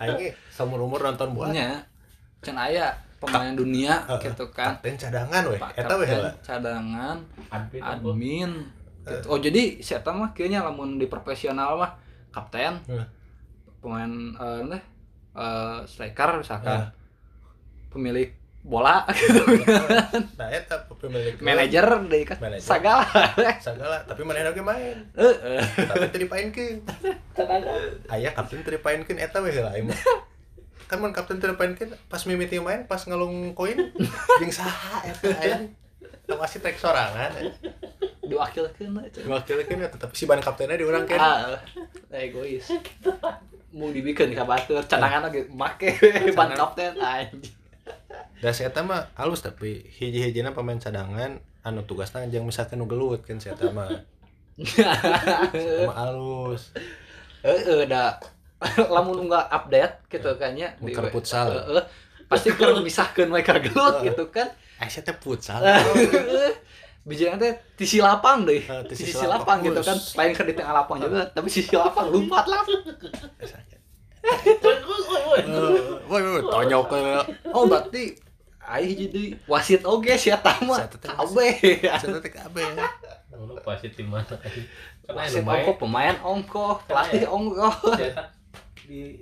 [SPEAKER 1] aing seumur umur nonton bola
[SPEAKER 4] can aya pemain dunia gitu kan.
[SPEAKER 1] kapten cadangan weh eta weh
[SPEAKER 4] cadangan
[SPEAKER 5] admin
[SPEAKER 4] admin gitu. oh jadi si eta mah kayaknya lamun di profesional mah kapten
[SPEAKER 1] Hmm.
[SPEAKER 4] pemain eh eh, striker misalkan
[SPEAKER 1] Ah.
[SPEAKER 4] pemilik bola gitu
[SPEAKER 1] nah eta pemilik
[SPEAKER 4] manajer deh kan
[SPEAKER 1] Manajer.
[SPEAKER 4] segala
[SPEAKER 1] segala tapi mana oge main
[SPEAKER 4] Heeh.
[SPEAKER 1] tapi teu dipaenkeun aya kapten teu dipaenkeun eta weh lah. Kan mun kapten teu dipaenkeun pas mimiti main pas ngalung koin jeung saha eta aing. Teu masih tek sorangan
[SPEAKER 4] diwakilkeun aja
[SPEAKER 1] wakilkeun eta tapi si ban kaptennya diurangkeun
[SPEAKER 4] ah egois. Mau dibikin ka batur cadangan lagi make ban kapten anjing.
[SPEAKER 1] Da si eta mah halus tapi hiji-hijina pemain cadangan anu tugasna jeung misalkan nu gelut kan si eta mah. Eta mah halus
[SPEAKER 4] heeh da lamun enggak update gitu kayaknya di-
[SPEAKER 1] Bukan futsal.
[SPEAKER 4] Heeh. pasti kalau misahkeun we ka gelut gitu kan.
[SPEAKER 1] Eh si eta futsal.
[SPEAKER 4] Bijanya teh di sisi lapang deh. Di
[SPEAKER 1] di sisi
[SPEAKER 4] sisi
[SPEAKER 1] lapang,
[SPEAKER 4] lapang gitu kan. Lain ke di tengah lapang juga tapi sisi lapang lompat lah.
[SPEAKER 1] Woi woi tonyok ke
[SPEAKER 4] oh berarti Aih jadi wasit oge sih eta mah.
[SPEAKER 1] Si eta teh
[SPEAKER 4] abe
[SPEAKER 1] si eta teh KB
[SPEAKER 5] lu pasti tim mana? Karena
[SPEAKER 4] wasit ongko pemain ongko pelatih ongko
[SPEAKER 5] di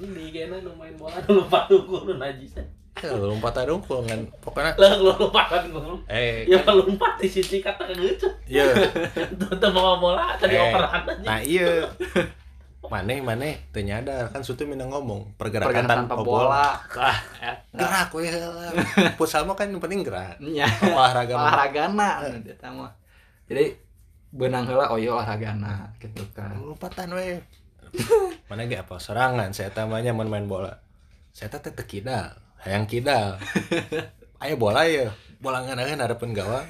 [SPEAKER 5] di gena nu main bola. Nu lupa tuh lu najis.
[SPEAKER 1] Ya, lompat adung kan pokoknya
[SPEAKER 5] lah lu lupa kan
[SPEAKER 1] eh
[SPEAKER 5] ya lompat di sisi kata gitu
[SPEAKER 1] iya.
[SPEAKER 5] Tuh tuh bawa bola tadi
[SPEAKER 1] Eh,
[SPEAKER 5] operan aja.
[SPEAKER 1] nah iya. Mane mane teu nyadar. Kan sutu mina ngomong pergerakan,
[SPEAKER 4] pergerakan tanpa bola. ah
[SPEAKER 1] gerak we heula futsal mah kan yang penting gerak.
[SPEAKER 4] Nya
[SPEAKER 1] olahraga mah.
[SPEAKER 4] olahragana eta mah. Jadi benang heula oh iya olahragana gitu kan.
[SPEAKER 1] Lompatan we mana ge apa serangan. Saya tamanya mun main bola. Saya teh teu kidal hayang kidal. Aya bola ya bola ngeunaheun harapan gawang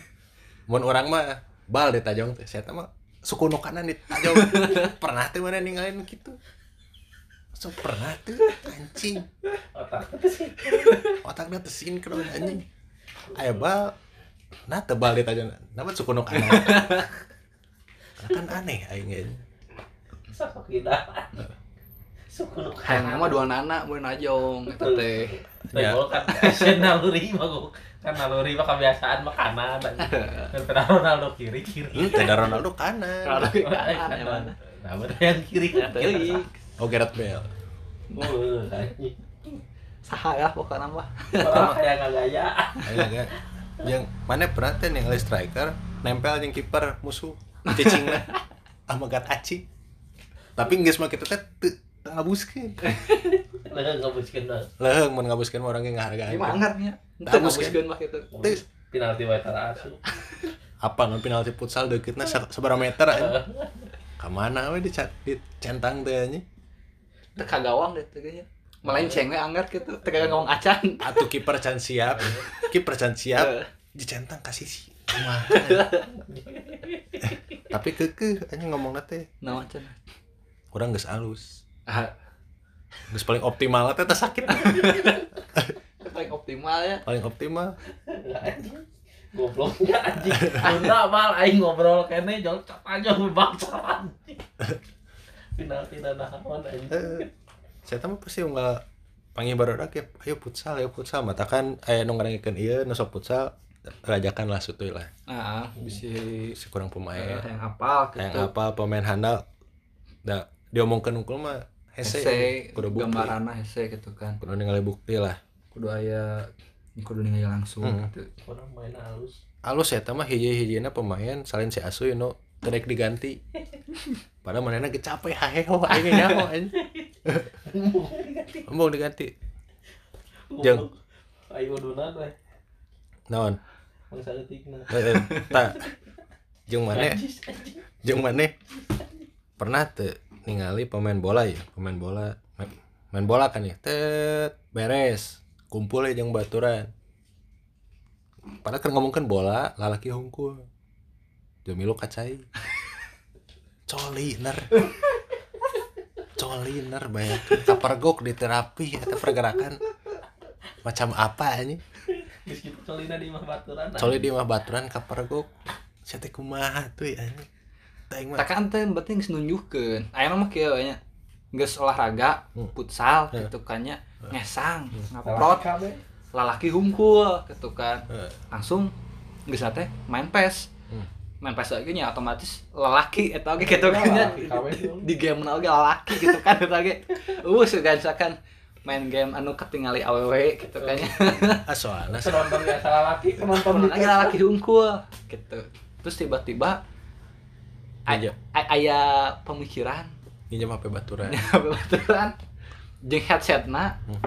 [SPEAKER 1] mun urang mah bal di tajong teh saya mah suku nu kanan di tajong. Pernah teh mana ninggalin gitu so pernah tuh anjing.
[SPEAKER 2] Otak
[SPEAKER 1] otaknya tersinkron anjing. Aya bal nah tebal di tajong. Nama suku nu kanan. Kan aneh aing
[SPEAKER 2] kita suku
[SPEAKER 4] mah dua nana mun najong eta teh.
[SPEAKER 1] Ya.
[SPEAKER 2] Kan naluri mah gua. kan naluri mah kebiasaan mah kanan dan dan Ronaldo kiri kiri?
[SPEAKER 1] Hmm, teh da Ronaldo kanan.
[SPEAKER 2] Oh,
[SPEAKER 4] kanan
[SPEAKER 2] kanan.
[SPEAKER 4] emang.
[SPEAKER 2] nah yang kiri kan
[SPEAKER 4] Teuing.
[SPEAKER 1] oh Gareth Bale.
[SPEAKER 2] Oh,
[SPEAKER 4] saha ya pokoknya mah.
[SPEAKER 2] Orang kayak
[SPEAKER 1] Ayo. Yang mana pernah teh yang striker nempel yang kiper musuh cicing lah. Sama gat aci. Tapi geus mah kita teh ngabuskeun.
[SPEAKER 2] lah nggak buskin lah
[SPEAKER 1] ngabuskeun mah orang ge ngahargaan.
[SPEAKER 4] gimana angarnya
[SPEAKER 1] Teu
[SPEAKER 4] Teu ngabuskeun mah
[SPEAKER 1] Teu
[SPEAKER 2] penalti wae tara asuh
[SPEAKER 1] apa ngan penalti futsal deukitna sabaraha meter aja. Ka mana we dicat dicentang teh anjing.
[SPEAKER 4] teu kagawang deh teh nya melenceng we anggar kitu teu kagawang acan
[SPEAKER 1] Atuh kiper can siap. Kiper can siap
[SPEAKER 4] Eh.
[SPEAKER 1] dicentang kasih sih. Tapi keukeuh anjing ngomongna teh.
[SPEAKER 4] naon can
[SPEAKER 1] Urang geus alus.
[SPEAKER 4] ah.
[SPEAKER 1] Geus paling optimal. Teh teh sakit.
[SPEAKER 4] paling optimal ya.
[SPEAKER 1] Paling optimal.
[SPEAKER 2] Gobloknya anjing. Bunda mal aing ngobrol kene jol cat aja bangsa anjing. Penalti dan naon anjing.
[SPEAKER 1] Eh, saya tahu pasti nggak panggil baru ya ayo futsal ayo futsal. Mata kan aya nu ngarengikeun ieu nu sok futsal rajakan lah sutuy lah.
[SPEAKER 4] Ah bisa
[SPEAKER 1] kurang pemain.
[SPEAKER 4] Yang apal
[SPEAKER 1] yang
[SPEAKER 4] gitu
[SPEAKER 1] apa pemain handal. Da diomongkeun unggul mah hese
[SPEAKER 4] hese
[SPEAKER 1] kudu bukti.
[SPEAKER 4] gambaranna hese gitu kan.
[SPEAKER 1] Kudu ningali bukti lah.
[SPEAKER 4] Kudu aya kudu ningali langsung
[SPEAKER 1] Hmm.
[SPEAKER 4] gitu.
[SPEAKER 2] Orang main halus.
[SPEAKER 1] Alus ya mah hiji-hijina pemain salin si asu nu terek diganti. Padahal manehna ge capek haheho aing nyaho anjing. Embung diganti. Jeung.
[SPEAKER 2] ayo dunan weh
[SPEAKER 1] naon?
[SPEAKER 2] Bangsa leutikna
[SPEAKER 1] Eh, eh, tak jeung
[SPEAKER 2] anjing.
[SPEAKER 1] jeung maneh pernah teu ningali pemain bola ya pemain bola main, main bola kan ya? Tet beres kumpul ya jeung baturan. Padahal kan ngomongkan bola lalaki hungkul jamilu kacai. Coliner coliner banyak kapergok di terapi atau pergerakan. Macam apa ini?
[SPEAKER 2] Colina di mah baturan.
[SPEAKER 1] Coli di mah baturan kapergok. Saya kumaha tuh ya ini
[SPEAKER 4] Tak kan teh penting geus nunjukeun aya mah kieu nya geus olahraga
[SPEAKER 1] Hmm.
[SPEAKER 4] futsal
[SPEAKER 1] Ya.
[SPEAKER 4] gitu kan nya. Ngesang
[SPEAKER 2] Lalaki
[SPEAKER 4] ngaprot
[SPEAKER 2] kabeh.
[SPEAKER 4] lalaki hungkul gitu kan.
[SPEAKER 1] Eh,
[SPEAKER 4] langsung geus teh main pes.
[SPEAKER 1] Hmm.
[SPEAKER 4] main pes lagi nya otomatis lelaki eta oge gitu kan nya.
[SPEAKER 2] Lalaki
[SPEAKER 4] di game oge lelaki gitu kan eta oge. Uh segan main game anu ketinggali awewe gitu kan nya.
[SPEAKER 1] Ah soalnya
[SPEAKER 2] penonton biasa laki penonton
[SPEAKER 4] lagi lelaki hungkul gitu terus tiba-tiba
[SPEAKER 1] Iya.
[SPEAKER 4] Aya pemikiran.
[SPEAKER 1] Nginjem HP baturan.
[SPEAKER 4] Betulan jeung headsetna
[SPEAKER 1] Hmm.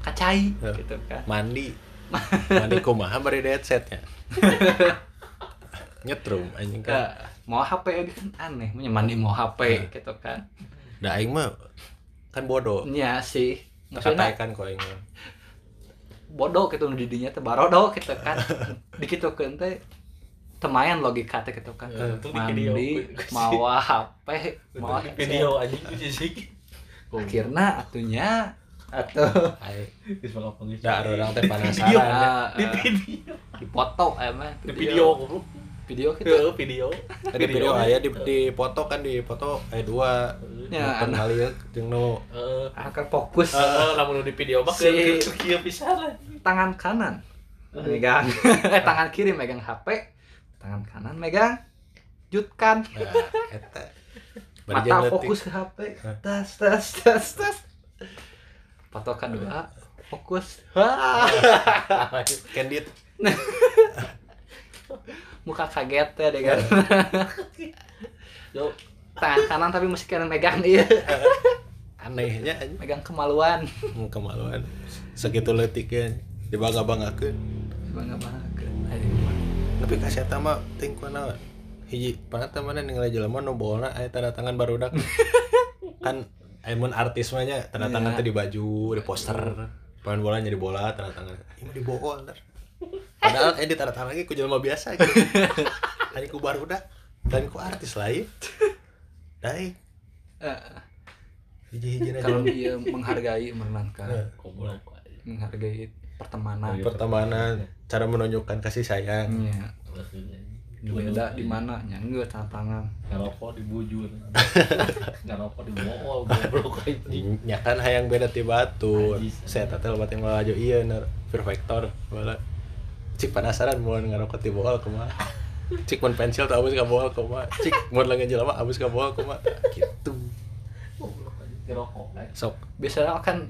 [SPEAKER 4] kacai
[SPEAKER 1] Ya.
[SPEAKER 4] gitu kan.
[SPEAKER 1] Mandi. Mandi kumaha bari headsetnya? Nyetrum anjing kan.
[SPEAKER 4] Ka- mau HP kan? Aneh punya mandi mau HP gitu kan.
[SPEAKER 1] Da aing mah kan bodoh.
[SPEAKER 4] Nya sih. Maksudnya
[SPEAKER 1] kataikan kok aing
[SPEAKER 4] bodoh gitu nu di dinya teh barodo gitu kan. Dikitukeun teh temayan logika teh gitu kan.
[SPEAKER 1] Eh,
[SPEAKER 2] itu di video.
[SPEAKER 4] mandi mawa HP mawa
[SPEAKER 2] di
[SPEAKER 4] headset.
[SPEAKER 2] video anjing ku sisik
[SPEAKER 4] akhirnya atunya atuh.
[SPEAKER 1] Aing
[SPEAKER 2] geus bakal panggil
[SPEAKER 1] da orang teh
[SPEAKER 2] Video.
[SPEAKER 1] penasaran
[SPEAKER 4] Ah,
[SPEAKER 2] di
[SPEAKER 4] ah,
[SPEAKER 2] video.
[SPEAKER 4] Dipoto emang
[SPEAKER 2] di video
[SPEAKER 4] video gitu.
[SPEAKER 2] Video.
[SPEAKER 1] Tadi video aya di di foto kan di foto aya dua.
[SPEAKER 4] Ya, anak.
[SPEAKER 1] kali ya jeung nu.
[SPEAKER 2] Heeh.
[SPEAKER 4] akan fokus.
[SPEAKER 2] Heeh, lamun di video mah
[SPEAKER 4] Si- tangan kanan. Megang. Eh tangan kiri megang HP tangan kanan megang jutkan.
[SPEAKER 1] Nah
[SPEAKER 4] mata fokus ke HP tas tas tas tas. Foto kedua fokus. Wah,
[SPEAKER 1] candid
[SPEAKER 4] muka kaget ya deh kan.
[SPEAKER 2] Yo,
[SPEAKER 4] tangan kanan tapi masih kanan megang dia
[SPEAKER 1] anehnya
[SPEAKER 4] megang kemaluan.
[SPEAKER 1] Hmm, kemaluan. Segitu leutiknya dibangga-banggakeun.
[SPEAKER 4] Bangga banget
[SPEAKER 1] tapi kasih eta mah ting kuana hiji pernah teh mana? Ningali jelema nu bawaana aya tanda tangan barudak kan aya mun artis mah nya tanda tangan
[SPEAKER 4] Iya.
[SPEAKER 1] teh di baju di poster. Pemain bola jadi bola tanda tangan. Ini mah dibokol ntar. Padahal eh di tanda tangan lagi ku jelema biasa gitu. Ani ku baru dah. Dan ku artis lain. Dai.
[SPEAKER 4] Eh,
[SPEAKER 1] hiji-hiji aja.
[SPEAKER 4] kalau dia menghargai menenangkan.
[SPEAKER 1] Eh,
[SPEAKER 4] menghargai pertemanan.
[SPEAKER 1] Pertemanan, cara menunjukkan kasih sayang.
[SPEAKER 4] Iya. beda di mana nya enggak tanda tangan
[SPEAKER 2] ngerokok dibujur. Ngerokok dibool goblok. Anjing
[SPEAKER 1] nya kan hayang beda ti batur
[SPEAKER 2] Anjis.
[SPEAKER 1] saya teh loba teh melaju ieu ner perfector bola cik penasaran mau ngarokot ti boal kumaha? Cik mun pensil teh abis ka boal kumaha? Cik mun lagi jelema abis ka boal kumaha? Gitu.
[SPEAKER 2] Goblok anjing. Ngerokok eh.
[SPEAKER 1] sok.
[SPEAKER 4] Biasanya kan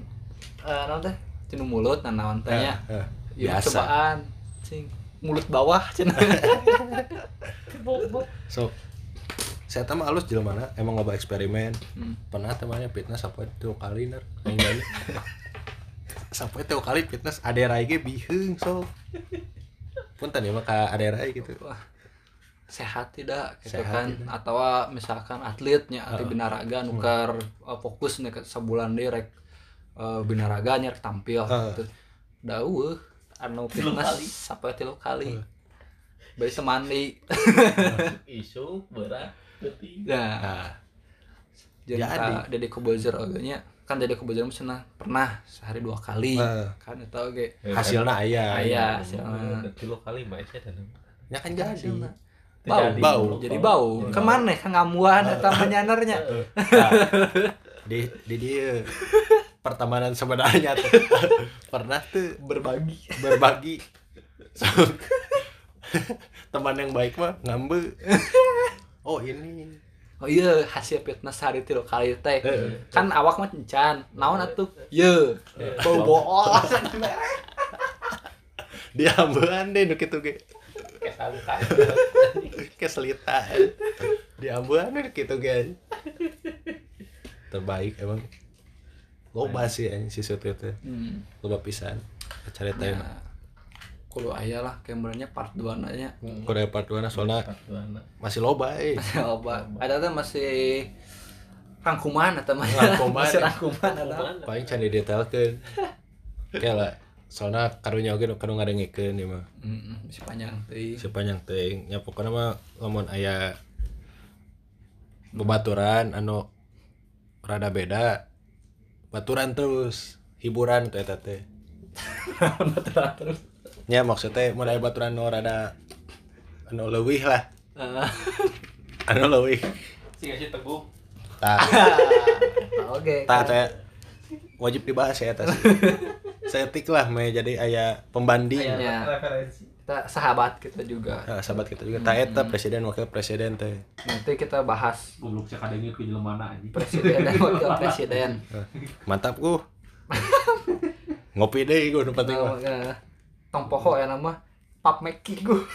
[SPEAKER 4] eh naon teh? Cinu mulut nah naon teh nya.
[SPEAKER 1] Eh, eh,
[SPEAKER 4] Ieu
[SPEAKER 1] biasa.
[SPEAKER 4] cobaan cing. Mulut bawah cenah
[SPEAKER 1] sok saya teh mah alus jelema emang loba eksperimen.
[SPEAKER 4] Hmm.
[SPEAKER 1] pernah temannya fitness apa itu kali ner sampai itu kali fitness ada rai ge biheung sok punten ya mah ka ada rai gitu.
[SPEAKER 4] Wah, sehat tidak gitu
[SPEAKER 1] Sehat
[SPEAKER 4] kan?
[SPEAKER 1] tidak.
[SPEAKER 4] atau misalkan atletnya atlet binaraga nukar uh, fokus nih ke sebulan deh rek uh, binaraga tampil
[SPEAKER 1] Heeh.
[SPEAKER 4] gitu anu fitness sampai tilu kali. Bayi semandi.
[SPEAKER 2] Isu berat penting
[SPEAKER 4] nah
[SPEAKER 1] nah
[SPEAKER 4] jadi
[SPEAKER 1] Jadi.
[SPEAKER 4] ka Deddy Kobuzer ogenya kan Deddy Kobuzer pernah pernah sehari dua kali.
[SPEAKER 1] Heeh.
[SPEAKER 4] kan itu oge
[SPEAKER 1] hasilnya ayah
[SPEAKER 4] aya
[SPEAKER 2] Udah
[SPEAKER 4] hasilna
[SPEAKER 2] kilo kali mbak Isya dan
[SPEAKER 1] ya kan jadi.
[SPEAKER 4] bau.
[SPEAKER 2] Jadi.
[SPEAKER 1] bau.
[SPEAKER 4] jadi bau. Ke mana? Kan ngamuan atau menyanernya
[SPEAKER 1] di di dia pertemanan sebenarnya tuh. Pernah tuh.
[SPEAKER 4] Berbagi.
[SPEAKER 1] Berbagi. Sok. teman yang baik mah ngambil oh ini.
[SPEAKER 4] Oh iya hasil fitness hari tilu kali teh. Kan awak mah encan naon atuh? Ye bau bool.
[SPEAKER 1] Dia ambean deh nu kitu ge.
[SPEAKER 2] Kesangka
[SPEAKER 1] keselita dia ambean deh kitu ge. Terbaik emang loba sih anjing si Sutu teh
[SPEAKER 4] hmm.
[SPEAKER 1] loba pisan. Cari tahu
[SPEAKER 4] nah, kudu aya lah kameranya part 2 nanya
[SPEAKER 1] Korea part 2 soalnya masih loba eh.
[SPEAKER 4] Coba ada tuh masih rangkuman atau masih
[SPEAKER 1] Rangkuman.
[SPEAKER 4] masih rangkuman atau
[SPEAKER 1] paling can didetailkeun kayak lah soalnya karunya nu kanu ngadengikeun ieu mah.
[SPEAKER 4] Hmm, masih panjang teh.
[SPEAKER 1] Sepanjang teuing nya pokokna mah lamun aya bebaturan anu rada beda baturan terus hiburan tuh eta teh.
[SPEAKER 4] Terus.
[SPEAKER 1] Nya maksudnya mun aya baturan nu rada anu leuwih lah.
[SPEAKER 4] Ah,
[SPEAKER 1] anu leuwih.
[SPEAKER 2] Si kasih teguh.
[SPEAKER 1] Tah
[SPEAKER 4] oke.
[SPEAKER 1] Tah teh. Wajib dibahas ya eta sih seetik lah meh. Jadi aya pembanding.
[SPEAKER 4] Iya.
[SPEAKER 2] referensi
[SPEAKER 4] kita sahabat kita juga.
[SPEAKER 1] Nah, sahabat kita juga. Tak eta presiden wakil presiden teh.
[SPEAKER 4] Nanti kita bahas
[SPEAKER 2] goblok cek adanya ke jelemana anjing?
[SPEAKER 4] presiden dan wakil presiden.
[SPEAKER 1] Mantap ku ngopi deh gue mah
[SPEAKER 4] Nah, eh, tong poho ya nama. Pap meki gue